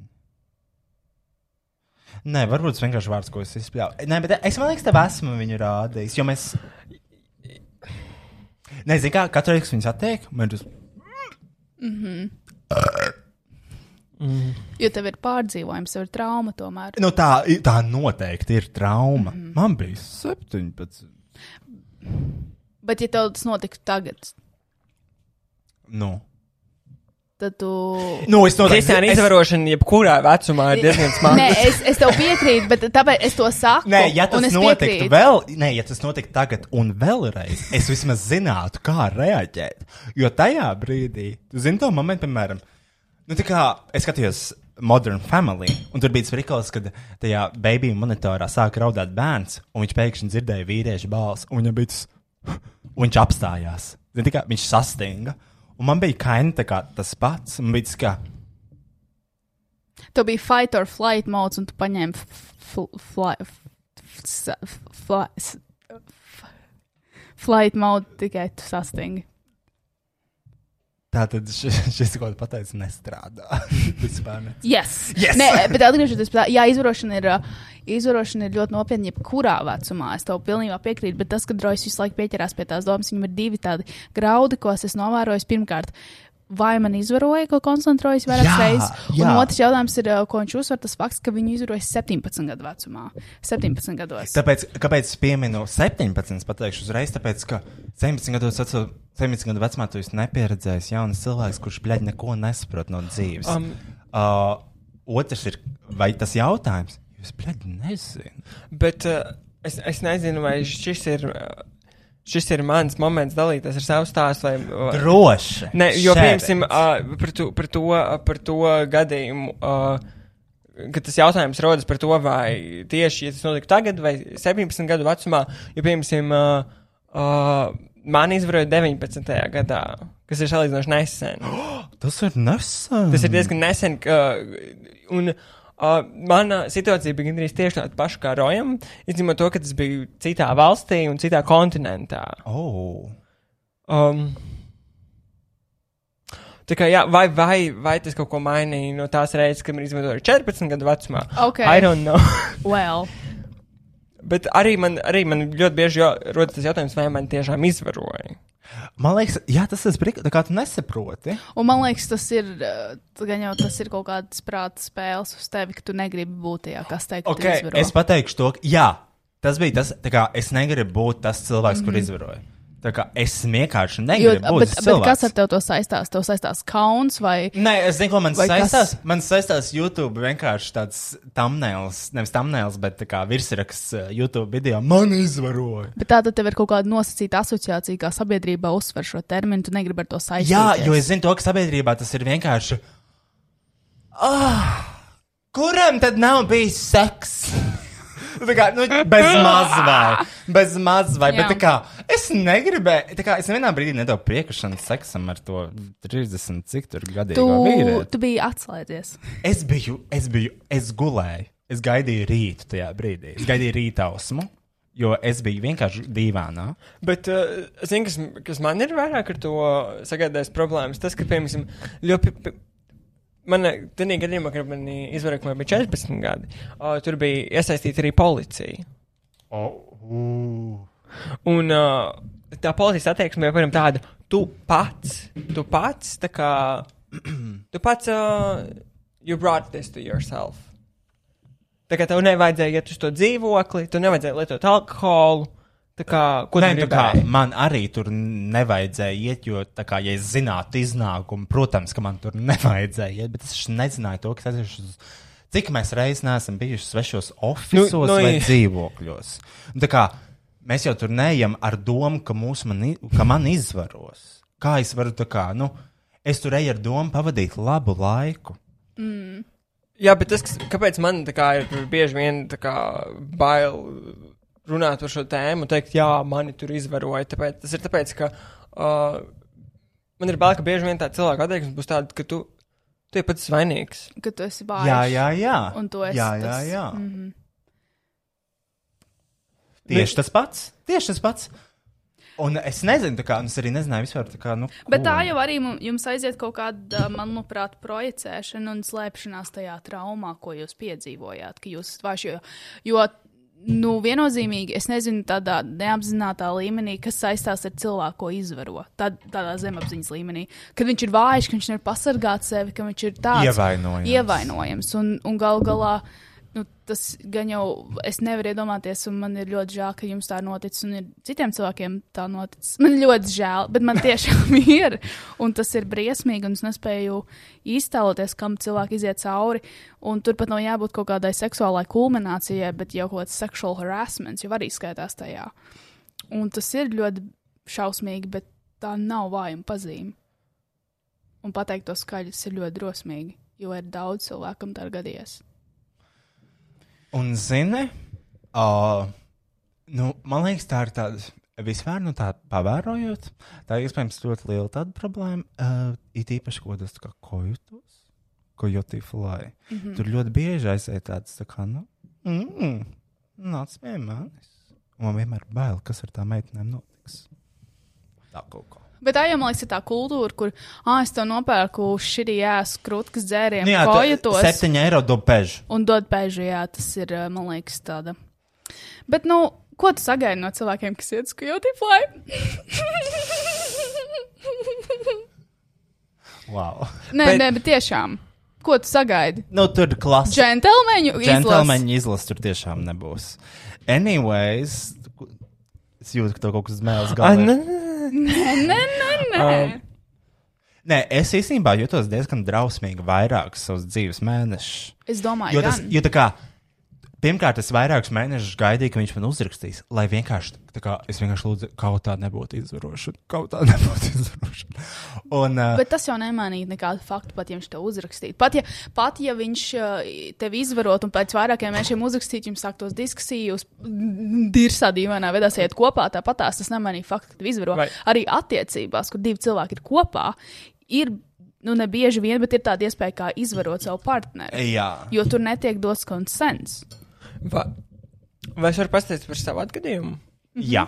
Nē, varbūt tas vienkārši vārds, ko es izspēlēju. Nē, bet es man liekas, tev esmu viņu rādījis. Jo mēs. Nezinu, kā katru reizi, viņas attiek, man tas. Jo tev ir pārdzīvojums, tev ir trauma tomēr. Nu, tā, tā noteikti ir trauma. Mm -hmm. Man bija 17. Bet ja tev tas notiktu tagad, Nu, tad tu. nu es noteikti. Kristiāna izvarošana, jebkurā vecumā, ir diezgan smaga. Nē, es, es tev piekrītu, bet tāpēc es to saku. Nē, ja un tas es notiktu piekrītu. vēl, nē, ja tas notiktu tagad un vēlreiz, es vismaz zinātu, kā reaģēt. Jo tajā brīdī, tu zini to momentu, piemēram, nu, tā kā es skatījos Modern Family, un tur bija rīkals, kad tajā baby monitorā sāka raudāt bērns, un viņš pēkšņi dzirdēja vīriešu balsi, un bija tas, un viņš apstājās. Zini, tā kā viņš sastinga. Un man bija kaini tā kā tas pats, un bija tas kā, Tev bija fight or flight mods, un tu paņēmi flight. Flight mode tikai tu sastingi. tā tad šis, šis ko tu pateici, nestrādā. Vispār ne. Yes. Yes! Nē, bet atgriežoties pie tā, jā, izvarošana ir, uh, izvarošana ir ļoti nopietna, jebkurā vecumā. Es tev pilnībā piekrītu, bet tas, ka Drojas visu laiku pieķerās pie tās domas, viņam ir divi tādi graudi, ko es esmu novērojis. Pirmkārt, vai man izvaroja, ko koncentrējas vairākas reizes? Un otrs jautājums ir, ko viņš uzsver, tas fakts, ka viņu izvaroja 17 gadu vecumā. 17 gados. Tāpēc, kāpēc es pieminu 17, es pateikšu uzreiz, tāpēc, ka 17 gados vecu, 17 gadu vecumā tu esi nepieredzējis jauns cilvēks, kurš bļaļ neko nesaprot no dzīves. Um, uh, otrs ir, vai tas jautājums, jūs bļaļ nezinu. Bet uh, es, es nezinu, vai šis ir. Uh, Šis ir mans moments dalīties ar savu stāstu. Vai, vai- Droši. Nē, jo, piemēram, uh, par, to, par, to, par to gadījumu, uh, kad tas jautājums rodas par to, vai tieši ja tas notika tagad vai 17 gadu vecumā, jo, piemēram, uh, uh, man izvaroja 19. gadā, kas ir salīdzinoši nesen. Tas ir nesen. Tas ir diezgan nesen. Uh, un, Uh, mana situācija bija gandrīz tieši tāda paša kā Rojam, izņemot to, ka tas bija citā valstī un citā kontinentā. Oh. Um, tā kā, jā, vai, vai, vai tas kaut ko mainīja no tās reizes, kad man izmantoja 14 gadu vecumā? Ok. I don't know. Well, Bet arī man, arī man ļoti bieži jo, rodas tas jautājums, vai man tiešām izvaroja. Man liekas, jā, tas ir brīnums, kā tu nesaproti. un man liekas, tas ir, gan jau tas ir kaut kāds prāta spēles uz tevi, ka tu negribi būt tajā kastē, ka Okay, tu izvaro. es pateikšu to, ka jā, tas bija tas, tā kā es negribu būt tas cilvēks, mm -hmm. kur izvaroja. Tā kā es vienkārši Jo, negribu būt bet, tas bet cilvēks. kas ar tevi to saistās? Tev saistās kauns vai Nē, es zinu, ko man Vai kas? saistās. Man saistās YouTube vienkārši tāds thumbnails, nevis thumbnails, bet kā virsraksts uh, YouTube video. Man izvaroja. Bet tā tad tev ir kaut kāda nosacīta asociācija, kā sabiedrībā uzsver šo terminu, tu negribi ar to saistīties. Jā, jo es zinu to, ka sabiedrībā tas ir vienkārši. Ah, kuram tad nav bijis seks? Tā kā, nu, bez mazvai, bez mazvai, bet Jā. tā kā es negribēju, tā kā es nevienā brīdī nedevu priekšrocību seksam ar to 30, cik tur gadīgi tu, vīrieti. tu biji atslēdzies. Es biju, es biju, es gulēju. Es gaidīju rītu tajā brīdī. Es gaidīju rītausmu, jo es biju vienkārši dīvainā. Bet, uh, zini, kas, kas man ir vairāk ar to sagādājis problēmas, tas, ka, piemēram, ļoti. Man tādā gadījumā, kad man man bija 14 gadi, uh, tur bija iesaistīta arī policija. Oh, Un uh, tā policijas attieksme joprojām tāda, tu pats, tu pats, tā kā, tu pats, uh, you brought this to yourself. Tā kā tev nevajadzēja iet uz to dzīvokli, tu nevajadzēja lietot alkoholu. Tā kā, Nē, tā kā man arī tur nevajadzēja iet, jo, tā kā, ja es zinātu iznākumu, protams, ka man tur nevajadzēja iet, bet es nezināju to, ka es esmu. Cik mēs reizes neesam bijuši svešos oficiālos Nu, nu, nu, nu, vai i- dzīvokļos? Un Tā kā mēs jau tur neejam ar domu, ka, mūs man, ka man izvaros. Kā es varu tā kā, nu, es tur eju ar domu pavadīt labu laiku. Jā, bet tas, kas, kāpēc man tā kā ir bieži vien tā kā bail runāt par šo tēmu un teikt, jā, mani tur izvaroja. Tāpēc, tas ir tāpēc, ka uh, man ir bail, ka bieži vien tā cilvēka attieksme būs tāda, ka tu, tu esi pats vainīgs. Ka tu esi vājš. Jā, jā, jā. Un tu esi jā, jā, tas- jā. Mhm. Tieši tas pats. Tieši tas pats. Un es nezinu, kā, un es arī nezināju vispār, tā kā, nu, Bet tā ko. jau arī jums aiziet kaut kāda, manuprāt, projicēšana un slēpšanās tajā traumā, ko jūs piedzīvojāt, ka jūs vairs. Jo, jo nu, viennozīmīgi, es nezinu, tādā neapzinātā līmenī, kas saistās ar cilvēku, ko izvaro. Tād, tādā zemapziņas līmenī. Kad viņš ir vājš, ka viņš nevar pasargāt sevi, ka viņš ir tāds Ievainojams. ievainojams. Un, un gal galā. Nu, tas gan jau es nevaru iedomāties, un man ir ļoti žēl, ka jums tā noticis, un ir citiem cilvēkiem tā noticis. Man ļoti žēl, bet man tiešām ir. Un tas ir briesmīgi, un es nespēju iztēloties, kam cilvēki iziet cauri. Un turpat nav jābūt kaut kādai seksuālai kulminācijai, bet jau kaut kāds sexual harassment jau arī skaitās tajā. Un tas ir ļoti šausmīgi, bet tā nav vājuma pazīme. Un pateikt to skaļi, tas ir ļoti drosmīgi, jo ir daudz cilvēku, kam tā ir gadījies. Un, zini, uh, nu, man liekas, tā ir tāda. Vispār, nu, tā pavērojot, tā iespējams ļoti liela tāda problēma. Uh, it īpaši, ko tas kā kojūtos, ko jūtī flai. Mm -hmm. Tur ļoti bieži aiziet tāds, tā kā, nu, mm, nāc pie manis. Un man vienmēr bail, kas ar tām meitenēm notiks. Tā kaut kā. Bet tā jau man liekas, ir tā kultūra, kur, ah, es tev nopērku šī jēzus krūtis dzērienu, Nu, jā, tā- kojotos. septiņi eiro dobežu. Un dod pēžu, jā, tas ir, man liekas, tāda. Bet, nu, ko tu sagaidi no cilvēkiem, kas iet uz Kyotifly? Wow. nē, Bet- nē, bet tiešām. Ko tu sagaidi? Nu, tur klasiski. Džentelmeņu izlase. Džentelmeņa izlase tur tiešām nebūs. Anyways, es jūtu, ka tev kaut kas mēls galvā. Nē, Nē, nē, nē. Um, Nē, es īstenībā jutos diezgan drausmīgi vairākus savus dzīves mēnešus. Es domāju, Jo tas, gan. jo tā kā, pirmkārt, es vairākus mēnešus gaidīju, ka viņš man uzrakstīs, lai vienkārši, kā, es vienkārši lūdzu, kaut tā nebūtu izvarošana, kaut tā nebūtu izvarošana. Un, uh, Bet tas jau nemainīja nekādu faktu, pat ja viņš to uzrakstītu. Pat ja, pat ja viņš tevi izvarot un pēc vairākiem mēnešiem uzrakstītu, jums sāktos diskusija, jūs dirsā dīvainā veidā sēžat kopā, tāpat tās tas nemainīja faktu, ka tevi izvaro. Vai- Arī attiecībās, kur divi cilvēki ir kopā, ir, nu ne bieži vien, bet ir tāda iespēja kā izvarot savu partneri. jā. Jo tur netiek dots konsens. Va, vai es varu pastāstīt par savu atgadījumu? Mhm. Jā.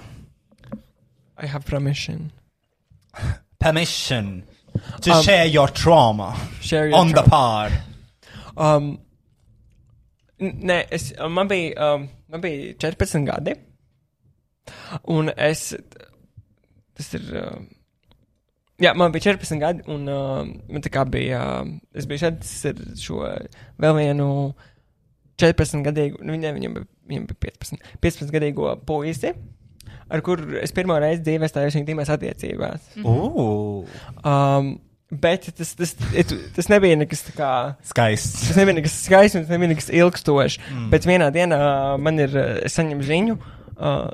I have permission. Permission to um, share your trauma share your on trauma. the pod. Um, nē, es, man, bija, um, man bija 14 gadi. Un es. Tas ir. Uh, jā, man bija 14 gadi, un uh, man tā kā bija. Uh, es biju šeit ar šo vēl vienu. Uh, 14-gadīgu, nu, viņai, viņam, viņam bija 15, 15-gadīgo puisi, ar kuru es pirmo reizi dzīvē stājos viņa tīmēs attiecībās. Mm -hmm. um, Bet tas, tas, tas, tas nebija nekas tāds kā... skaists. Tas nebija nekas skaists, tas nebija nekas ilgstošs. Mm. Bet vienā dienā man ir saņemta ziņa, uh,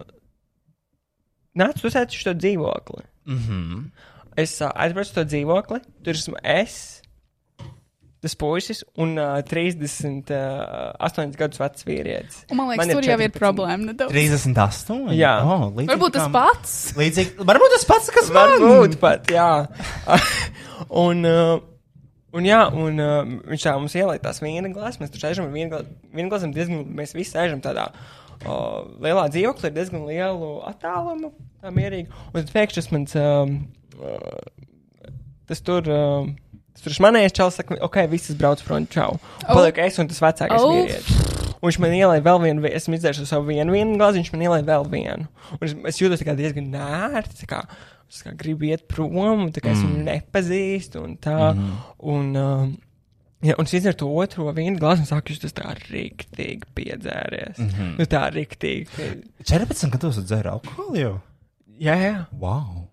nāc, tu sēdi uz to dzīvokli. Mm -hmm. Es uh, aizbraucu uz to dzīvokli, tur esmu es, tas puisis un uh, 38 gadus vecs vīrietis. Un man liekas, Man ir tur jau ir 14. problēma. nedaudz. 38. Jā. Oh, līdzīgi Varbūt tas kā- pats. Līdzīgi, varbūt tas pats, kas man Varbūt pat, jā. un, uh, un, jā, un uh, viņš tā mums ielika tās viena glāzes. Mēs tur sēžam ar vienu glāzi. Glāzi diezgan, mēs visi sēžam tādā uh, lielā dzīvoklī, ar diezgan lielu attālumu, tā mierīgi. Un tad pēkšņi tas mans, um, uh, tas tur. Uh, tur manējais čels saka, ok, visas brauc prom, čau. Un Paliek es un tas vecākais Oh. vīrietis. Un viņš man ielēja vēl vienu, vi- esmu izdzēris savu vienu, vienu glāzi, viņš man ielēja vēl vienu. Un es, es jūtos diezgan nērti, es kā gribu iet prom, un tā kā es viņu nepazīstu, un tā. Mm. Un, um, jā, un es izdzeru to otro vienu glāzi, sāku justies tā riktīgi piedzēries. Mm -hmm. Nu tā riktīgi. 14 gados dzēra alkoholu jau. Jā, jā. Wow.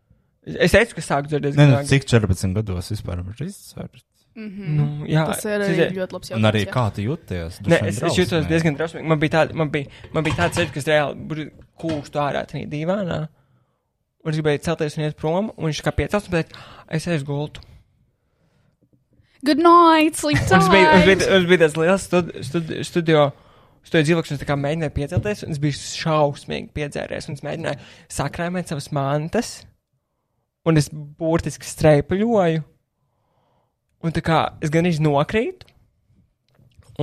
Es teicu, ka sāku Nē, diezgan nu, cik 14 gados vispār var izsvērt? Nu, jā, Tas ir arī izdzēru- ļoti labs Un arī jautājums, jā. kā tu jūties? Nē, es, es jutos diezgan drausmīgi. Man bija tāda, man bija, man bija tāds ceļš, kas reāli kūstu ārā tajā divānā. Un es gribēju celties un iet prom, un viņš kā piecels, un teica, es uz gultu. Good night, sleep Un tas bija, tas bija, tight. tas bija tas liels studi, studi, studio. Studiju dzīvoklis, tā mēģināju piecelties, un es biju šausmīgi piedzēries, un es mēģināju sakrājumēt savas mantas. Un es burtiski streipaļoju. Un tā kā es gan īsti nokrītu,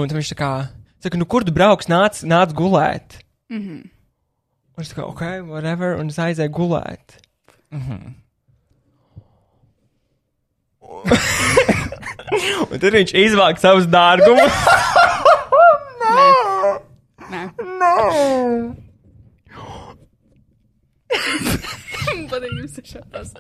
un viņš tā kā saka, nu kur tu brauks, nāc, nāc gulēt. Mm -hmm. Un es tā kā, ok, whatever, un es aizēju gulēt. Mhm. un tad viņš izvāk savus dārgumus. Nē. no! Patīk jums ir šādas.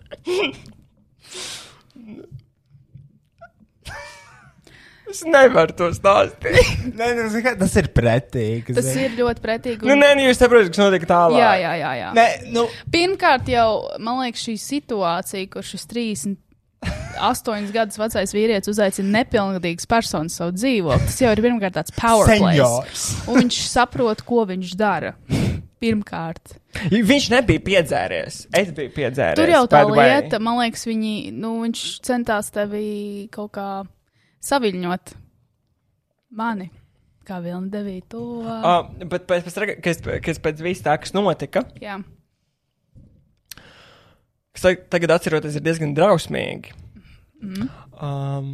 Es nevaru to stāstīt. Nē, nu, zini kā, tas ir pretīgi. Tas zini. ir ļoti pretīgi. nu, nē, nu, jūs saprotat, kas notiek tālāk. Jā, jā, jā. jā. Nē, nu, Pirmkārt, jau man liekas, šī situācija, kur šis 38 gadus vecais vīrietis uzaicina nepilngadīgas personas savu dzīvokli, tas jau ir pirmkārt tāds power play. Seniors. Un viņš saprot, ko viņš dara. Pirmkārt, Viņš nebija piedzēries. Es biju piedzēries. tur jau tā lieta, man liekas, viņi, nu, viņš centās tevi kaut kā saviņot mani. Kā vilni devīja to. Uh, bet pēc, pēc, kas, kas pēc viss tā, kas notika, Jā, kas tag- tagad atceroties, ir diezgan drausmīgi. mm. Um,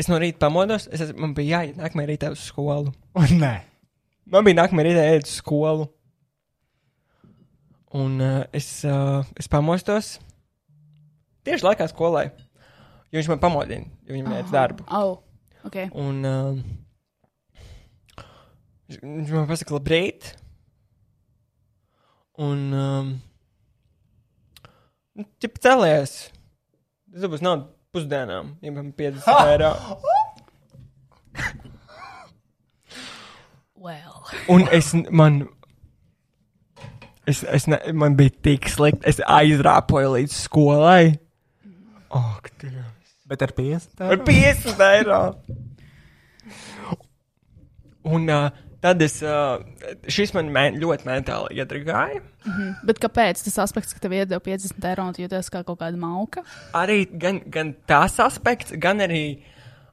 es no rīta pamodos, es, esmu- man bija jāiet nākamajā rītā uz skolu. nē. Man bija nākamajā rītā jāiet uz skolu. Un uh, es, uh, es pamostos tieši laikā skolai. Jo viņš man pamodina, jo viņam jāiet uz darbu. oh, ok. Un uh, viņš- man pasaka, labrīt. Un um, nu, ķip cēlies. Tas būs nauda pusdienām, ja man 50 eiro. Well. Un es, man, es, es ne, man bija tik slikti, es aizrāpoju līdz skolai. Ak, Dievs. Bet ar 50? Ar 50 eiro. Un uh, tad es, šis man men, ļoti mentāli iedragāja. Mhm. Bet kāpēc tas aspekts, ka tev iedeva 50 eiro un tu jūties kā kaut kāda mauka? Arī gan, gan tas aspekts, gan arī,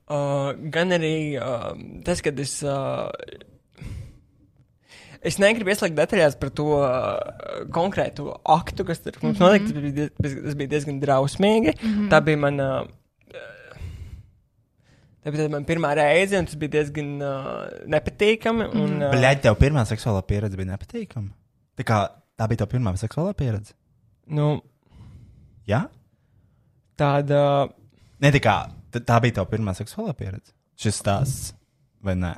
uh, gan arī uh, tas, kad es. Uh, Es negribu ieslēgt detaļās par to uh, konkrēto aktu, kas tur mums Mhm. notika. Tas bija, tas bija diezgan drausmīgi. Mhm. Tā bija mana. Uh, tā bija mana pirmā reize, un tas bija diezgan uh, nepatīkami. Un, uh, Bļaigi, tev pirmā seksuālā pieredze bija nepatīkama. Tā, kā, tā bija tava pirmā seksuālā pieredze. nu, Jā? tāda. Ne tā kā tā, tā bija tava pirmā seksuālā pieredze. Šis stāsts, vai ne?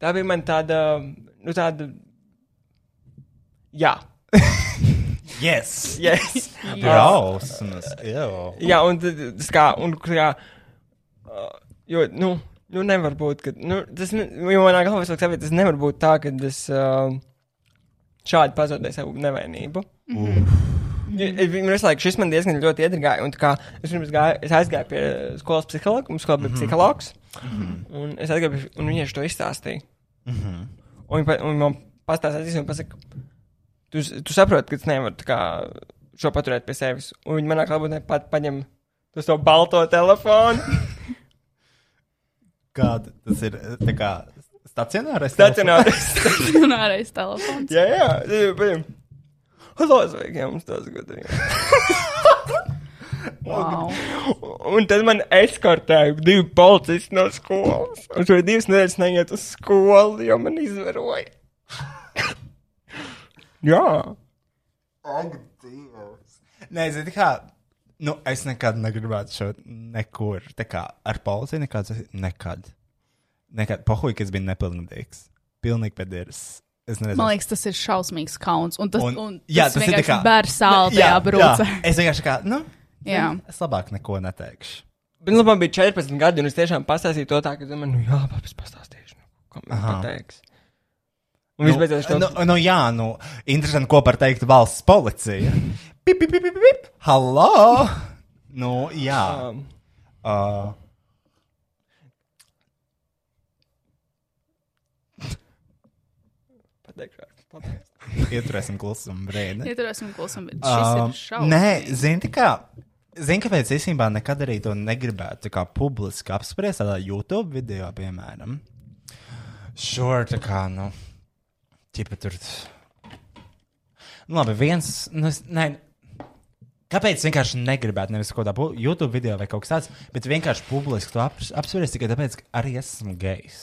Tā bija man tāda. Nu, tāda. Jā. Yes! yes. Drausmas! Jā, Jā, un tas kā, un kā, jo, nu, nu nevar būt, ka, nu, tas, ne, jo manā galvā es saprotu, tas nevar būt tā, ka es uh, šādi pazaudēju savu nevainību. Ja- es- Man visu laiku šis man diezgan ļoti iedragāja, un tā kā es pirms gāju, es aizgāju pie skolas psihologa, mums skolā bija Mhm. psihologs, Mhm. un es aizgāju, un viņš to izstāstīja. Mhm. Un, viņi pa- un man pastāstīja, un pasaka, tu, tu saproti, ka tas nevar kā šo paturēt pie sevis. Un viņi manā klātbūtnē pat paņem to savu balto telefonu. Kāda tas ir? Tā kā stacionārais? Stacionārais. Stacionārais telefons. jā, jā, jā, paņem. Halo, sveiki, jums tas gadījums. Wow. Un tad man eskortēja divi policisti no skolas. Un šo divas nedēļas neiet uz skolu, jo man izvaroja. Jā. Ak, Dievs. Nē, zini, kā. Nu, es nekad negribētu šo nekur. Tā kā ar policiju nekad. Nekad. Nekad. Pohuj, ka es biju nepilngadīgs. Pilnīgi pēdējais. Es nezinu. Man liekas, tas ir šausmīgs kauns. Un tas, un, un tas, jā, tas ir vienkārši kā- bēr sāli Jā, tajā brūcē. jā. Es vienkārši kā, nu, Jā. es labāk neko neteikšu. Bet nu, man bija 14 gadi, un es tiešām pastāstīju to tā, ka man, nu, jā, papi, es pastāstīšu, nu, ko man pateiks. Un visbeidzot, es to nu, nu, jā, nu, interesanti, ko par teikt valsts policija. Pip, pip, pip, pip, pip. Halo! Nu, jā. Um, Uh, ieturēsim klusumu brīdi. Ieturēsim klusumu, ir Um, šausmīgs. Nē, zini, kā. Zini, kāpēc īstenībā nekad arī to negribētu tā kā publiski apspriest tādā YouTube video, piemēram. Sure, tā kā, nu. Ķipa tur. Nu, labi, viens. Nu, es, nē, Kāpēc vienkārši negribētu nevis kaut kādā YouTube video vai kaut kas tāds, bet vienkārši publiski to aprs- apspriest tikai tāpēc, ka arī esmu gejs.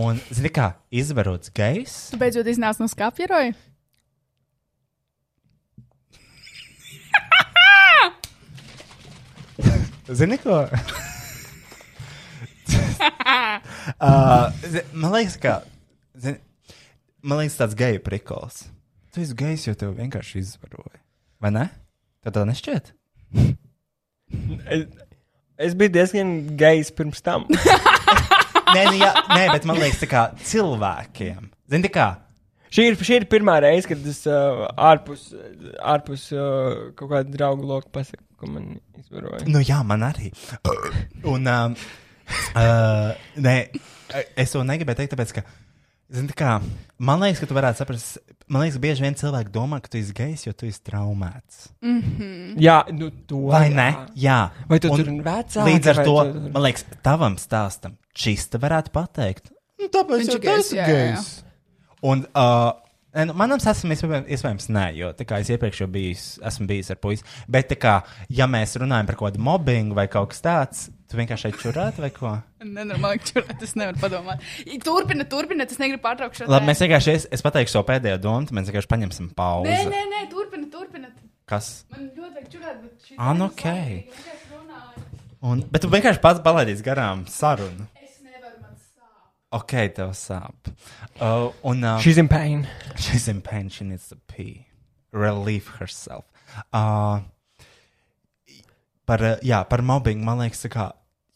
Un, zini, kā izvarots gejs, Tu beidzot iznāc no skāpjeroja? zini, ko? uh, man liekas, ka. Man liekas, tāds geju prikols. Tu esi gejs, jo tev vienkārši izvaroja. Vai ne? Tev tā nešķiet? Es, es biju diezgan gejs pirms tam. nē, nu, jā, nē, bet man liekas, tā kā cilvēkiem. Zini, kā. Šī ir, šī ir pirmā reize, kad es uh, ārpus, ārpus uh, kaut kāda draugu loka pasaku, ka man izvaroja. Nu, jā, man arī. Un, um, uh, nē, es to negribēju teikt, tāpēc, ka, zini, tā kā, man liekas, ka tu varētu saprast, man liekas, ka bieži vien cilvēki domā, ka tu esi gejs, jo tu esi traumēts. Jā, nu, to. Vai jā. ne? Jā. Vai tu Un tur vecāki? Līdz ar to, tu- man liekas, tavam stāstam čista varētu pateikt. Nu, tāpēc, Viņš ir gejs. Un, uh, nu, manam sasam iespējams, nē, jo es iepriekš jau bijis, esmu bijis ar puisi. Bet, kā, ja mēs runājam par kaut kādu mobbingu vai kaut kas tāds, tu vienkārši šeit čurāt vai ko? Nenormāli, čurāt, es nevaru padomāt. Turpiniet, turpiniet, es negribu pārtraukt šo Labi, mēs vienkārši, es, es pateikšu savu pēdējo domu, tad mēs vienkārši paņemsim pauzi. Nē, nē, nē, turpiniet, turpiniet. Kas? Man ļoti vajag čurāt, bet šī. Ah, nu, ok. runāju. Un, bet tu vienkārši pats palaidīsi garām sarunu. Es nevaru, man sāp. Ok, tev sāp. Uh, un, uh, She's in pain. She's in pain. She needs to pee. Relieve herself. Uh, par, uh, jā, par mobbingu. Man liekas, tā kā,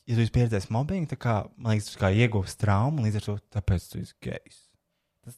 ja tu esi pieredzējis mobbingu, tā kā, man liekas, kā iegūsi traumu, līdz ar to tāpēc tu esi gejs.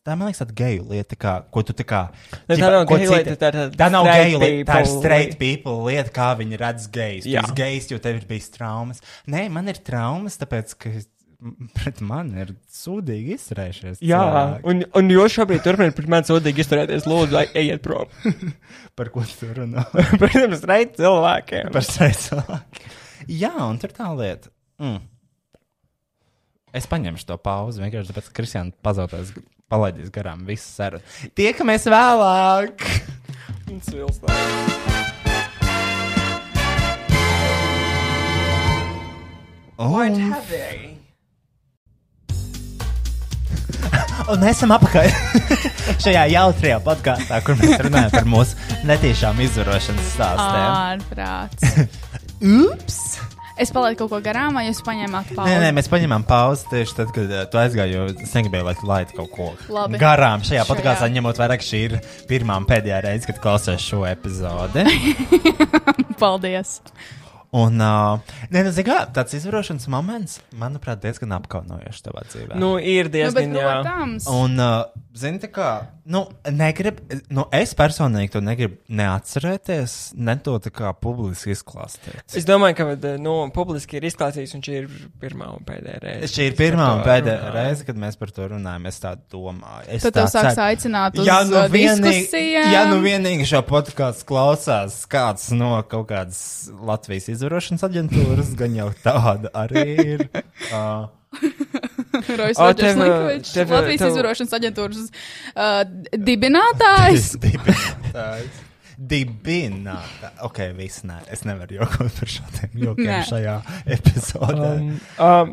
Tā man liekas, tāda geju lieta, tā kā, ko tu tā kā. Ne, tā nav geju lieta, tā ir tā nav straight geju lieta, tā ir people straight people lieta, kā viņi redz gejs. Jā. gejs, jo tev ir bijis traumas. Nē, man ir traumas, tāpēc, ka es- pret mani ir sūdīgi izturējušies. Jā, cilvēki. un, un jūs šobrīd turpināt pret mani sūdīgi izturēties. Lūdzu, ejiet prom. Par ko tu runā? Protams, reit cilvēkiem. Par sevi cilvēku. Jā, un tur tā lieta. Mm. Es paņemšu to pauzi vienkārši tāpēc, ka Kristiāna pazaudēs, palaidīs garām visu sarunu. Tiekamies vēlāk! Un svilstā. Un, heavy. Un esam apakaļ šajā jautrajā podkāstā, kur mēs runājam par mūsu netiešām izvarošanas stāstiem. Ārprāts. Ups! Es palaidu kaut ko garām, vai jūs paņēmāt pauzi? Nē, nē, mēs paņēmām pauzi tieši tad, kad uh, tu aizgāji, jo es negribēju, lai tu laidi kaut ko Labi. garām šajā Šajā. podkāstā, ņemot vērā, ka šī ir pirmā un pēdējā reize, kad klausies šo epizodi. Paldies. Un, uh, nē, nu, kā, tāds izvarošanas moments, manuprāt, diezgan apkaunojošs tavā dzīvē. Nu, ir Nu, diezgan, jā. protams, Un, uh, zini, tā kā, nu, negrib, nu, es personīgi to negribu neatcerēties, ne to tā kā publiski izklāstīt. Es domāju, ka nu, publiski ir izklāstīts, un šī ir pirmā un pēdējā reize. Šī ir kad pirmā un pēdējā runājam. reize, kad mēs par to runājam. Es tā domāju. Es tad tā tev sāks ceru. aicināt uz Ja nu, vienīgi, ja nu vienīgi šo podkāstu klausās kāds no kaut kādas Latvijas izvarošanas aģentūras, gan jau tāda arī ir. Uh, Rojas O, Rodžers tev, Linkovičs, tev- Latvijas tev- izvarošanas aģentūras uh, dibinātājs. Dibinātājs. Dibinātā. Ok, viss nē. Es nevaru jokot par šādiem jokiem šajā epizodē. Um, um,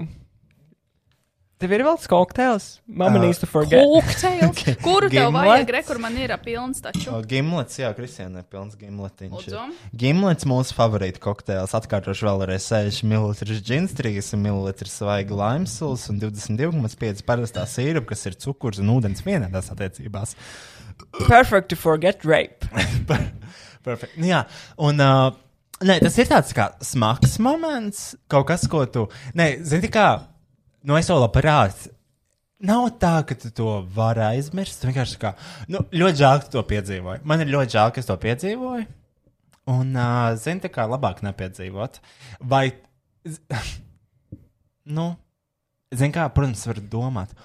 tev ir vēl kokteils? Mama Uh, needs to forget. Kokteils. Kuru tev Gimlets? vajag? Re, kur man ir pilns taču. O, Gimlets, jā, Kristiāna, pilns gimletiņš. Gimlets mūsu favorīta kokteils. Atkārtošu vēlreiz 60 ml džins, 30 ml svaiga laimsuls un 22,5 parastā sīrupa, kas ir cukurs un ūdens vienādās attiecībās. Perfect to forget rape. Perfekt. Nu, jā, un. Uh, Nē, tas ir tāds kā smags moments, kaut kas, ko tu. Nē, zini, kā. Nu, es to labprāt. Nav tā, ka tu to vari aizmirst. Tu vienkārši kā. Nu, ļoti žēl, ka tu to piedzīvoji. Man ir ļoti žēl, ka es to piedzīvoju. Un, uh, zini, tā kā labāk nepiedzīvot. Vai. nu, zini, kā, protams, var domāt.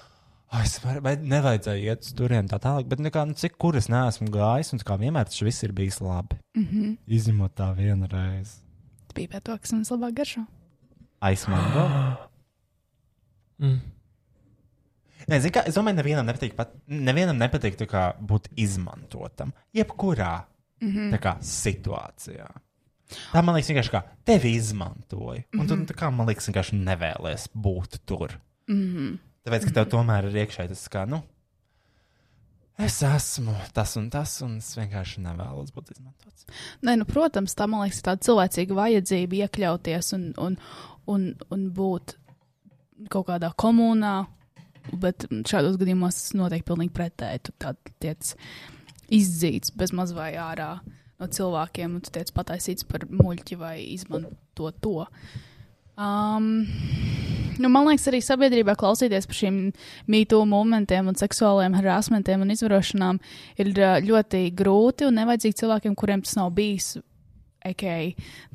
"Ai, Es varu, vai nevajadzēja iet uz turieni tā tālāk, bet nekā, nu, cik kur es neesmu gājis, un kā vienmēr tas viss ir bijis labi. Mm Mhm. -hmm. Izņemot tā vienu reizi. Bija pēc to, kas mums labāk garšo. Aizmango. Mm. Nē, zini kā, es domāju, nevienam nepatīk, pat, nevienam nepatīk kā, būt izmantotam. Jebkurā mm -hmm. kā, situācijā. Tā man liekas, vienkārši kā tevi izmantoja. Un tu, tā kā, man liekas, vienkārši nevēlies būt tur. Mm -hmm. Tāpēc, ka tev tomēr ir iekšā tas, kā, nu, es esmu tas un tas, un es vienkārši nevēlos būt izmantots. Nē, nu, protams, tā man liekas, ir tāda cilvēcīga vajadzība iekļauties un, un, un, un būt kaut kādā komunā. Bet šādos gadījumos tas notiek pilnīgi pretēji. Tu tiec izdzīts bez maz vai ārā no cilvēkiem, un tu tiec pataisīts par muļķi vai izmanto to. Um, nu, man liekas, arī sabiedrībā klausīties par šiem mītū momentiem un seksuāliem harassmentiem un izvarošanām ir ļoti grūti un nevajadzīgi cilvēkiem, kuriem tas nav bijis. AK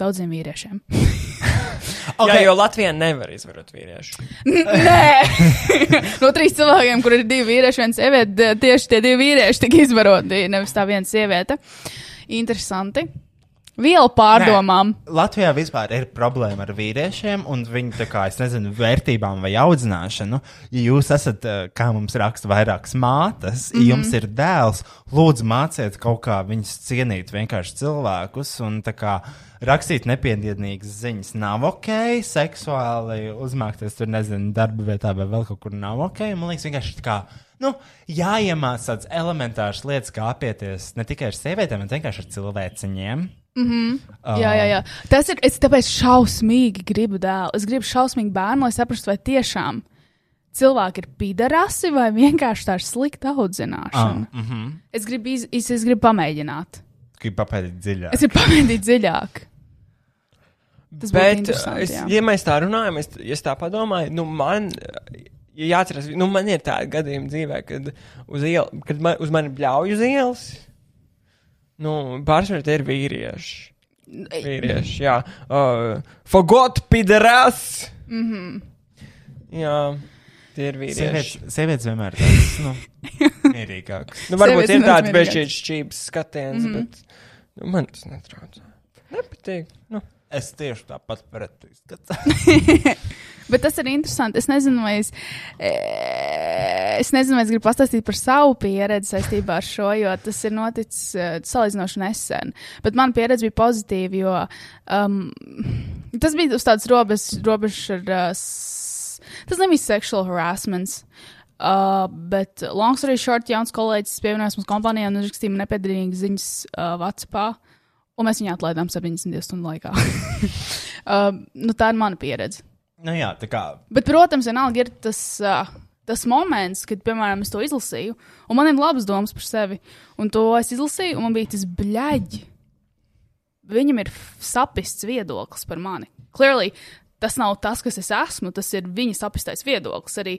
daudziem vīriešiem. Okay. Jā, jo Latvijā nevar izvarot vīriešu. Nē, no trīs cilvēkiem, kur ir divi vīrieši, viens sieviete, tieši tie divi vīrieši tika izvaroti, nevis tā viena sieviete. Interesanti. Vielu pārdomām. Nē, Latvijā vispār ir problēma ar vīriešiem un viņu, kā, es nezinu, vērtībām vai audzināšanu. Ja jūs esat, eh, kā mums raksta, vairākas mātes, ja Mhm. jums ir dēls, lūdzu māciet kaut kā viņus cienīt vienkārši cilvēkus un tā kā rakstīt nepiedienīgas ziņas nav ok, seksuāli uzmākties tur, nezinu, darba vietā vai vēl kaut kur nav ok. Man liekas, vienkārši tā kā. Nu, jāiemācās tādas elementāras lietas, kā apieties ne tikai ar sievietēm, bet vienkārši ar cilvēciņiem. Jā, jā, jā. Tas ir. Es tāpēc šausmīgi gribu dēlu. Es gribu šausmīgi bērnu, lai saprastu, vai tiešām cilvēki ir pidarasi vai vienkārši tā ir slikta audzināšana. Ah, mhm. Es gribu, iz, es, es gribu pamēģināt. Gribu papētīt dziļāk. Es gribu pamēģināt dziļāk. Tas Bet, es, jā. ja mēs tā runājam, es, es tā padomāju, nu, man ja jāatcerās, nu, man ir tādi gadījumi dzīvē, kad uz, iel, kad man, uz mani bļauj uz ielas. Nu, pārsvarā tie ir vīrieši. Vīrieši, jā. Uh, Forgot pideras! Mm -hmm. Jā, tie ir vīrieši. Sievietes, vienmēr ir tādas, nu, mierīgākas. Nu, varbūt ir tāds bešķīgs šķības skatiens, mm -hmm. bet nu, man tas netraucē. Nepatīk. Nu. Es tieši tāpat pretī skatos. Bet tas ir interesanti. Es nezinu, vai es, e, es, nezinu, vai es gribu pastāstīt par savu pieredzi saistībā ar šo, jo tas ir noticis e, salīdzinoši nesen. Bet mana pieredze bija pozitīva, jo um, tas bija uz tādas robežas, robežas ar. Uh, tas nebija sexual harassment. Uh, bet, long story short, jauns kolēģis pievienojās mums kompānijā un uzrakstīja man nepiedarīgas ziņas uh, WhatsApp. Un mēs viņu atlaidām 72 stundu laikā. uh, nu, tā ir mana pieredze. nu jā, tā kā. Bet, protams, vienalga ir tas, uh, tas moments, kad, piemēram, es to izlasīju, un man ir labas domas par sevi. Un to es izlasīju, un man bija tas bļaigi. Viņam ir sapists viedoklis par mani. Clearly, tas nav tas, kas es esmu, tas ir viņa sapistais viedoklis. Arī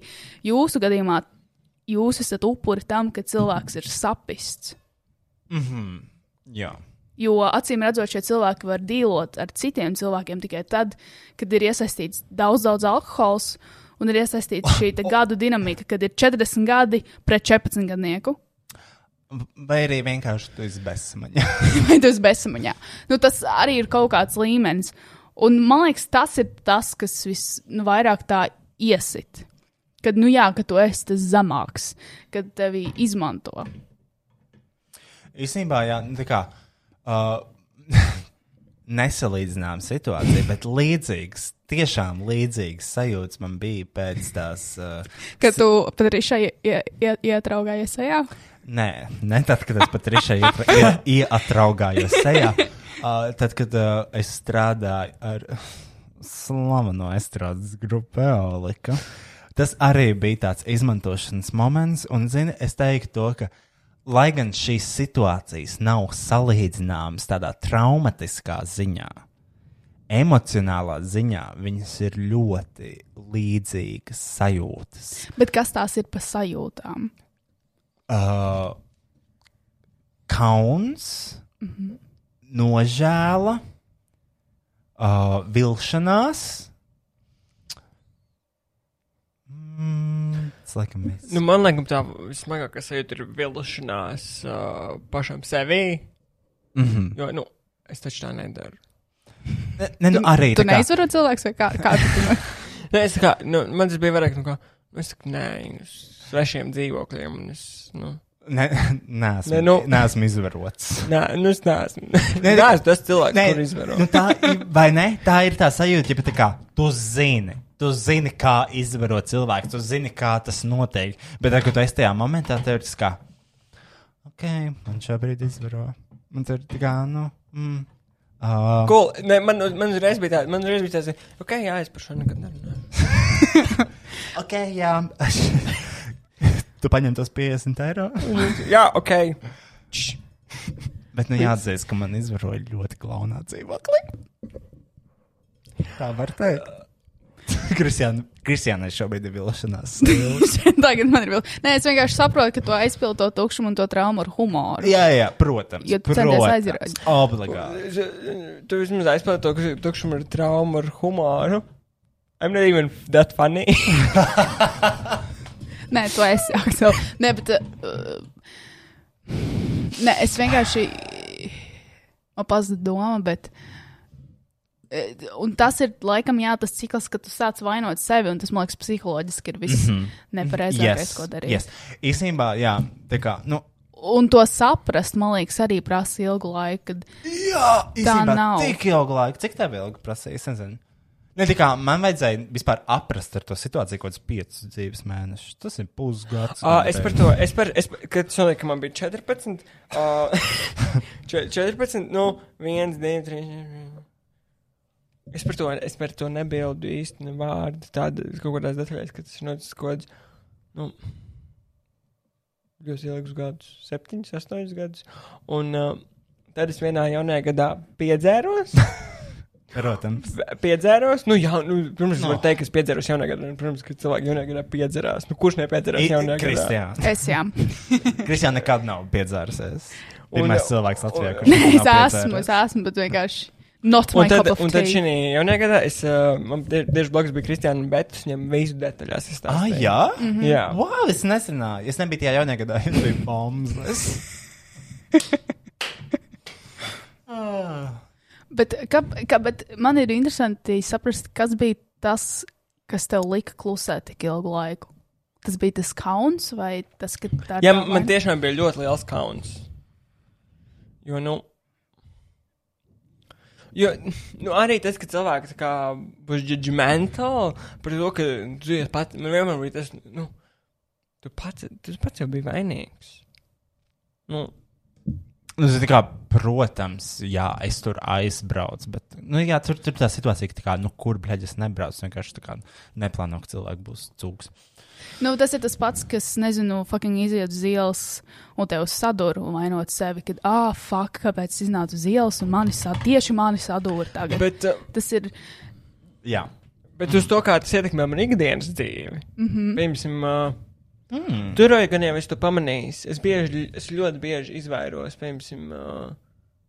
jūsu gadījumā jūs esat upuri tam, ka cilvēks ir sapists. Jā. Jo acīm redzot, šie cilvēki var dīlot ar citiem cilvēkiem tikai tad, kad ir iesaistīts daudz, daudz alkohols un ir iesaistīta šī gadu dinamika, kad ir 40 gadi pret 14 gadnieku. Vai arī vienkārši tu esi bezsamaņā. Vai tas ir bezsamaņā? Nu, tas arī ir kaut kāds līmenis. Un man liekas, tas ir tas, kas visvairāk tā iesit. Kad, nu jā, ka tu esi tas zemāks, kad tevi izmanto. Īsnībā, jā, nu, tā kā uh, nesalīdzinām situāciju, bet līdzīgs, tiešām līdzīgs sajūts man bija pēc tās. Uh, Kad tu pat arī šai ie- ie- ietraugājies sejā. Nē, ne tad, kad es pat rišai ietra- ie- ieatraugājos sejā. Uh, tad, kad uh, es strādāju ar slaveno estrādes grupu Eolika, tas arī bija tāds izmantošanas moments. Un, zini, es teiktu to, ka, lai gan šīs situācijas nav salīdzināmas tādā traumatiskā ziņā, emocionālā ziņā viņas ir ļoti līdzīgas sajūtas. Bet kas tās ir pa sajūtām? uh, kauns, mm -hmm. nožēla, uh, vilšanās. Mm, laikam mēs. Nu, man liekas, tā vismagākā sajūta ir vilšanās uh, pašam sevī. Mm -hmm. Jo, nu, es taču tā nedaru. ne, ne, nu, arī Tu tā kā- neizvaro cilvēks vai kā, kā tu to Nē, es tā kā, nu, man tas bija vairāk, nu, kā, Nu, Es saku, nē, uz svešiem dzīvokļiem. Un es, nu, Nē, neesmu, Nē, nu- neesmu izvarots. nē, nu es neesmu. Nē, Nē, es tas cilvēks, Nē, kur izvaro. nu tā, vai ne? Tā ir tā sajūta, ja tā kā tu zini. Tu zini, kā izvarot cilvēku, tu zini, kā tas notiek. Bet, kad tu esi tajā momentā, tev ir tas kā, ok, man šobrīd izvaro. Man tur tā kā, nu, mm. Uh, Cool. Nē, man, man uzreiz bija tāds, man uzreiz bija tāds, ok, jā, es par šo nekad nerunāju. ok, jā. Tu paņem tos 50 eiro. jā, ok. Bet, nu, jāatzīst, ka man izvaroja ļoti klaunā dzīvoklī. Tā var teikt. Kristiāna, Kristiānai šobrīd ir vilšanās. Tagad man ir vēl. Nē, es vienkārši saprotu, ka tu aizpildi to tukšumu un to traumu ar humoru. jā, jā, protams. Jo tu centies protams. aizrādīt. Obligāti. Tu vismaz aizpildīji to, tukšumu ar traumu, ar humoru. I'm not even that funny. Nē, tu esi aktuāli. Nē, bet. Uh, nē, es vienkārši. Man pazuda doma, bet. eh, Un tas ir laikam jā, tas cikls, kad tu sāc vainot sevi, un tas man liekas, psiholoģiski ir viss mm -hmm. nepareizākais, ko darīt. Yes. Īsnībā, jā, tā kā, nu, Un to saprast, man liekas, arī prasa ilgu laiku. Kad... jā, Tā īstenībā, nav. Tik ilgu laiku, cik tev ilgi prasīja? Es nezinu. Ne, kā man vajadzēja vispār aprast ar to situāciju kaut kādus piecus dzīves mēnešus. Tas ir pusgads. Uh, es par to, es par, es, kad es domāju, ka man bija 14, uh, 14, nu, 1, 2, 3. Es par to, es par to nebildu īsti ne vārdu. Tāda kaut kādās detaļās, ka tas ir noticis kaut kāds, nu, ļoti ilgus gadus, 7, 8 gadus. Un uh, tad es vienā jaunajā gadā piedzēros. Protams. Piedzēros, nu, jā, nu, protams, No. no. var teikt, ka es piedzēros jaunajā gadā. un, Protams, ka cilvēki jaunajā gadā piedzerās. Nu, kurš nepiedzerās I- jaunajā gadā? Kristiāna. Es jā. Kristiāna nekad nav piedzērusies. Un- Pirmais cilvēks Latvijā, un- kurš nekad es esmu, es esmu, bet vienkārši. Not my Un tad, cup of un tad tea. šī jaunajā gadā es, uh, man tie- tieši blakus bija Kristiāna, bet es viņam visu detaļās Ah, izstāstīju. jā? Mhm. Jā. Wow, es nezināju. Es nebiju tajā jaunajā gadā, es biju bombas. Bet, kā, kā, bet man ir interesanti saprast, kas bija tas, kas tev lika klusēt tik ilgu laiku. Tas bija tas kauns vai tas, ka tā ir Jā, man vaina? tiešām bija ļoti liels kauns. Jo, nu, jo, nu arī tas, ka cilvēki būs judgmental par to, ka tu esi pats, man vienmēr bija tas, nu, tu pats, tu pats jau biji vainīgs. Nu, Nu, kā, protams, jā, es tur aizbraucu, bet, nu, jā, tur tur tā situācija, ka, kā, nu, kur, bļaļ, es nebraucu, vienkārši tā kā neplāno, ka cilvēki būs cūks. Nu, tas ir tas pats, kas, nezinu, fucking iziet uz ielas un tev sadur un vainot sevi, kad, ah, fuck, kāpēc es iznācu uz ielas un mani sad, tieši mani sadūra tagad. bet, uh, Tas ir, Jā. bet uz to, kā tas ietekmē man ikdienas dzīvi. mm -hmm. Piemēram, uh, Mm. Tur jau gan jau es to pamanīju. Es, bieži, es ļoti bieži izvairos, piemēram, uh,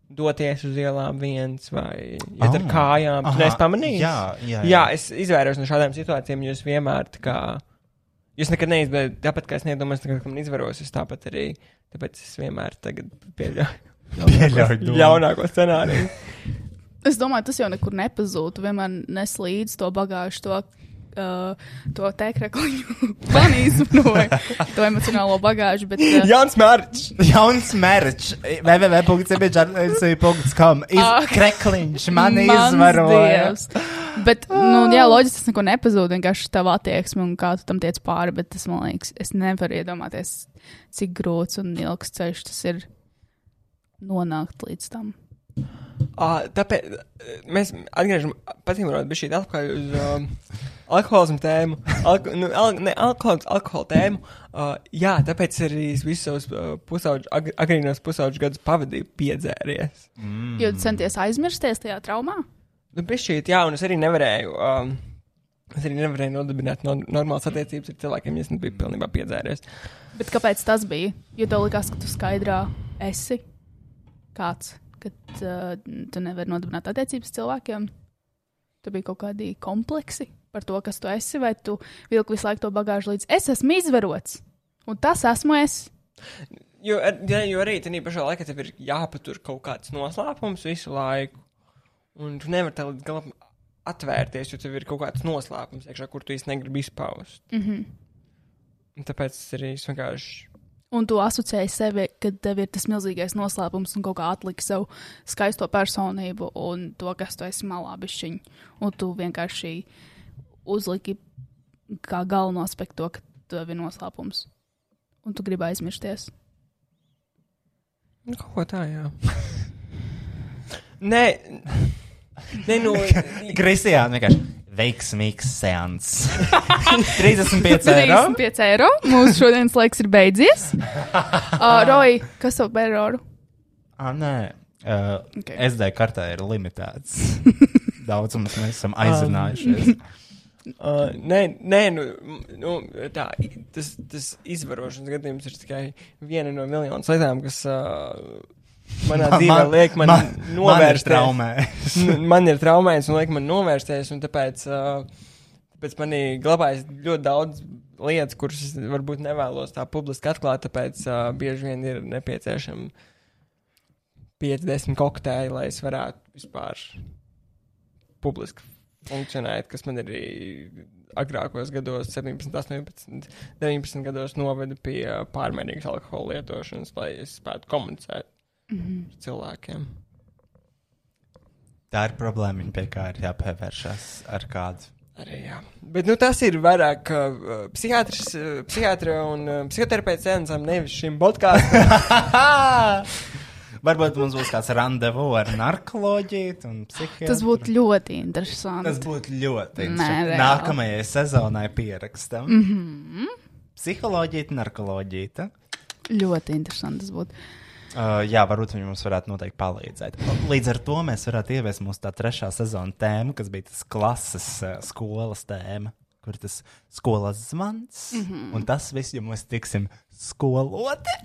doties uz ielām viens vai iet ar Ah. kājām. Tu Aha, neesi pamanījis? jā, jā, jā. jā, es izvairos no šādām situācijām, jo es vienmēr tā kā. Jūs nekad neizdarāt, tāpat kā es nedomāju, ka man izvaros, es tāpat arī. Tāpēc es vienmēr tagad pieļauju. Pieļauj domu. Ļaunāko scenāriju. Es domāju, tas jau nekur nepazūd. Vienmēr nes līdzi to bagāžu, to, uh, to tēkrakliņu, panīzmu, to emocionālo bagāžu. Bet, uh, Jauns mērķis! Jauns mērķis, www.cbģarlēsī.com Ak. Izkrekliņš, man izvaroja. Bet, nu, jā, loģiski tas neko nepazūd. Vienkārši tā attieksme un kā tu tam tiec pāri. Bet tas man liekas, es nevaru iedomāties, cik grūts un ilgs ceļš tas ir nonākt līdz tam. Uh, tāpēc mēs atgriežamies pie šī atpakaļ uz um, alkoholismu tēmu. Alko, nu, al, ne, alkohols, alkohola tēmu. Uh, jā, tāpēc arī es visus savus uh, pusauģu, ag, agrīnos pusauģu gadus pavadīju piedzēries. Mm. Jo tu centies aizmirsties tajā traumā. Nu, pišķīt, jā, un es arī nevarēju. Um, Es arī nevarēju nodibināt no, normālas attiecības ar cilvēkiem, ja es nebiju pilnībā piedzēries. Bet kāpēc tas bija? Jo tev likās, ka tu skaidrā esi kāds, kad uh, tu nevari nodibināt attiecības cilvēkiem. Tur bija kaut kādi kompleksi par to, kas tu esi, vai tu vilki visu laiku to bagāžu līdzi. Es esmu izvarots, un tas esmu es. Jo, ar- jā, jo arī tajā pašā laikā tev ir jāpatur kaut kāds noslēpums visu laiku. Un tu nevari tā līdz galam atvērties, jo tev ir kaut kāds noslēpums, iekšā, kur tu īsti negribi izpaust. Mm -hmm. Un tāpēc arī es vienkārši. Un tu asociēji sevi, kad tev ir tas milzīgais noslēpums un kaut kā atliki savu skaisto personību un to, kas tu esi malā bišķiņ. Un tu vienkārši uzliki kā galveno aspektu to, ka tev ir noslēpums. Un tu gribi aizmirsties. Nu, kaut ko tā, jā. Nē, Nē nu, Kristiāna vienkārši veiksmīgs seans. 35 eiro. 35 eiro. Mūsu šodienas laiks ir beidzies. Uh, Roja, kas tev par eiro? Ah, nē, uh, Ok. okay. SD kartē ir limitēts. Daudzums mēs esam aizrunājušies. Uh, nē, nē nu, nu, tā, tas, tas izvarošanas gadījums ir tikai viena no miljoniem lietām, kas uh, manā Man- dzīvē liek man, man- traumējis. Nu, man ir traumējis un liek man novērsties, un tāpēc, uh, tāpēc manī glabājas ļoti daudz lietas, kuras varbūt nevēlos tā publiski atklāt, tāpēc uh, bieži vien ir nepieciešami 50 kokteļi, lai es varētu vispār publiski funkcionēt, kas man arī agrākos gados, 17, 18, 19 gados, noveda pie pārmērīgas alkohola lietošanas, lai es spētu komunicēt Mhm. ar cilvēkiem. Tā ir problēma, pie kā ir jāpievēršas ar kādu. Arī jā. Bet nu, tas ir vairāk uh, psihiatrs, uh, psihiatra un uh, psihoterapeits sensam, nevis šim podkāstam. Varbūt mums būs kāds randevu ar narkoloģiju un psihiatru. Tas būtu ļoti interesanti. Tas būtu ļoti Nē, interesanti. reāli. Nākamajai sezonai pierakstam. Mm -hmm. Psiholoģija, narkoloģija. Ļoti interesanti tas būtu. Uh, jā, varbūt viņi mums varētu noteikti palīdzēt. Līdz ar to mēs varētu ieviest mūsu tā trešā sezona tēmu, kas bija tas klases uh, skolas tēma, kur tas skolas zvans. Mm. -hmm. Un tas viss, ja mēs tiksim skoloti.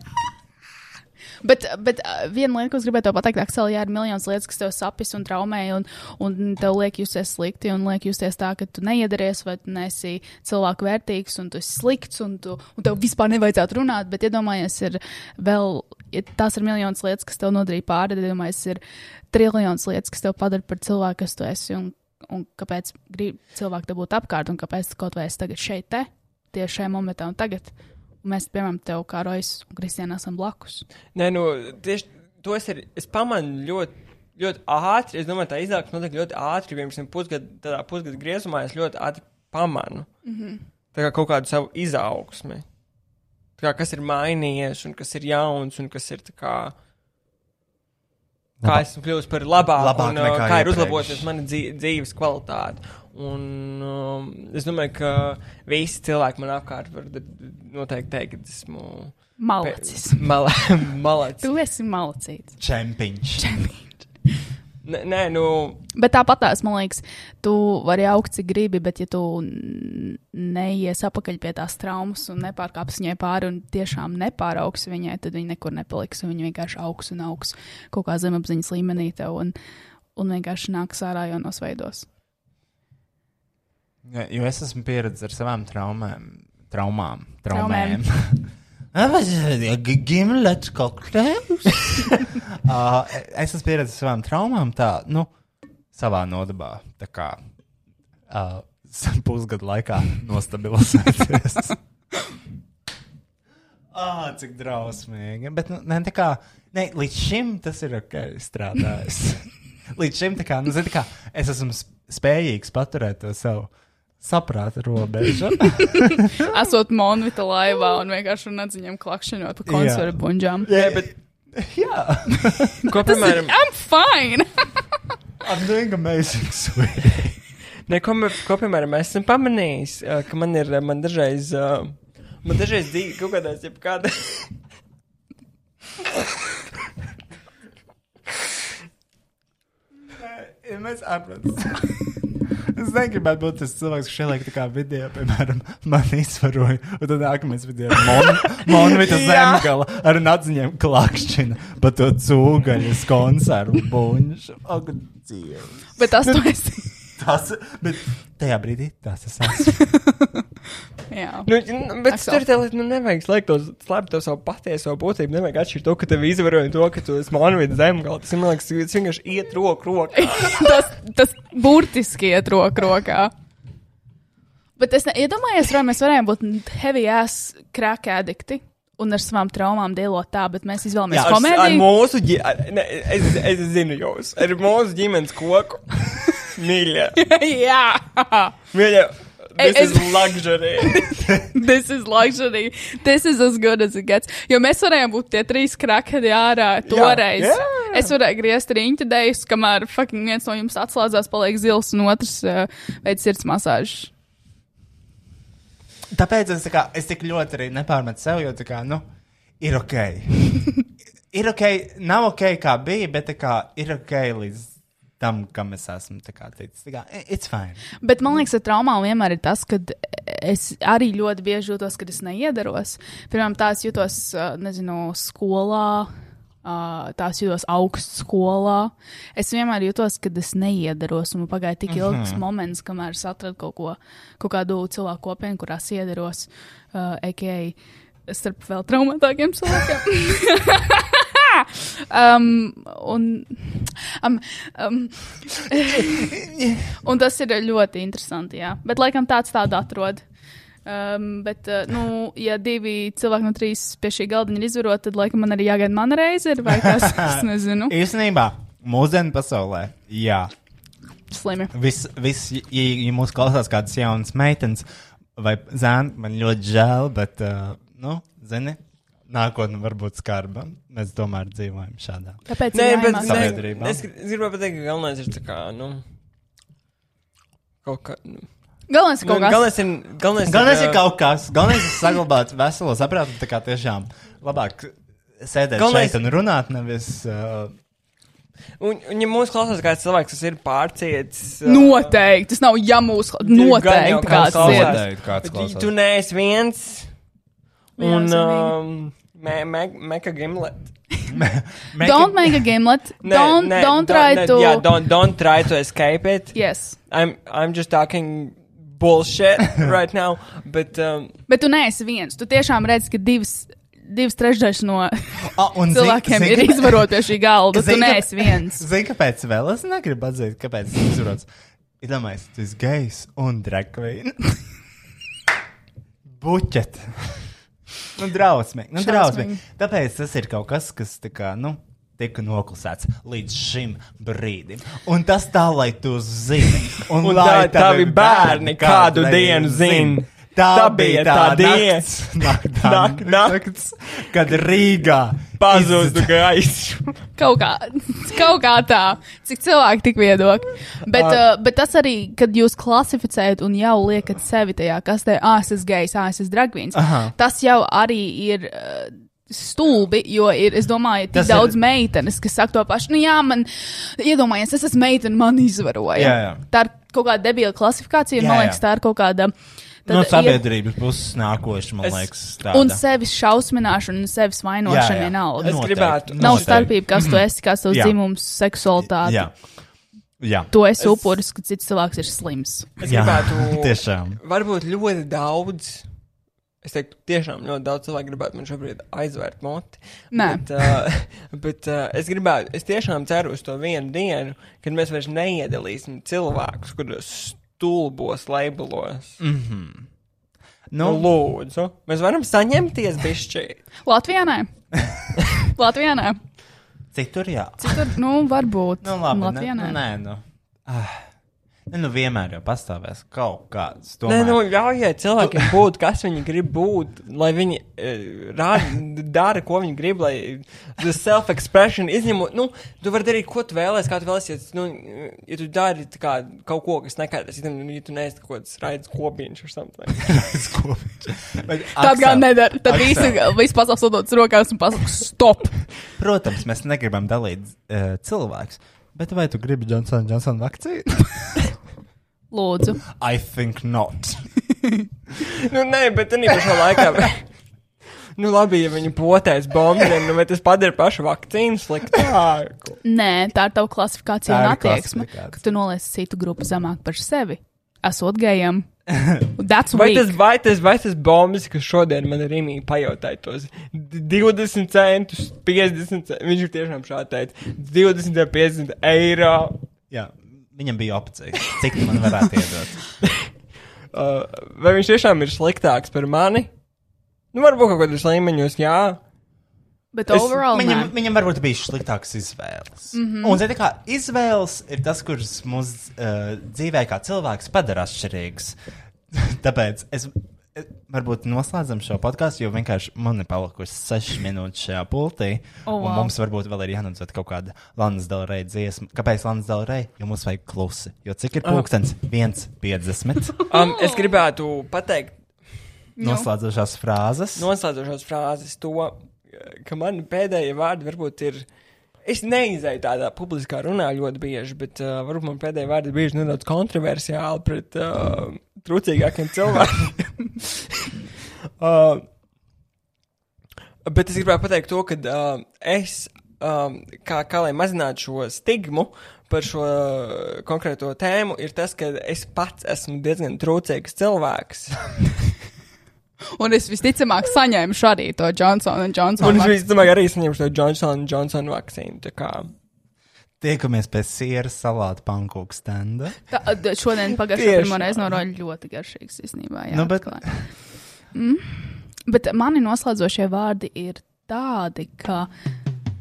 Bet, bet viena lieta, ko es gribēju pateikt, Aksel, jā, ir miljonus lietas, kas tev sapis un traumē, un, un tev liek justies slikti, un liek justies tā, ka tu neiedaries, vai tu nesi cilvēku vērtīgs, un tu esi slikts, un, tu, un tev vispār nevajadzētu runāt. Bet iedomājies, ir vēl, ja tās ir miljonas lietas, kas tev nodarīja pāri, tad iedomājies, ir triljons lietas, kas tev padara par cilvēku, kas tu esi, un, un kāpēc grib cilvēki te būt apkārt, un kāpēc kaut vai esi tagad šeit, te, tieši šajā momentā un tagad. Mēs, piemēram, tev kā Rojas un Kristiāna esam blakus. Nē, nu, tieši to es, arī, es pamanu ļoti, ļoti ātri. Es domāju, tā izaugsme notiek ļoti ātri. Piemēram, pusgadu, tādā pusgadu griezumā es ļoti ātri pamanu. Mm -hmm. Tā kā kaut kādu savu izaugsmi. Tā kā kas ir mainījies, un kas ir jauns, un kas ir tā kā. Kā esmu kļuvis par labāku, Labāk un kā ir uzlabojusies mana dzīve, dzīves kvalitāte. Un um, es domāju, ka visi cilvēki man apkārt var noteikti teikt, ka esmu. Malacis. Mal malacis. Tu esi malacīts. Čempiņš. Nē, nē, nu, Bet tāpatās, man liekas, tu vari augt, cik gribi, bet ja tu neies apakaļ pie tās traumas un nepārkāpsi viņai pāri un tiešām nepāraugs viņai, tad viņa nekur nepaliks. un Viņa vienkārši augs un augs kaut kā zemapziņas līmenī tev un, un vienkārši nāks ārā jaunos veidos. Jo es esmu pieredzējis ar savām traumēm. Traumām. Traumēm. Traumēm. Gimlets kokteils. uh, es esmu pieredzējis ar savām traumām tā, nu, savā nodabā. Tā kā uh, pusgadu laikā nostabilizēties. Ah, cik drausmīgi. Bet, nu, ne, tā kā, ne, līdz šim tas ir ok, strādājis. līdz šim, tā kā, nu, zini, tā kā es esmu sp- spējīgs paturēt to savu saprāta robežu. Esot monēta laivā un vienkārši un atziņām klakšanot pa konservu bunģām. jā, bet. Jā, Ko, piemēram, I'm fine! I'm doing amazing, sweetie. ne, ko, ko, piemēram esmu pamanījis, ka man ir, man dažreiz, man dažreiz dzīve kaut kādās, jeb kāda. Mēs saprotam. Es negribētu būt tas cilvēks, ieliek tā kā video, piemēram, man izvaroja, un tad nākamais video ir mon, Monvita zemgala ar nadziņiem klakšķina pa to cūgaļas konservu buņšu. Ak, Dievs. Bet tas tu esi. Tas, bet tajā brīdī tas es esmu. Jā. Nu, bet tev nu, nevajag slēgt to, slēpt to savu patieso būtību. Nevajag atšķirt to, ka tev izvaroja to, ka tu esi monēta zemgala. Tas man liekas, tas vienkārši iet roku rokā. tas, tas burtiski iet roku rokā. Bet es ne- iedomājos, vai mēs varējām būt heavy ass crack addikti un ar savām traumām dēlot tā, bet mēs izvēlamies ar, ar komēdiju. mūsu ģimenes, es, es zinu jūs, ar mūsu ģimenes koku. Mīļā, Jā, mīļā, this Es- is luxury. this is luxury. This is as good as it gets. Jo mēs varējām būt tie trīs krakeri ārā toreiz. jā. Es varēju griezt riņķa dēļus, kamēr fucking viens no jums atslēdzās, paliek zils, un otrs uh, veids sirds masāžu. Tāpēc es, tā kā, es tik ļoti arī nepārmetu sev, jo tā kā, nu, ir ok. ir ok, nav ok, kā bija, bet kā, ir ok līdz tam, kam es esmu tā kā, i- it's fine. Bet man liekas, ar traumām vienmēr ir tas, ka es arī ļoti bieži jūtos, ka es neiedaros. Piemēram, tā es jūtos, nezinu, skolā. Uh, tās jūtos augstskolā. Es vienmēr jūtos, ka es neiedaros. un Man pagāja tik ilgs mm -hmm. moments, kamēr es atradu kaut, ko, kaut kādu cilvēku kopienu, kurās iedaros. Uh, AKA starp vēl traumatākiem cilvēkiem. um, un, um, um, un tas ir ļoti interesanti. Jā. Bet, laikam, tāds tādu atrod. Um, bet, uh, nu, ja divi cilvēki no trīs pie šī galdiņa ir izvaroti, tad, laikam, man arī jāgaida mana reize, vai kas es nezinu. Īstenībā, mūsdienu pasaulē, jā. Slimi. Viss, vis, ja, ja mūs klausās kādas jaunas meitenes vai zēni, man ļoti žēl, bet, uh, nu, zini, nākotnē var būt skarba. Mēs tomēr dzīvojam šādā. Tāpēc Nē, ir bet Sabiedrībā. es, gr- es gribēju pateikt, ka galvenais ir tā kā, nu, kaut kā. Nu, Galvenais ir nu, kaut kas. galvenais ir, galvenais Galvenais ir kaut kas, galvenais ir saglabāt veselo saprātu. Tā kā tiešām labāk sēdēt Galvenais- šeit un runāt, nevis. Uh, Un, un ja mūsu klausās kāds cilvēks, kas ir pārcietis. ā, Noteikti. Tas nav gan jau Noteikti kāds kāds ir. Noteikti kāds klausās. Tu neesi viens. Jā, Un es um, me, me, Meka Gimlet. Make Don't make a gimlet. Don't, don't try ne, to. Yeah, don't, don't try to escape it. Yes. I'm, I'm just talking bullshit right now. But um, Bet tu neesi viens. Tu tiešām redz, ka divas, divas trešdaļas no un zini- cilvēkiem zini, ir kāpēc- izvaroti pie šī galda. Tu Zini, ka- neesi viens. Zini, kāpēc vēl es negribu atzīt, kāpēc tas ir izrots? Iedomājieties, tu esi gejs un drakvīns. Buķet. Nu, drausmīgi. Nu, drausmīgi. Tāpēc tas ir kaut kas, kas tā kā, nu, tika noklusēts līdz šim brīdim. Un tas tā, lai tu zini. Un, Un lai tā- tavi bērni kādu dienu zin. Tā, Tā bija tā, diena. nakts, nak- tā Nak- nakts, kad Rīgā pazustu izd- gaisu. Kaut kā, kaut kā tā, cik cilvēki tik viedokļi. Bet, uh, bet tas arī, kad jūs klasificējat un jau liekat sevi tajā kastē, ah, es esmu gejs, ah, es esmu dragvīns, tas jau arī ir. Uh, Stulbi, jo ir, es domāju, tik Tas daudz ir- meitenes, kas saka to pašu. Nu, jā, man, iedomājies, es esmu meitene, man izvaroja. Jā, jā. Tā ir kaut kāda debila klasifikācija, Jā, man jā. liekas, tā ir kaut kāda. No tāda iet- sabiedrības puses nākoša, man Es- liekas, tāda. Un sevis šausmināšana, un sevis vainošana Jā, jā. vienalga. Es Noteikti, gribētu- Nav noteikti. starpība, kas tu esi, kas tavs dzimums, seksualitāte. Jā. Jā. Tu esi upuris, ka cits cilvēks ir slims. Es Jā, gribētu. tiešām. Varbūt ļoti daudz. Es teiktu, tiešām ļoti daudz cilvēku gribētu man šobrīd aizvērt moti. Nē. Bet, uh, bet uh, es gribētu, es tiešām ceru uz to vienu dienu, kad mēs vairs neiedalīsim cilvēkus, kuros stulbos labelos. Mm. Nu, Nu, lūdzu, mēs varam saņemties bišķi. Latvijā nē. Latvijā nē. citur jā. Citur, nu, varbūt. Nu, labi, Latvijā ne, nē. nu, nē, nu. Ah. Ne, nu vienmēr jau pastāvēs kaut kāds. Nē, Tomēr. nu, ļaujiet cilvēkiem būt, kas viņi grib būt, lai viņi uh, rāda, dara, ko viņi grib, lai the self-expression izņemot, nu, tu vari darīt, ko tu vēlēsies, kā tu vēlēsies, nu, ja tu dari tā kā kaut ko, kas nekādās, ja, tu- ja tu neesi kaut kāds raids kopiņš or something. Bet, Tad gan nedara. Tad visi, visi pasaules dodas rokās un pasaka, stop. Protams, mēs negribam dalīt uh, cilvēkus. Bet vai tu gribi Johnson Johnson vakcīnu? Lūdzu. I think not. nu, nē, bet tā pašā laikā. Nu, labi, ja viņi potēs bombardēm, nu, vai tas padara pašu vakcīnu sliktāku? Nē, tā ir tava klasifikācija Tā un attieksme. Ka tu noliec citu grupu zemāk par sevi. Esot gejam. That's Vai tas, vai tas, vai tas bombas, kas šodien man ir īmīgi pajautāja tos d- 20 centus, 50 centus, viņš ir tiešām šādi teica, 20 vai 50 eiro. Jā, viņam bija opcija. Cik man varētu iedot? Uh, vai viņš tiešām ir sliktāks par mani? Nu, varbūt kaut kādos līmeņos, jā. Bet Es- overall, Viņam, nē. viņam varbūt bija sliktākas izvēles. Mm. -hmm. Un, zini, kā izvēles ir tas, kurš mūsu uh, dzīvē kā cilvēks padara atšķirīgus. Tāpēc es eh, varbūt noslēdzam šo podkāstu, jo vienkārši man ir palikusi 6 minūtes šajā pultī. Oh, un wow. mums varbūt vēl ir jānodod kaut kāda Lanas Delreja dziesma. Kāpēc Lanas Delreja? Jo mums vajag klusi. Jo cik ir pulkstenis? 1,50. Um, es gribētu pateikt Noslēdzošās frāzes. noslēdzošās frāzes to, ka man pēdējie vārdi varbūt ir. Es neizēju tādā publiskā runā ļoti bieži, bet uh, varbūt man pēdējie vārdi bieži nedaudz kontroversiāli pret uh, trūcīgākiem cilvēkiem. uh, bet es gribēju pateikt to, ka uh, es, um, kā, kā lai mazinātu šo stigmu par šo uh, konkrēto tēmu, ir tas, ka es pats esmu diezgan trūcīgs cilvēks. Un es visticamāk saņēmu arī to Johnsonu un Johnsonu. Un es visticamāk arī saņemšu to Johnson Johnson vakcīnu. Tiekamies pie siera salāta pankūku stenda. Tā, šodien pagājušajā Tieši pirmo reizi noroļu ļoti garšīgs īstenībā. Jā, Nu, bet- mm. bet mani noslēdzošie vārdi ir tādi, ka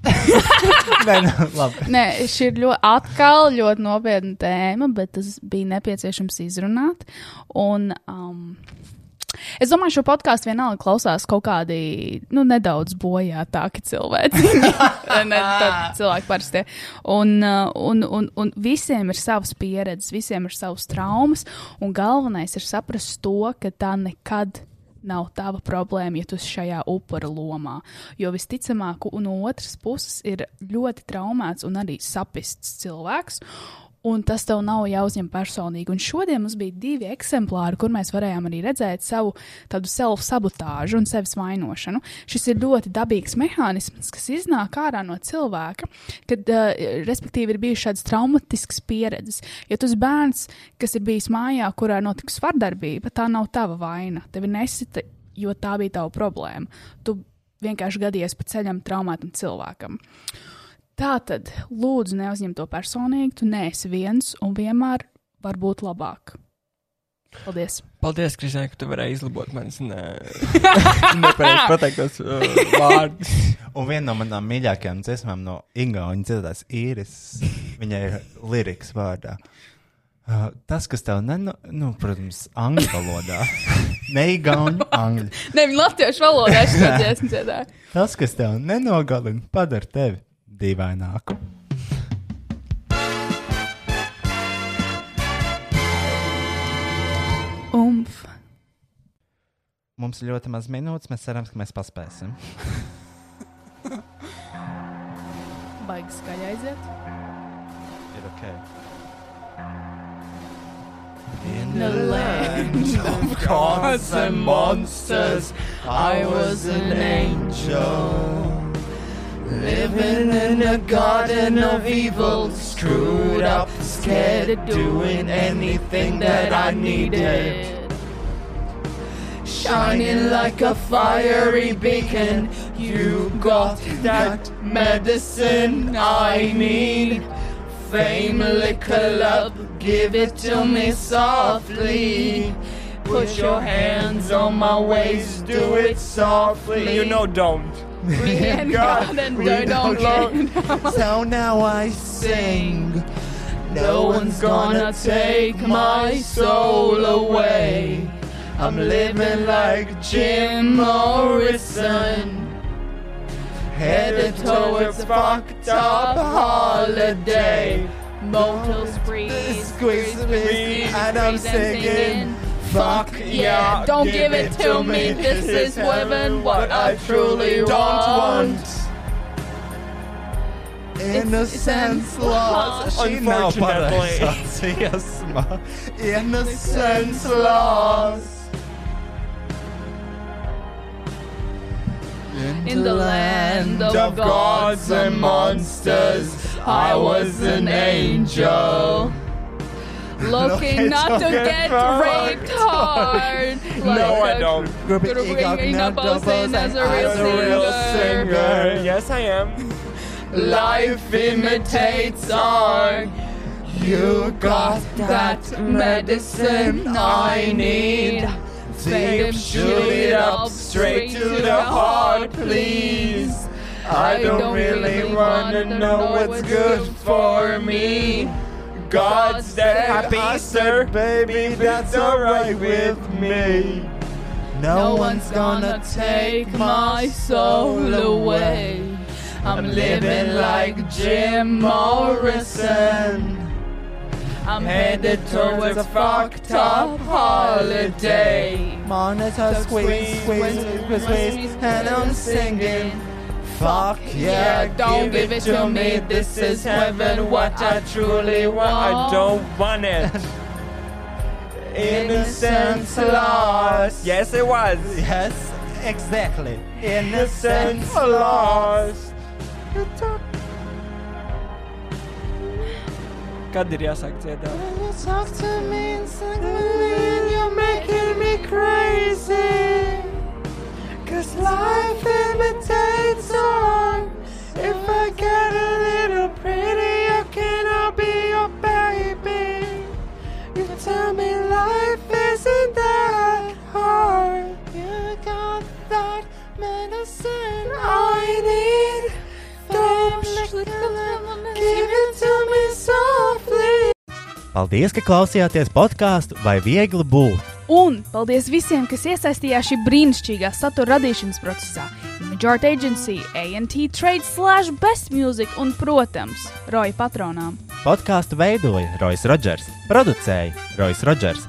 Nē, nu, labi. Nē, šī ir ļoti, atkal ļoti nopietna tēma, bet tas bija nepieciešams izrunāt. Un, um, es domāju, šo podkāstu vienalga klausās kaut kādi nu, nedaudz bojātāki cilvēki. ne, cilvēki parasti. Un, uh, un, un, un visiem ir savas pieredzes, visiem ir savas traumas. Un galvenais ir saprast to, ka tā nekad nav tava problēma, ja tu esi šajā upura lomā. Jo visticamāk, no otras puses ir ļoti traumēts un arī sapists cilvēks. Un tas tev nav jāuzņem personīgi. Un šodien mums bija divi eksemplāri, kur mēs varējām arī redzēt savu tādu self-sabotāžu un sevis vainošanu. Šis ir ļoti dabīgs mehānisms, kas iznāk ārā no cilvēka, kad, uh, respektīvi, ir bijušas šādas traumatiskas pieredzes. Ja tu esi bērns, kas ir bijis mājā, kurā notiks vardarbība, tā nav tava vaina. Tevi nesita, jo tā bija tava problēma. Tu vienkārši gadies pa ceļam traumētam cilvēkam. Tā tad, lūdzu, neuzņem to personīgi. Tu neesi viens un vienmēr var būt labāk. Paldies! Paldies, Kristīne, ka tu varēji izlabot manas ne... nepareizi pateiktos uh, vārdus. Un viena no manām mīļākajām dziesmām no Ingūna dzirdētās īris, viņai ir liriks vārdā. Uh, tas, kas tev neno, nu, protams, angļu valodā, neigauņu angļu. Ne, viņa latviešu valodā es to dziesmu dziedāju. Tas, kas tev nenogalina, padara tevi dīvaināku. Umf! Mums ir ļoti maz minūtes, mēs ceram, ka mēs paspēsim. Baigi skaļi aiziet. Ir ok. In the land of gods and monsters, I was an angel. Living in a garden of evil, screwed up, scared of doing anything that I needed. Shining like a fiery beacon, you got that medicine I need. Fame, liquor, love, give it to me softly. Put your hands on my waist, do it softly. You know, don't. Me and God and don't, oh, don't So now I sing. No one's gonna take my soul away. I'm living like Jim Morrison. Headed towards fucked up holiday. Motel sprees, squeeze, whiskey, and I'm singing, Fuck yeah, don't give it to me. This is women what I truly don't want. want. Innocence lost. Šī nav Unfortunately. pareizā dziesma. Innocence lost. In the land of gods and monsters, I was an angel. Looking not to get raped hard. No, I uh, don't. Bringing up Ocean as a real singer. Yes, I am. Life imitates art. You got that medicine I need. Babe, shoot it up straight to the heart, please. I don't really wanna know what's good for me. God's dead, happy sir, baby, that's alright with me. No one's gonna take my soul away. I'm living like Jim Morrison. I'm headed towards a fucked up holiday. Monitor squeeze, squeeze, squeeze, squeeze, and I'm singing. Fuck Yeah, don't give it to me. This is heaven, what I truly want. I don't want it. Innocence lost. Yes, it was. Yes, exactly. Innocence lost. Kad ir jāsāk dziedāt? Talk to me and sing you're making me crazy. Cause life imitates art. If I get a little prettier, can I be your baby? You tell me life isn't that hard. You got that medicine I need. Don't give it to me softly. Paldies, ka klausījāties podkāstu vai viegli būt. Un paldies visiem, kas iesaistījās šī brīnišķīgā satura radīšanas procesā. Art Agency, ANT Trade, Slash Best Music un, protams, Roja patronām. Podkāstu veidoja Rois Rodžers, producēja Rois Rodžers,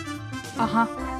Aha!